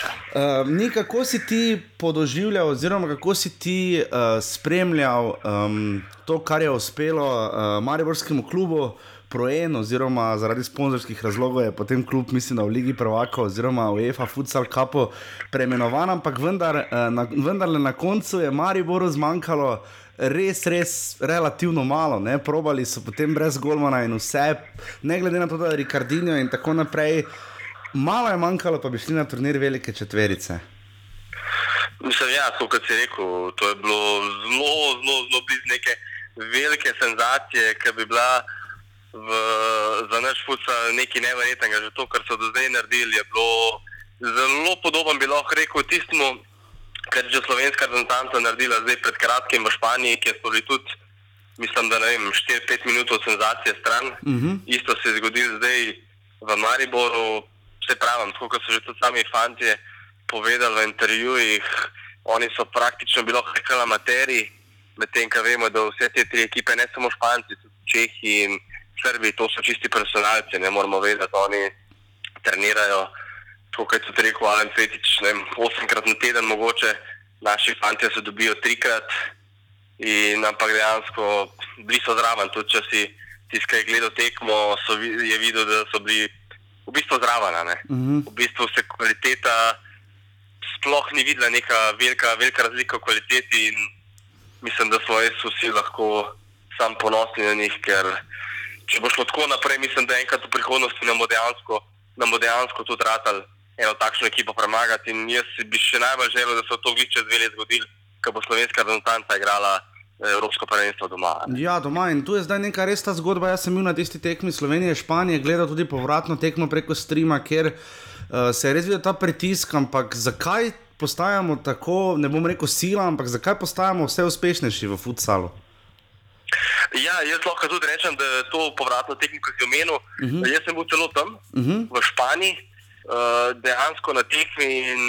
Uh, ni kako si ti podoživljal, oziroma kako si ti uh, spremljal um, to, kar je uspelo uh, Mariborskemu klubu. Projen, oziroma zaradi sponzorskih razlogov je potem klub, mislim, v Ligi Prvaka oziroma v EFA Futsal Cupu preimenovan, ampak vendar, na, vendarle na koncu je Mariboru zmanjkalo res, res relativno malo. Ne? Probali so potem brez Golmana in vse, ne glede na to, da je Rikardinjo in tako naprej. Uh, malo je manjkalo, pa bi šli na turnir velike četverice. Mislim, ja, kot si rekel, to je bilo zelo, zelo, zelo blizu neke velike senzacije, ki bi bila v, za naš futsal nekaj nevrjetnega. Že to, kar so do zdaj naredili, je bilo zelo podobno, bi lahko rekel, tistemu, kar je že slovenska reprezentanca naredila zdaj pred kratkim v Španiji, kjer so bili tudi, mislim, da ne vem, 4-5 minut od senzacije stran. Uh mhm. -huh. Isto se je zgodilo zdaj v Mariboru se pravi, tako kot so že tudi sami fanti povedali v intervjujih, oni so praktično bili rekli amateri, medtem ko vemo, da vse te tri ekipe, ne samo Španci, tudi Čehi in Srbi, to so čisti personalci, ne moramo vedeti, da oni trenirajo. Tako kot je tudi rekel Alan Fetič, ne, osemkrat na teden, mogoče naši fanti se dobijo trikrat, in, ampak dejansko bili so zraven. Tudi če si tiskaj gledal tekmo, so, je videl, da so bili v bistvu zraven. Uh -huh. V bistvu se kvaliteta sploh ni videla, neka velika, velika razlika v kvaliteti in mislim, da smo res vsi lahko sam ponosni na njih, ker če bo šlo tako naprej, mislim, da enkrat v prihodnosti nam bo dejansko, nam bo dejansko tudi ratal eno takšno ekipo premagati. In jaz bi še najbolj želel, da se to gliče zveli zgodil, ko bo slovenska reprezentanca igrala. eh, Evropsko prvenstvo doma. Ja, doma in tu je zdaj neka res ta zgodba. Jaz sem bil na tisti tekmi Slovenije, Španije, gledal tudi povratno tekmo preko streama, kjer uh, se je res videl ta pritisk. Ampak zakaj postajamo tako, ne bom rekel sila, ampak zakaj postajamo vse uspešnejši v futsalu? Ja, jaz lahko tudi rečem, da je to povratno tekmo, ki si omenil. Uh Mhm. -huh. Jaz sem bil celo tam, uh Mhm. -huh. v Španiji, uh, dejansko na tekmi in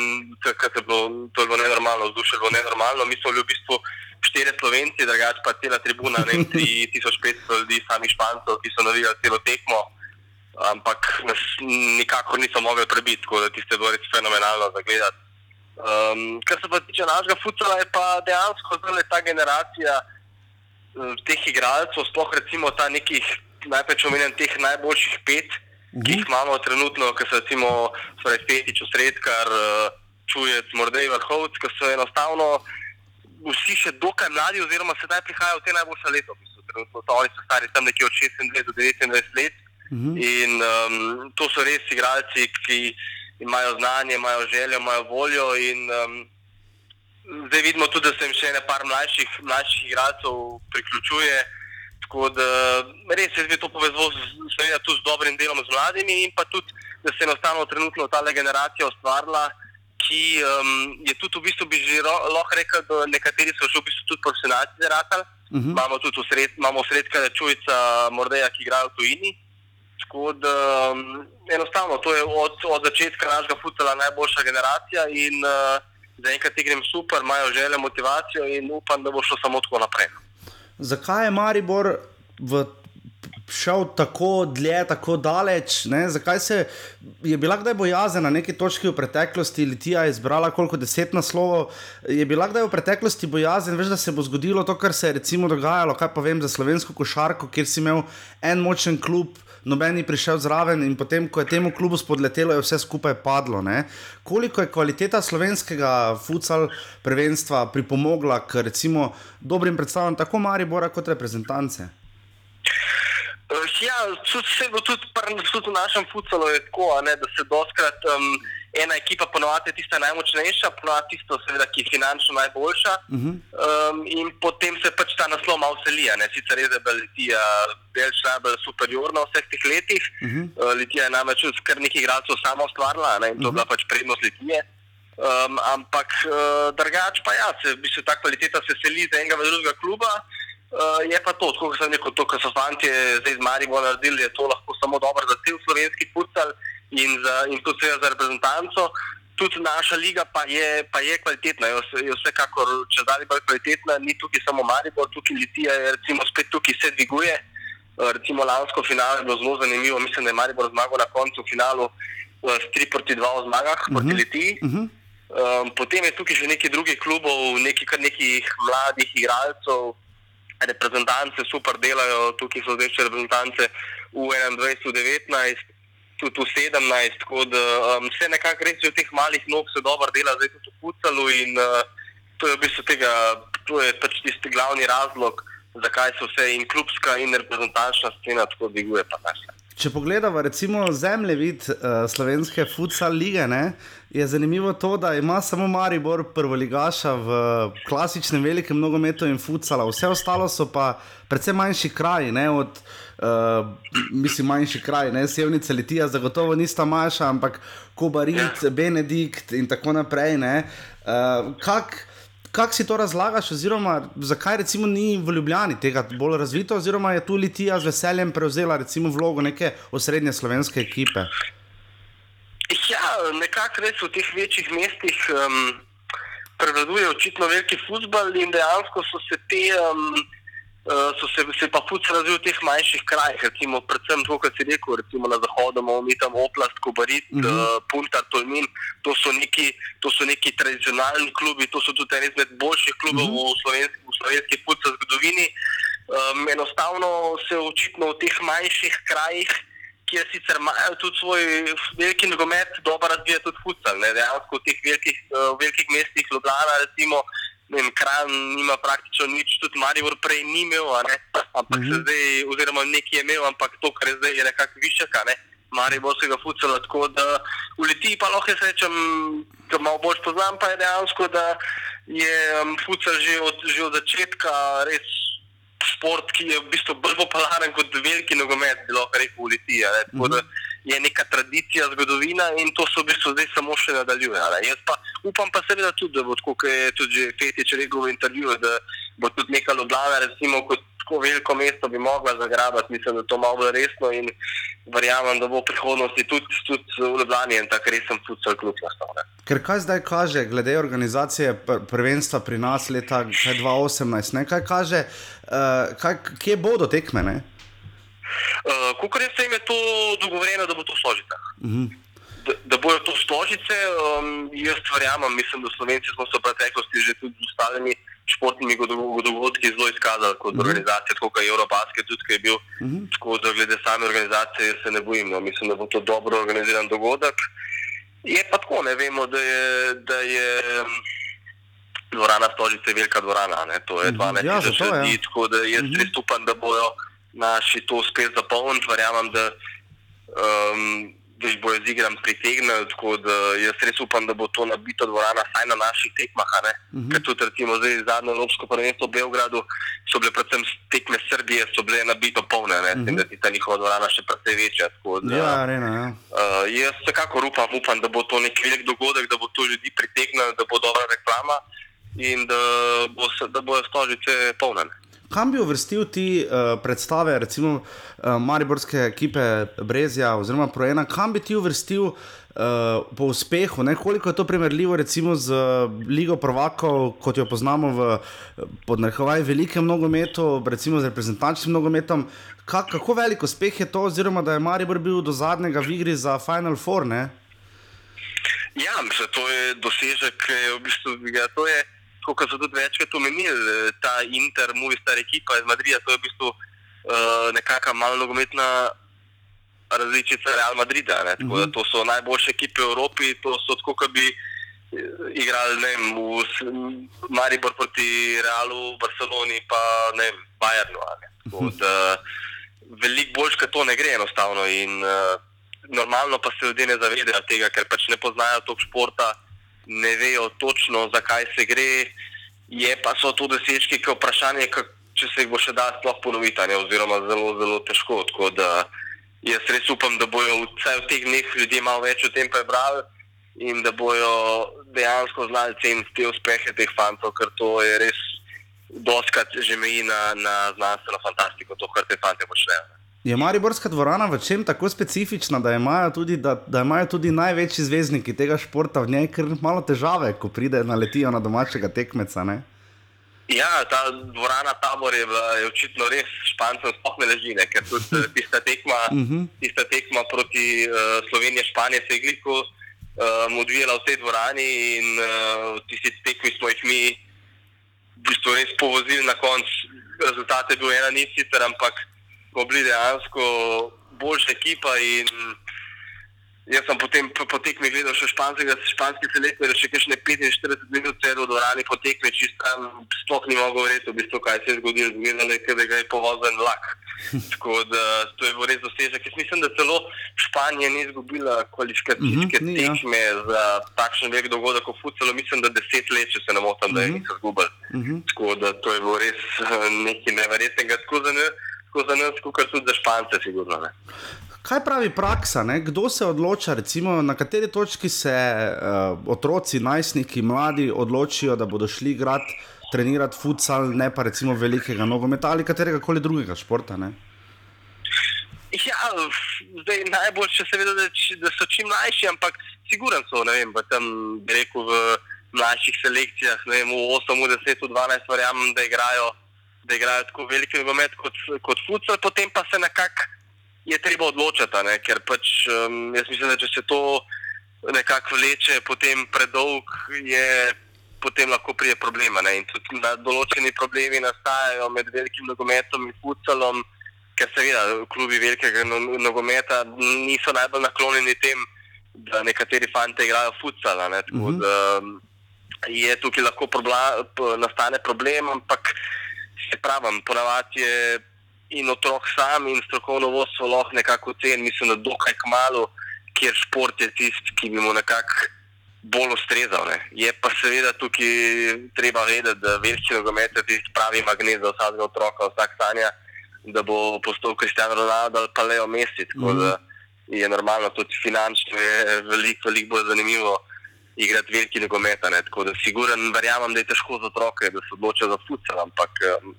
takrat je bilo, to je bilo nenormalno, vzdušje je bilo nenormalno. Mi smo bili v bistvu štiri slovenci, drugače pa cela tribuna, ne vem, 3500 ljudi, sami špancev, ki so navijali celo tekmo. Ampak nas nikakor niso mogli prebiti, tako da tiste je bilo res fenomenalno za gledati. Um, kar se pa tiče našega futsala, je pa dejansko zdaj ta generacija teh igralcev, sploh recimo ta nekih, najprej če omenim teh najboljših pet, -huh. ki jih imamo trenutno, ki so recimo torej Fetič, Sredkar, uh, Čujec, Mordej, Vrhovc, ki so enostavno vsi še dokaj mladi, oziroma sedaj prihajajo v te najboljše leto. v bistvu. Trenutno so oni so stari tam nekje od 26 do 29 let. Mhm. In um, to so res igralci, ki imajo znanje, imajo željo, imajo voljo. In, um, zdaj vidimo tudi, da se jim še ene par mlajših, mlajših igralcev priključuje. Tako da res jaz bi to povezal z, seveda, tudi z dobrim delom z mladimi in pa tudi, da se je enostavno trenutno ta generacija ustvarila, ki um, je tudi v bistvu, bi že lahko rekel, da nekateri so že v bistvu tudi profesionalci zrasali. Mhm. Imamo tudi usred, imamo sredka Čujca, Mordeja, ki igrajo v tujini. Tako da um, enostavno to je od, od začetka našega futbola najboljša generacija in uh, zaenkrat igram super, imajo željo, motivacijo in upam, da bo šlo samo tako naprej. Zakaj je Maribor v, šel tako dlje, tako daleč? Ne? Zakaj se je bila kdaj bojazen na neki točki v preteklosti, Litija je izbrala koliko deset naslovov? Je bila kdaj v preteklosti bojazen, veš, da se bo zgodilo to, kar se je recimo dogajalo, kaj pa vem za slovensko košarko, kjer si imel en močen klub. Noben ni prišel zraven, in potem, ko je temu klubu spodletelo, je vse skupaj padlo. Ne? Koliko je kvaliteta slovenskega futsal prvenstva pripomogla k recimo dobrim predstavam tako Maribora kot reprezentance? Uh, Ja, tudi, tudi, pr- tudi v našem futsalu je tako, ne, da se doskrat um, ena ekipa ponovadi je tista najmočnejša, ponovadi tisto, seveda, ki je finančno najboljša. Uh -huh. Um, in potem se pač ta naslov malo selija. Ne? Sicer res je bila Litija delč najbolj superiorna v vseh teh letih. Uh -huh. Uh, Litija je namreč tudi kar nekaj igralcev sama ustvarila ne? in to je bila pač prednost Litije. Um, ampak uh, drugač pa ja, se, v bistvu, ta kvaliteta se seli iz enega v drugega kluba. Uh, je pa to, kot sem rekel, to, kar so fanti zdaj z Marijo naredili, je to lahko samo dobro za cel slovenski futsal in, za, in tudi seveda za reprezentanco. Tudi naša liga pa je, pa je kvalitetna, je, vse- je vsekakor če dalje bolj kvalitetna, ni tukaj samo Maribor, tukaj Litija je recimo spet tukaj se dviguje. Recimo lansko finale je bilo zelo zanimivo, mislim, da je Maribor zmagal na koncu v finalu uh, s 3 proti 2 v zmagah uh -huh. proti Litiji. Uh -huh. Um, potem je tukaj še nekaj drugih klubov, nekaj kar nekih mladih igralcev, reprezentance super delajo, tukaj so zdaj še reprezentance v 21, v 19, tudi v 17, tako da um, vse nekako res je v teh malih nog se dobro dela, zdaj tudi v futsalu in uh, to je v bistvu tega, to je pač tisti glavni razlog, zakaj se vse in klubska in reprezentančna scena tako dviguje pa naša. Če pogledamo recimo zemljevid uh, slovenske futsal lige, ne, je zanimivo to, da ima samo Maribor prvoligaša v klasičnem velikem nogometu in futsala, vse ostalo so pa predvsem manjši kraji, ne, od, uh, mislim, manjši kraj, ne, Sevnica, Litija, zagotovo nista manjša, ampak Kobarit, Benedikt in tako naprej. Ne, uh, kak, Kako si to razlagaš, oziroma zakaj recimo ni v Ljubljani tega bolj razvito, oziroma je tu Litija z veseljem prevzela recimo vlogo neke osrednje slovenske ekipe? Ja, nekako res v teh večjih mestih um, prevladuje očitno veliki futbol in dejansko so se te. Um, so se, se pa futbol razvil v teh manjših krajih, recimo, predvsem to, kar si rekel, recimo na zahodu imamo mi tam Oplast, Kobarit, uh -huh. uh, Punta, Tolmin, to so neki, to so neki tradicionalni klubi, to so tudi eni izmed boljših klubov uh -huh. v slovenski, v slovenski futbol zgodovini. Um, enostavno se očitno v teh manjših krajih, kjer sicer imajo tudi svoj veliki nogomet, dobro razvija tudi futsal. ne. Dejansko v teh velikih, uh, velikih mestih, Ljubljana, recimo, vem, Kran nima praktično nič, tudi Maribor prej ni imel, ampak uh -huh. se zdaj, oziroma nekaj je imel, ampak to, kar je zdaj, je nekako višek, ne. mariborskega futsala, tako da Litiji pa lahko rečem, da malo bolj poznam, pa je dejansko, da je um, futsal že od, že od začetka res šport, ki je v bistvu bolj popularen kot veliki nogomet, bi lahko rekel v Litiji. a ne. Tako da je neka tradicija, zgodovina in to se v bistvu zdaj samo še nadaljuje. ne. Jaz pa upam pa seveda tudi, da bo tako, kot je tudi Fetič rekel v intervjuju, da bo tudi neka Ljubljana, recimo kot tako veliko mesto bi mogla zagrabati, mislim, da to malo bolj resno in verjamem, da bo v prihodnosti tudi, tudi v Ljubljani en tak resen futsal klub nastal. ne. Ker kaj zdaj kaže, glede organizacije pr- prvenstva pri nas leta kaj 2018, ne? kaj kaže, uh, kaj, kje bodo tekme? Ne? Uh, Kot jaz vem, je to dogovorjeno, da bo to v Stožicah. Mhm. Da, da bojo to Stožice, um, jaz verjamem, mislim, da Slovenci smo se v preteklosti že tudi z ostalimi športnimi dogodki zelo izkazali kot Mhm. organizacija, tako kot je Eurobasket, tudi ki je bil. Mhm. Tako da glede same organizacije se ne bojim. No. Mislim, da bo to dobro organiziran dogodek. Je pa tako, ne vemo, da je. Da je Dvorana Stožice je velika dvorana, ne? to je Mhm. 12 Ja, tisoč ja. ljudi, tako da jaz res upam, da bojo naši to uspeli zapolniti. Verjamem, da, um, da jih bojo z igram pritegnili. Tako da jaz res upam, da bo to nabita dvorana, vsaj na naših tekmah. a ne. Mhm. Ker tudi recimo zdaj zadnjo Evropsko prvenstvo v Beogradu so bile predvsem tekme Srbije, so bile nabito polne, ne, s tem, da je ta njihova dvorana še precej večja. tako da- Mhm. Ja, arena, ja. Uh, jaz vsekakor upam, upam, da bo to nek velik dogodek, da bo to ljudi pritegnilo, da bo dobra reklama in da, bo da bojo stožice polne. Kam bi uvrstil ti uh, predstave, recimo uh, Mariborske ekipe Brezja oziroma Projena, kam bi ti uvrstil uh, po uspehu, ne? koliko je to primerljivo recimo z Ligo Prvakov, kot jo poznamo v podnarekovaj velikem nogometu, recimo z reprezentančnim nogometom. Ka, kako velik uspeh je to, oziroma da je Maribor bil do zadnjega v igri za Final Four? Ne? Ja, mislim, to je dosežek, v bistvu, ja, to je, kot so tudi večkrat omenili, eh, ta Inter, Movistar ekipa iz Madrida, to je v bistvu uh, nekakšna malo nogometna različica Real Madrida. Ne? Tako, da to so najboljše ekipe v Evropi, to so tako, kot bi eh, igrali ne vem, v Maribor proti Realu, Barceloni pa ne vem, Bayernu. ne. Tako da veliko boljš, kot to ne gre enostavno. In, uh, normalno pa se ljudje ne zavedajo tega, ker pač ne poznajo tog športa, ne vejo točno, zakaj se gre. Je pa so to dosežki, ki je vprašanje, kak, če se jih bo še da sploh ponoviti, oziroma zelo, zelo težko. Tako da jaz res upam, da bojo vsaj v teh dneh ljudje malo več o tem prebrali in da bojo dejansko znali ceniti te uspehe teh fantov, ker to je res doskrat že meji na, na znanstveno fantastiko, to, kar te fante počnejo. Je Mariborska dvorana v čem tako specifična, da imajo tudi, da, da imajo tudi največji zvezdniki tega športa v njej, ker malo težave, ko pride naletijo na domačega tekmeca. Ne? Ja, ta dvorana tabor je, je očitno res špancem sploh ne leži, ne, ker tudi eh, tista tekma, Mhm. tista tekma proti uh, Sloveniji, Španije se je gliko um, odvijala v tej dvorani in uh, tisti tekmi smo jih mi v bistvu res povozili na koncu. Rezultat je bil ena nič sicer, ampak smo bili dejansko boljša ekipa in Jaz sem potem po, tekmi gledal še španskega, španski selektor, še kakšne 45 minut sedel v dvorani po tekmi, čist tam sploh ni mogel verjeti, v bistvu, kaj se je zgodilo, zgledalo je, kot da ga je povozil vlak. Tako da to je bil res dosežek. Jaz mislim, da celo Španija ni izgubila kvalifikacijske Mhm, ni, ja. tekme za takšen velik dogodek v futsalu. Mislim, da deset let, če se ne motim, da je niso izgubili. Mhm. Tako da to je bilo res eh, nekaj neverjetnega, tako za nas, tako za nas, kot tudi za Špance, sigurno. Ne. Kaj pravi praksa? Ne? Kdo se odloča, recimo, na kateri točki se uh, otroci, najstniki, mladi odločijo, da bodo šli igrati, trenirati futsal, ne pa recimo velikega nogometa ali katerega koli drugega športa? Ne? Ja, zdaj najboljše je seveda, da, da so čim mlajši, ampak siguren so, ne vem, bi rekel, v mlajših selekcijah, ne vem, v 8, v 10, v 12, verjamem, da igrajo, da igrajo tako veliki nogomet kot, kot futsal, potem pa se nekako je treba odločiti, ne, ker pač um, jaz mislim, da če se to nekako vleče potem predolg, je potem lahko prije problema. Ne? In tudi določeni problemi nastajajo med velikim nogometom in futsalom, ker seveda klubi velikega no- nogometa niso najbolj naklonjeni tem, da nekateri fanti igrajo futsal. a ne. Tako Mhm. da um, je tukaj lahko probla, nastane problem, ampak se pravim, ponavadi je in otrok sam in strokovno vodstvo lahko nekako oceni, mislim, da dokaj kmalo, kjer šport je tisti, ki bi mu nekako bolj ustrezal. Ne. Je pa seveda tukaj treba vedeti, da veliki nogomet je tisti pravi magnet za vsakega otroka, vsak sanja, da bo postal Kristjan Ronaldo ali pa Leo Messi. Tako Mhm. da je normalno tudi finančno je veliko, veliko bolj zanimivo. Igrati veliki nogomet, a ne. tako da siguren, verjamem, da je težko za otroke, da se odločijo za futsal, ampak um,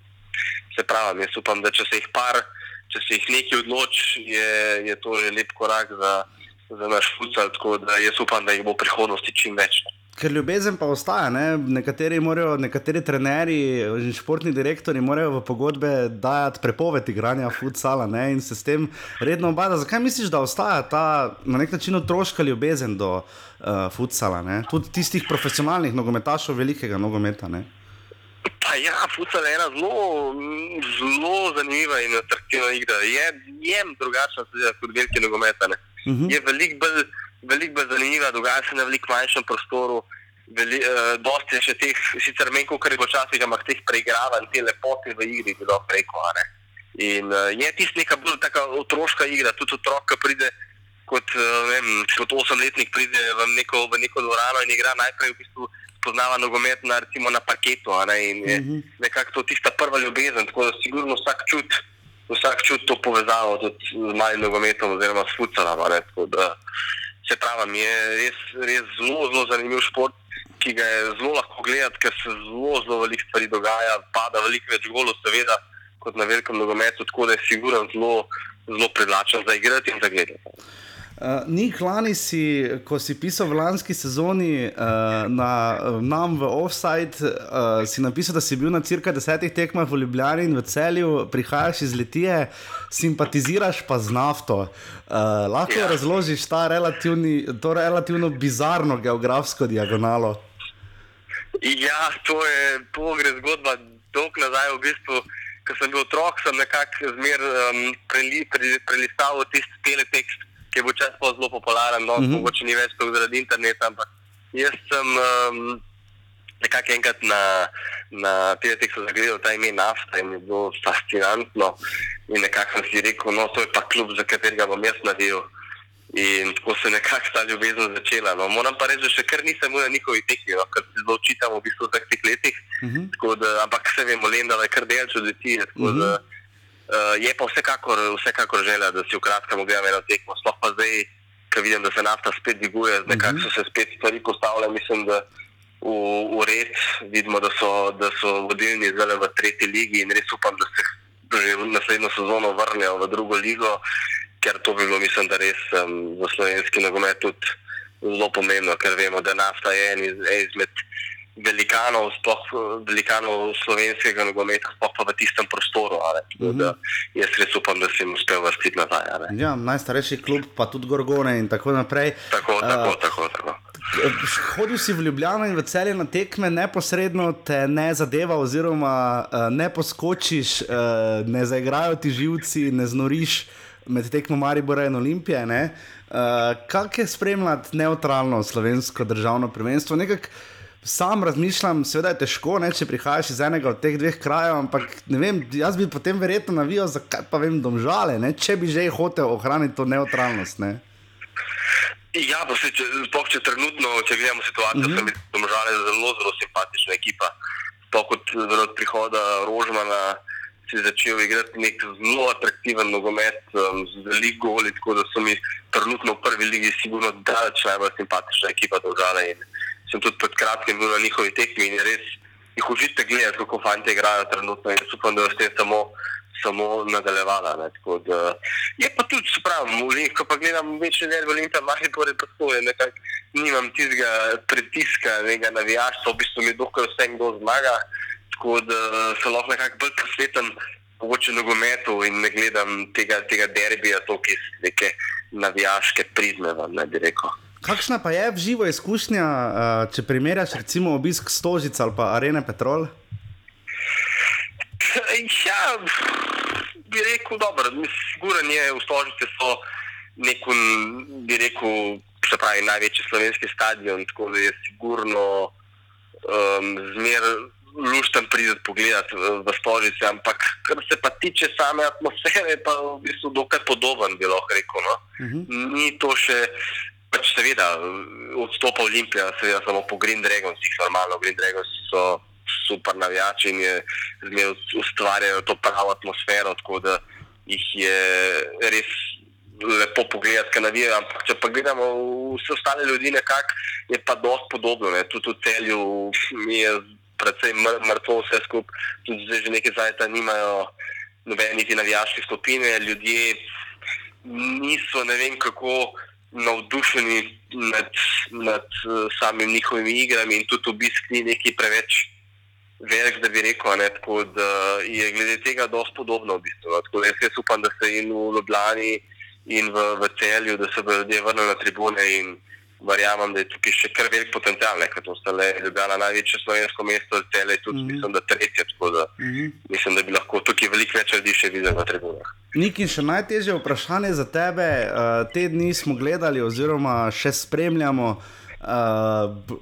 se pravi, jaz upam, da če se jih par, če se jih nekaj odloči, je, je to že lep korak za, za naš futsal, tako da jaz upam, da jih bo v prihodnosti čim več. Ker ljubezen pa ostaja, ne? nekateri, morajo, nekateri trenerji in športni direktori morajo v pogodbe dajati prepoved igranja futsala ne? in se s tem redno obada. Zakaj misliš, da ostaja ta na nek način otroška ljubezen do uh, futsala, tudi tistih profesionalnih nogometašov velikega nogometa? Ne? Pa ja, futsal je ena zelo, zelo zanimiva in atraktivna igra. Je, je drugačna kot veliki nogomet. a ne. Mhm. Je veliko bolj, veliko bolj zanimiva, dogaja se na veliko manjšem prostoru. Veli, uh, dosti je še teh, sicer menj, kot je včasih, ampak teh preigravanj, te lepote v igri, bilo preko. ne. In uh, je tisti neka bolj taka otroška igra, tudi otrok, ki pride kot, uh, vem, kot osemletnik, pride v neko, v neko dvorano in igra najprej v bistvu spoznava nogomet na, recimo, na parketu. Ne, in je Mhm. nekako to tista prva ljubezen, tako da sigurno vsak čut, vsak čut to povezavo tudi z malim nogometom oziroma s futsalom. Se pravi, je res, res zelo, zelo zanimiv šport, ki ga je zelo lahko gledati, ker se zelo, zelo veliko stvari dogaja, pada veliko več golov, seveda, kot na velikem nogometu, tako da je siguren zelo, zelo privlačen za igrati in za gledati. Uh, Nik, lani si, ko si pisal v lanski sezoni uh, na, nam v Offside, uh, si napisal, da si bil na cirka desetih tekmah v Ljubljani in v celju, prihajaš iz Litije, simpatiziraš pa z nafto. Uh, lahko ja. Razložiš ta to relativno bizarno geografsko diagonalo? Ja, to, je, to gre zgodba dolg nazaj. V bistvu, ko sem bil otrok, sem nekako zmer um, preli, pre, prelistal tisti teletekst, ki je bil čas zelo popularen, no, mm Mhm. -hmm. mogoče ni več tako zaradi interneta, ampak jaz sem um, nekako enkrat na, na teletekstu zagledal ta ime nafta in je bilo fascinantno. In nekako sem si rekel, no, to je pa klub, za katerega bom jaz naredil. In tako se je nekako ta ljubezen začela. No. Moram pa reči, da še kar nisem bil na njihovi tekmi, no, ker se zelo učitam v bistvu v teh letih. Uh -huh. Tako Da, ampak se vemo, Lenda je kar del čuditi. Uh, je pa vsekakor, vsekakor želja, da si v kratkem ogledam eno tekmo. Sploh pa zdaj, ko vidim, da se nafta spet dviguje, nekako so se spet stvari postavile. Mislim, da v, v red vidimo, da so, da so vodilni zdaj v tretji ligi in res upam, da se že naslednjo sezono vrnejo v drugo ligo, ker to bi bilo, mislim, da res um, za slovenski nogomet tudi zelo pomembno, ker vemo, da nafta je en iz, en izmed velikanov, sploh eh, velikanov slovenskega nogometa, sploh pa v tistem prostoru. a ne. Tako da Jaz res upam, da se jim uspe vrstiti nazaj. Ja, najstarejši klub, pa tudi Gorgone in tako naprej. Tako, tako, tako. tako. Hodil si v Ljubljano in v celje na tekme, neposredno te ne zadeva, oziroma uh, ne poskočiš, uh, ne zaigrajo ti živci, ne znoriš med tekmo Maribora in Olimpije. Uh, Kako je spremljati neutralno slovensko državno prvenstvo? Nekak sam razmišljam, seveda je težko, ne, če prihajaš iz enega od teh dveh krajev, ampak vem, jaz bi potem verjetno navijal, zakaj pa vem, domžale, ne, če bi že hotel ohraniti to neutralnost. Ne. Ja, pa se, če, sploh če trenutno, če gledamo situacijo, mm -hmm. se mi je zelo, zelo simpatična ekipa. Sploh kot od prihoda Rožmana si začel igrati nek zelo atraktiven nogomet um, z veliko goli, tako da so mi trenutno v prvi ligi sigurno daleč najbolj simpatična ekipa države. In sem tudi pred kratkim bil na njihovi tekmi in je res jih užite gledati, kako fanti igrajo trenutno in upam, da bo s tem samo samo nadaljevala. Tako da, je pa tudi, se pravi, v ko pa gledam večji del Olimpije, malo bolje pa je, nekako nimam tistega pritiska, nekega navijaštva, v bistvu mi dokaj vse kdo zmaga, tako da se lahko nekako bolj posvetim mogoče nogometu in ne gledam tega, tega derbija, to, ki iz neke navijaške prizme, vam ne bi rekel. Kakšna pa je v živo izkušnja, uh, če primerjaš recimo obisk Stožic ali pa Arene Petrol? Ja, bi rekel, dobro, siguren je, v Stožice so neko, bi rekel, se pravi, največji slovenski stadion, tako da je sigurno um, zmer lušten prideti pogledati v, stolici, ampak kar se pa tiče same atmosfere, pa v bistvu dokaj podoben, bi lahko rekel. No? Uh -huh. Ni to še, pač seveda, odstopa Olimpija, seveda samo po Green Dragonsih, normalno Green Dragons so super navijači in je zmeraj ustvarjajo to pravo atmosfero, tako da jih je res lepo pogledati, kaj navijajo. Ampak če pa gledamo vse ostale ljudi, nekako je pa dosti podobno. Ne? Tudi v celju je predvsej mr mrtvo vse skupaj, tudi zdaj že nekaj zajeta nimajo nobene niti navijaške skupine, ljudje niso ne vem kako navdušeni nad, nad uh, samimi njihovimi igrami in tudi obisk ni neki preveč velik, da bi rekel, ne, tako da je glede tega dosti podobno v bistvu. No. Tako da jaz upam, da se in v Ljubljani in v, v celju, da se bodo ljudje vrnili na tribune in verjamem, da je tukaj še kar velik potencial, ker to sta le Ljubljana največje slovensko mesto, celje tudi, mm -hmm. mislim, da tretje, tako da mm -hmm. mislim, da bi lahko tukaj veliko več ljudi še videli na tribunah. Nik in še najtežje vprašanje za tebe, uh, te dni smo gledali oziroma še spremljamo. Uh,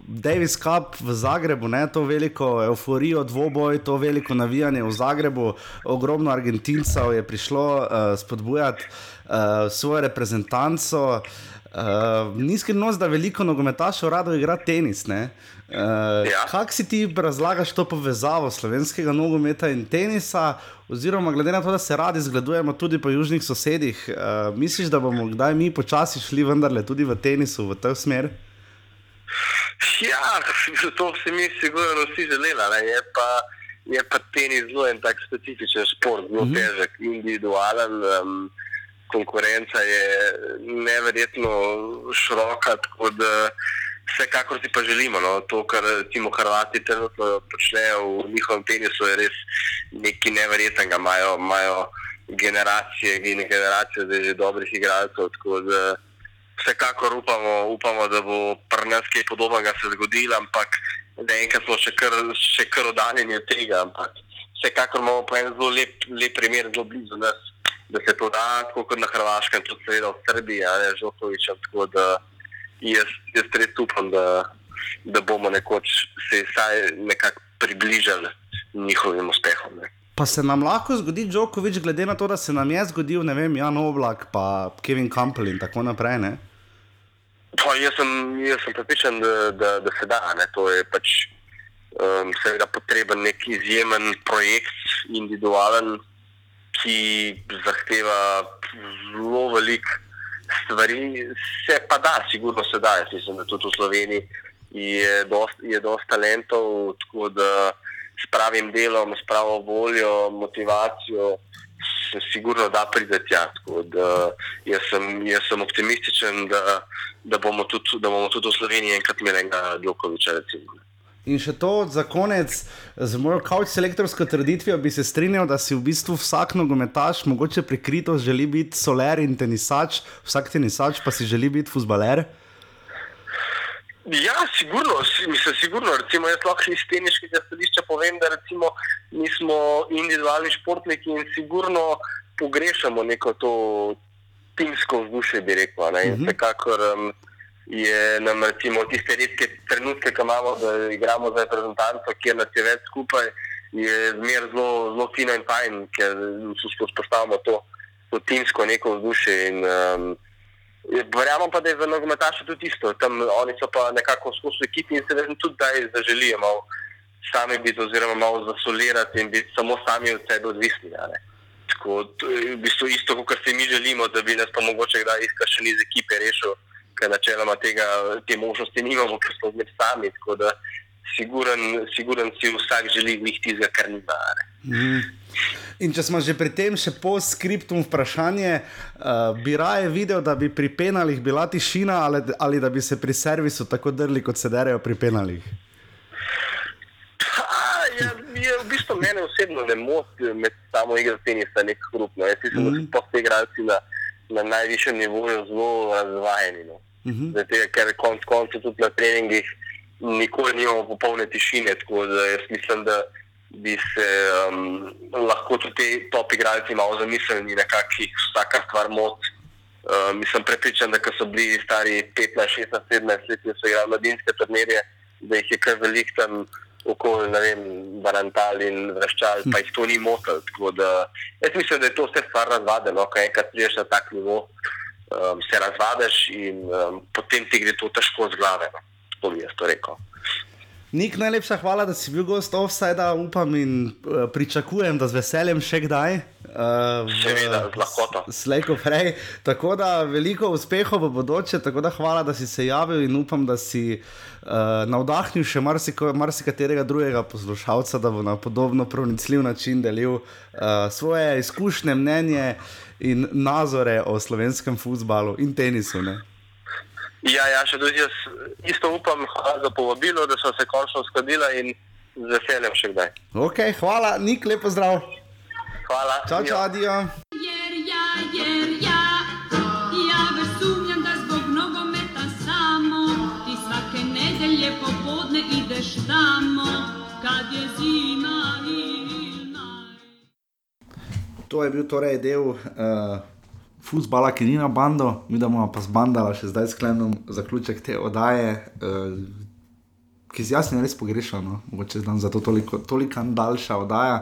Davis Cup v Zagrebu, ne, to veliko euforijo, dvoboj, to veliko navijanje v Zagrebu, ogromno Argentincev je prišlo uh, spodbujati uh, svojo reprezentanco. Uh, ni skrivnost, da veliko nogometašev rado igra tenis. Uh, ja. Kako si ti razlagaš to povezavo slovenskega nogometa in tenisa, oziroma glede na to, da se radi zgledujemo tudi po južnih sosedih, uh, misliš, da bomo kdaj mi počasi šli vendarle tudi v tenisu v to smer? Ja, to si mi sigurno vsi želeli. Je pa, je pa tenis zelo en tak specifičen šport, zelo uh mhm. -huh. težek, individualen. Um, konkurenca je neverjetno široka, tako da vsekakor si pa želimo. No, to, kar recimo Hrvati trenutno počnejo v njihovem tenisu, je res nekaj neverjetnega. Imajo, imajo generacije in generacije že dobrih igralcev. Vsekakor upamo, upamo, da bo pri nas kaj podobnega se zgodilo, ampak enkrat smo še kar, še kar oddaljeni od tega. Ampak vsekakor imamo pa en zelo lep, lep primer, zelo blizu nas da se to da, tako kot na Hrvaškem, tudi seveda v Srbiji, ali že Žokovičem. Tako da jaz, jaz res upam, da, da bomo nekoč se vsaj nekako približali njihovim uspehom. Ne. Pa se nam lahko zgodi, Džokovič, glede na to, da se nam je zgodil, ne vem, Jan Oblak, pa Kevin Campbell in tako naprej. Ne? Pa jaz sem, jaz sem pripričan, da, da, da se da. Ne. To je pač um, seveda potreben nek izjemen projekt, individualen, ki zahteva zelo veliko stvari, se pa da, sigurno se da. Jaz mislim, da tudi v Sloveniji je dosti dost talentov, tako da s pravim delom, s pravo voljo, motivacijo. Se sigurno da prideti tja. Jaz sem, jaz sem optimističen, da, da, bomo tudi, da bomo tudi v Sloveniji enkrat imeli enega Djokoviča. Recimo. In še to za konec, z mojo kauč selektorsko trditvijo bi se strinjal, da si v bistvu vsak nogometaš, mogoče prikrito želi biti soler in tenisač, vsak tenisač pa si želi biti futbaler. Ja, sigurno, mislim, sigurno. Recimo, jaz lahko iz teniškega stališča povem, da recimo, mi smo individualni športniki in sigurno pogrešamo neko to timsko vzdušje, bi rekel. Uh mhm. -huh je nam recimo tiste redke trenutke, ki imamo, da igramo za reprezentanco, kjer nas je več skupaj, je zmer zelo, zelo fino in fajn, ker vzpostavljamo to, to timsko neko vzdušje. Um, Verjamem pa, da je za nogometaše tudi isto. Tam oni so pa nekako skozi ekipi in se vedno tudi daj zaželijo malo sami biti oziroma malo zasolirati in biti samo sami od sebe odvisni. Tako, to je v bistvu isto, kot si mi želimo, da bi nas pa mogoče kdaj iskal še iz ekipe rešil ker načeloma tega, te možnosti nimamo, ker smo med sami. Tako da, siguren, siguren si vsak želi njih tistega, kar nima. Mm. In če smo že pri tem, še post-scriptum vprašanje, uh, bi raje videl, da bi pri penalih bila tišina ali, ali da bi se pri servisu tako drli, kot se derajo pri penalih? Je, je v bistvu mene osebno ne moti med samo igro tenisa, nek hrupno. Jaz mislim, mm. da so mhm. te igralci na, na najvišjem nivoju zelo razvajeni. No. -huh. Mhm. Zato, ker konec koncev tudi na treningih nikoli nimamo popolne tišine. Tako da jaz mislim, da bi se um, lahko tudi ti top igralci malo zamislili, da jih vsaka stvar moti. Uh, mislim prepričan, da so bili stari 15, 16, 17 let, da so igrali mladinske turnirje, da jih je kar velik tam okoli, ne vem, barantal in vreščal, pa jih to ni motil. Tako da jaz mislim, da je to vse stvar razvade, no, ko enkrat prideš na tak nivo, um, se razvadeš in um, potem ti gre to težko z glave. No. To bi jaz to rekel. Nik, najlepša hvala, da si bil gost offside, upam in uh, pričakujem, da z veseljem še kdaj. Uh, Seveda, z lahkoto. Slejko prej. Tako da veliko uspehov v bodoče, tako da hvala, da si se javil in upam, da si uh, navdahnil še marsiko, marsikaterega drugega poslušalca, da bo na podobno pronicljiv način delil uh, svoje izkušnje, mnenje in nazore o slovenskem futbalu in tenisu. Ne? Ja, ja, še tudi jaz isto upam, hvala za povabilo, da so se končno uskladila in z veseljem še kdaj. Ok, hvala, nik lepo zdrav. Hvala. Čau, čau, adijo. To je bil torej del uh, futbola, ki ni na bando, mi bomo pa zbandala še zdaj sklenom zaključek te oddaje, uh, ki si jasno res pogrešal, no? mogoče znam zato toliko, toliko daljša oddaja.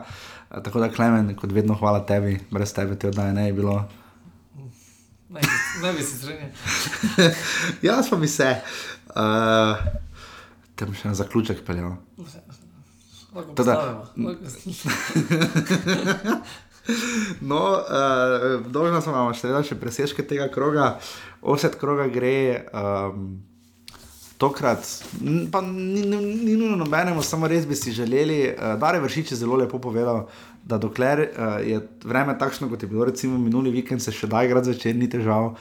Uh, tako da, Klemen, kot vedno, hvala tebi, brez tebe te oddaje ne bi bilo. Ne, ne bi se strinjal. Jaz pa bi se. Uh, Tem še na zaključek peljal. Lahko Teda- postavimo. Lahko- No, uh, dolžna sem vam še vedeti preseške tega kroga. Oset kroga gre um, tokrat, pa ni, ni, ni nujno nobenemu, samo res bi si želeli. Uh, Dare Vršič je zelo lepo povedal, da dokler uh, je vreme takšno, kot je bilo recimo minuli vikend, se še da igrati zvečer, ni težav.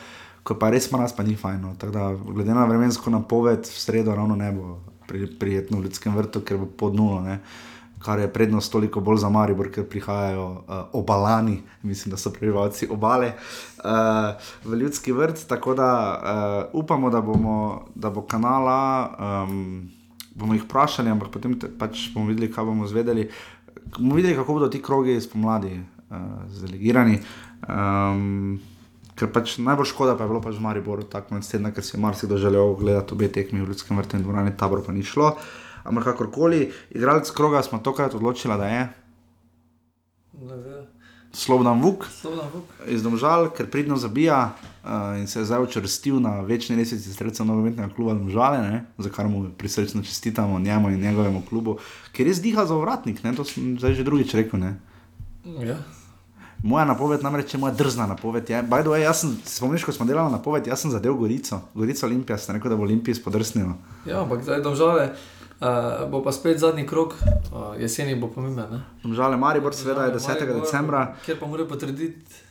Ko pa res mraz, pa ni fajn. No. Tako Da, glede na vremensko napoved, v sredo ravno ne bo pri, prijetno v ljudskem vrtu, ker bo pod nulo. Ne kar je prednost toliko bolj za Maribor, ker prihajajo uh, obalani, mislim, da so prebivalci obale uh, v ljudski vrt. Tako da uh, upamo, da, bomo, da bo kanala, um, bomo jih vprašali, ampak potem te, pač bomo videli, kaj bomo zvedeli. bomo videli, kako bodo ti krogi spomladi uh, zdelegirani. Um, Ker pač najbolj škoda pa je bilo pač v Mariboru, tako konec tedna, ker si je marsikdo želel gledati obe tekmi v ljudskem vrtu in dvorani, tabor pa ni šlo. Ampak kakorkoli, igralec kroga smo tokrat odločili, da je. Slobodan Vuk Slobodan Vuk. iz Domžal, ker pridno zabija uh, in se je zdaj učvrstil na večni resnici sredstva nogometnega kluba Domžale, ne, za kar mu prisrčno čestitamo njemu in njegovemu klubu, ker res diha za vratnik, ne, to sem zdaj že drugič rekel. Ne. Ja. Moja napoved, namreč je moja drzna napoved. Je, by the way, jaz sem, se spomniš, ko smo delali napoved, jaz sem zadev Gorico, Gorico Olimpija, sem rekel, da bo Olimpija spodrsnila. ja, ampak zdaj domžale. Uh, bo pa spet zadnji krok, uh, jeseni bo pomemben. ne? Domžale Maribor, seveda je 10. Maribor, decembra. Kjer pa mora potrditi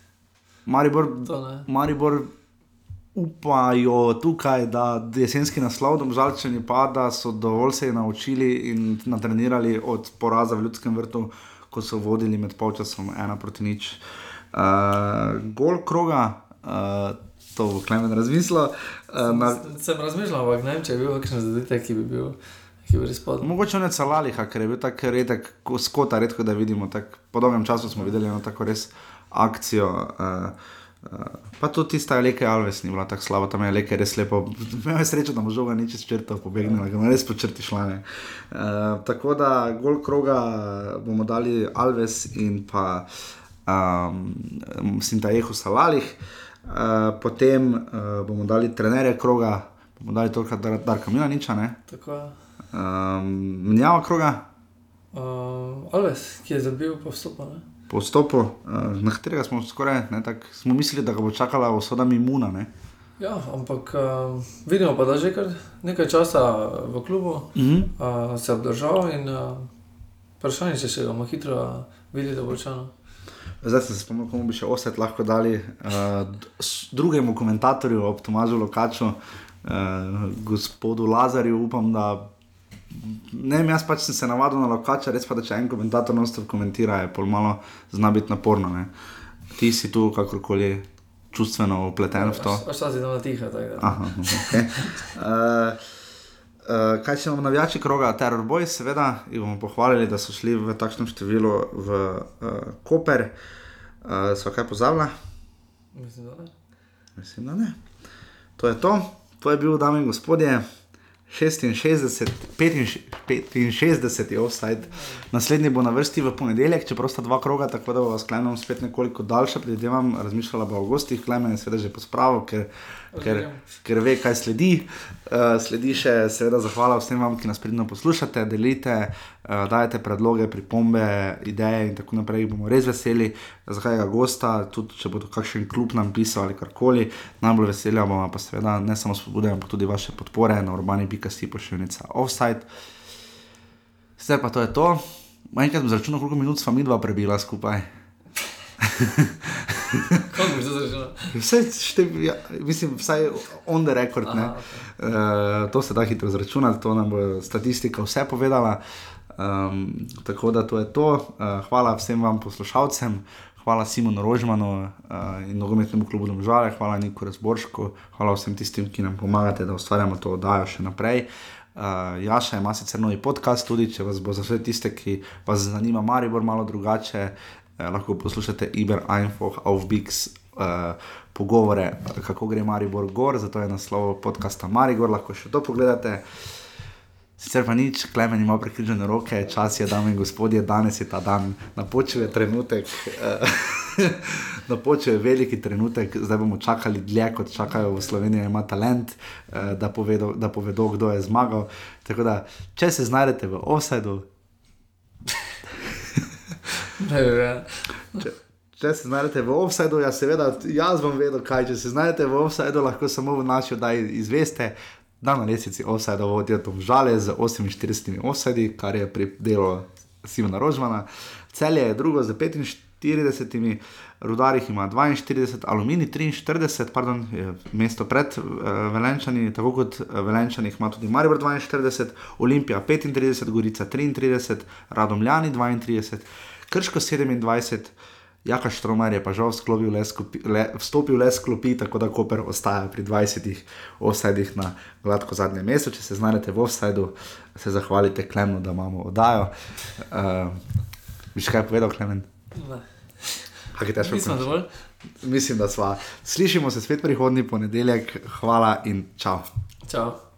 Maribor, to. Ne? Maribor upajo tukaj, da jesenski naslov, domžalčani pa, da so dovolj se naučili in natrenirali od poraza v ljudskem vrtu, ko so vodili med polčasom ena proti nič. Uh, gol kroga, uh, to bo Klemen razmislil. Uh, na, Sem razmišljal, ampak ne vem, če je bil kakšen zadetek, ki bi bil, ki bi res padel. Mogoče ne calaliha, ker je bil tako redek, ko skota, redko da vidimo. Tak, po dolgem času smo videli eno tako res akcijo. Uh, uh, pa tudi tista Leke Alves ni bila tako slaba, tam je Leke res lepo. Imel je srečo, da mu žoga ni čez črto pobegnila, ker ima res po črti šlane. Uh, tako da gol kroga bomo dali Alves in pa um, Sintajehu Salalih. Uh, potem uh, bomo dali trenerje kroga, bomo dali tokrat Dar Darka Milaniča, ne? Tako je. Um, Mnjava kroga Uh, Alves, ki je zabil po vstopu. Ne? po vstopu, uh, na katerega smo skoraj, ne, tak, smo mislili, da ga bo čakala usoda Mimuna. Ne? Ja, ampak uh, vidimo pa, da že kar nekaj časa v klubu Mhm. uh, se je obdržal in uh, vprašanje, če se ga bomo hitro videli, da bo čano. Zdaj sem se spomnil, komu bi še osed lahko dali uh, drugemu komentatorju, ob Tomažu Lokaču, uh, gospodu Lazarju, upam, da. Ne vem, jaz pač sem se navadil na lokača, res pa, da če en komentator non-stop komentira, je pol malo zna biti naporno. Ne? Ti si tu kakorkoli čustveno upleten v to. Tam tiha. tako da. Aha, okay. uh, uh, kaj še imamo navijači kroga, Terror Boys, seveda, jih bomo pohvalili, da so šli v takšnem številu v uh, Koper. Uh, so kaj pozabila? Mislim, da ne. Mislim, da ne. To je to, to je bil, dame in gospodje, 66, 65 je offside. Naslednji bo na vrsti v ponedeljek, čeprav sta dva kroga, tako da bo vas klenom spet nekoliko daljša. Predvidevam, razmišljala bo v avgustih, klemen je seveda že pospravil, ker, ker, ker ve, kaj sledi. Uh, sledi še, seveda, zahvala vsem vam, ki nas pridno poslušate, delite, uh, dajete predloge, pripombe, ideje in tako naprej. Bomo res veseli za kajega gosta, tudi če bo kakšen klub nam pisal ali karkoli. Najbolj veseli bomo pa seveda ne samo spodbuditi, ampak tudi vaše podpore na urbani.si pošiljnica offside. Zdaj pa to je to. Enkrat sem zračunal, koliko minut smo mi dva prebila skupaj. Kako bi se začel? Vse šte, ja, mislim, vsaj on the record. Aha, Okay. Uh, to se da hitro zračunati, to nam bo statistika vse povedala. Um, tako da to je to. Uh, hvala vsem vam poslušalcem, hvala Simonu Rožmanu uh, in nogometnemu klubu Domžale, hvala Niku Razboršku, hvala vsem tistim, ki nam pomagate, da ustvarjamo to oddajo še naprej. Uh, Jaša ima sicer novi podcast, tudi če vas bo za vse tiste, ki vas zanima, Maribor malo drugače, eh, lahko poslušate Iber Einfach auf Bix. Uh, pogovore, kako gre Maribor gor, zato je naslov podcasta Maribor, lahko še to pogledate. Sicer pa nič, klemen ima prekrižene roke, čas je, dame in gospodje, danes je ta dan, napočil je trenutek, uh, napočil je veliki trenutek, zdaj bomo čakali dlje, kot čakajo v Sloveniji, ima talent, uh, da, povedo, da povedo, kdo je zmagal. Tako da, če se znajdete v offsajdu, če, če se znajdete v offsajdu, ja, seveda, jaz bom vedel, kaj. Če se znajdete v offsajdu, lahko samo v naši oddaji izveste, da na lesici offsajda vodijo Tom Žale z 48 offsajdi, kar je pri delu Simona Rožmana. Celje je drugo z 45, Rudarih ima 42, Alumini 43, pardon, mesto pred uh, Velenčani, tako kot uh, Velenčani ima tudi Maribor 42, Olimpija 35, Gorica 33, Radomljani 32, Krško 27. Jaka Štromer je pa žal le sklopi, le, vstopil le sklopi, tako da Koper ostaja pri 20 offsajdih na gladko zadnjem mestu. Če se znajdete v offsajdu, se zahvalite Klemenu, da imamo oddajo. Uh, Biš kaj povedal, Klemen? Nismo dovolj. Mislim, da sva. Slišimo se spet prihodnji ponedeljek. Hvala in čau. Čau.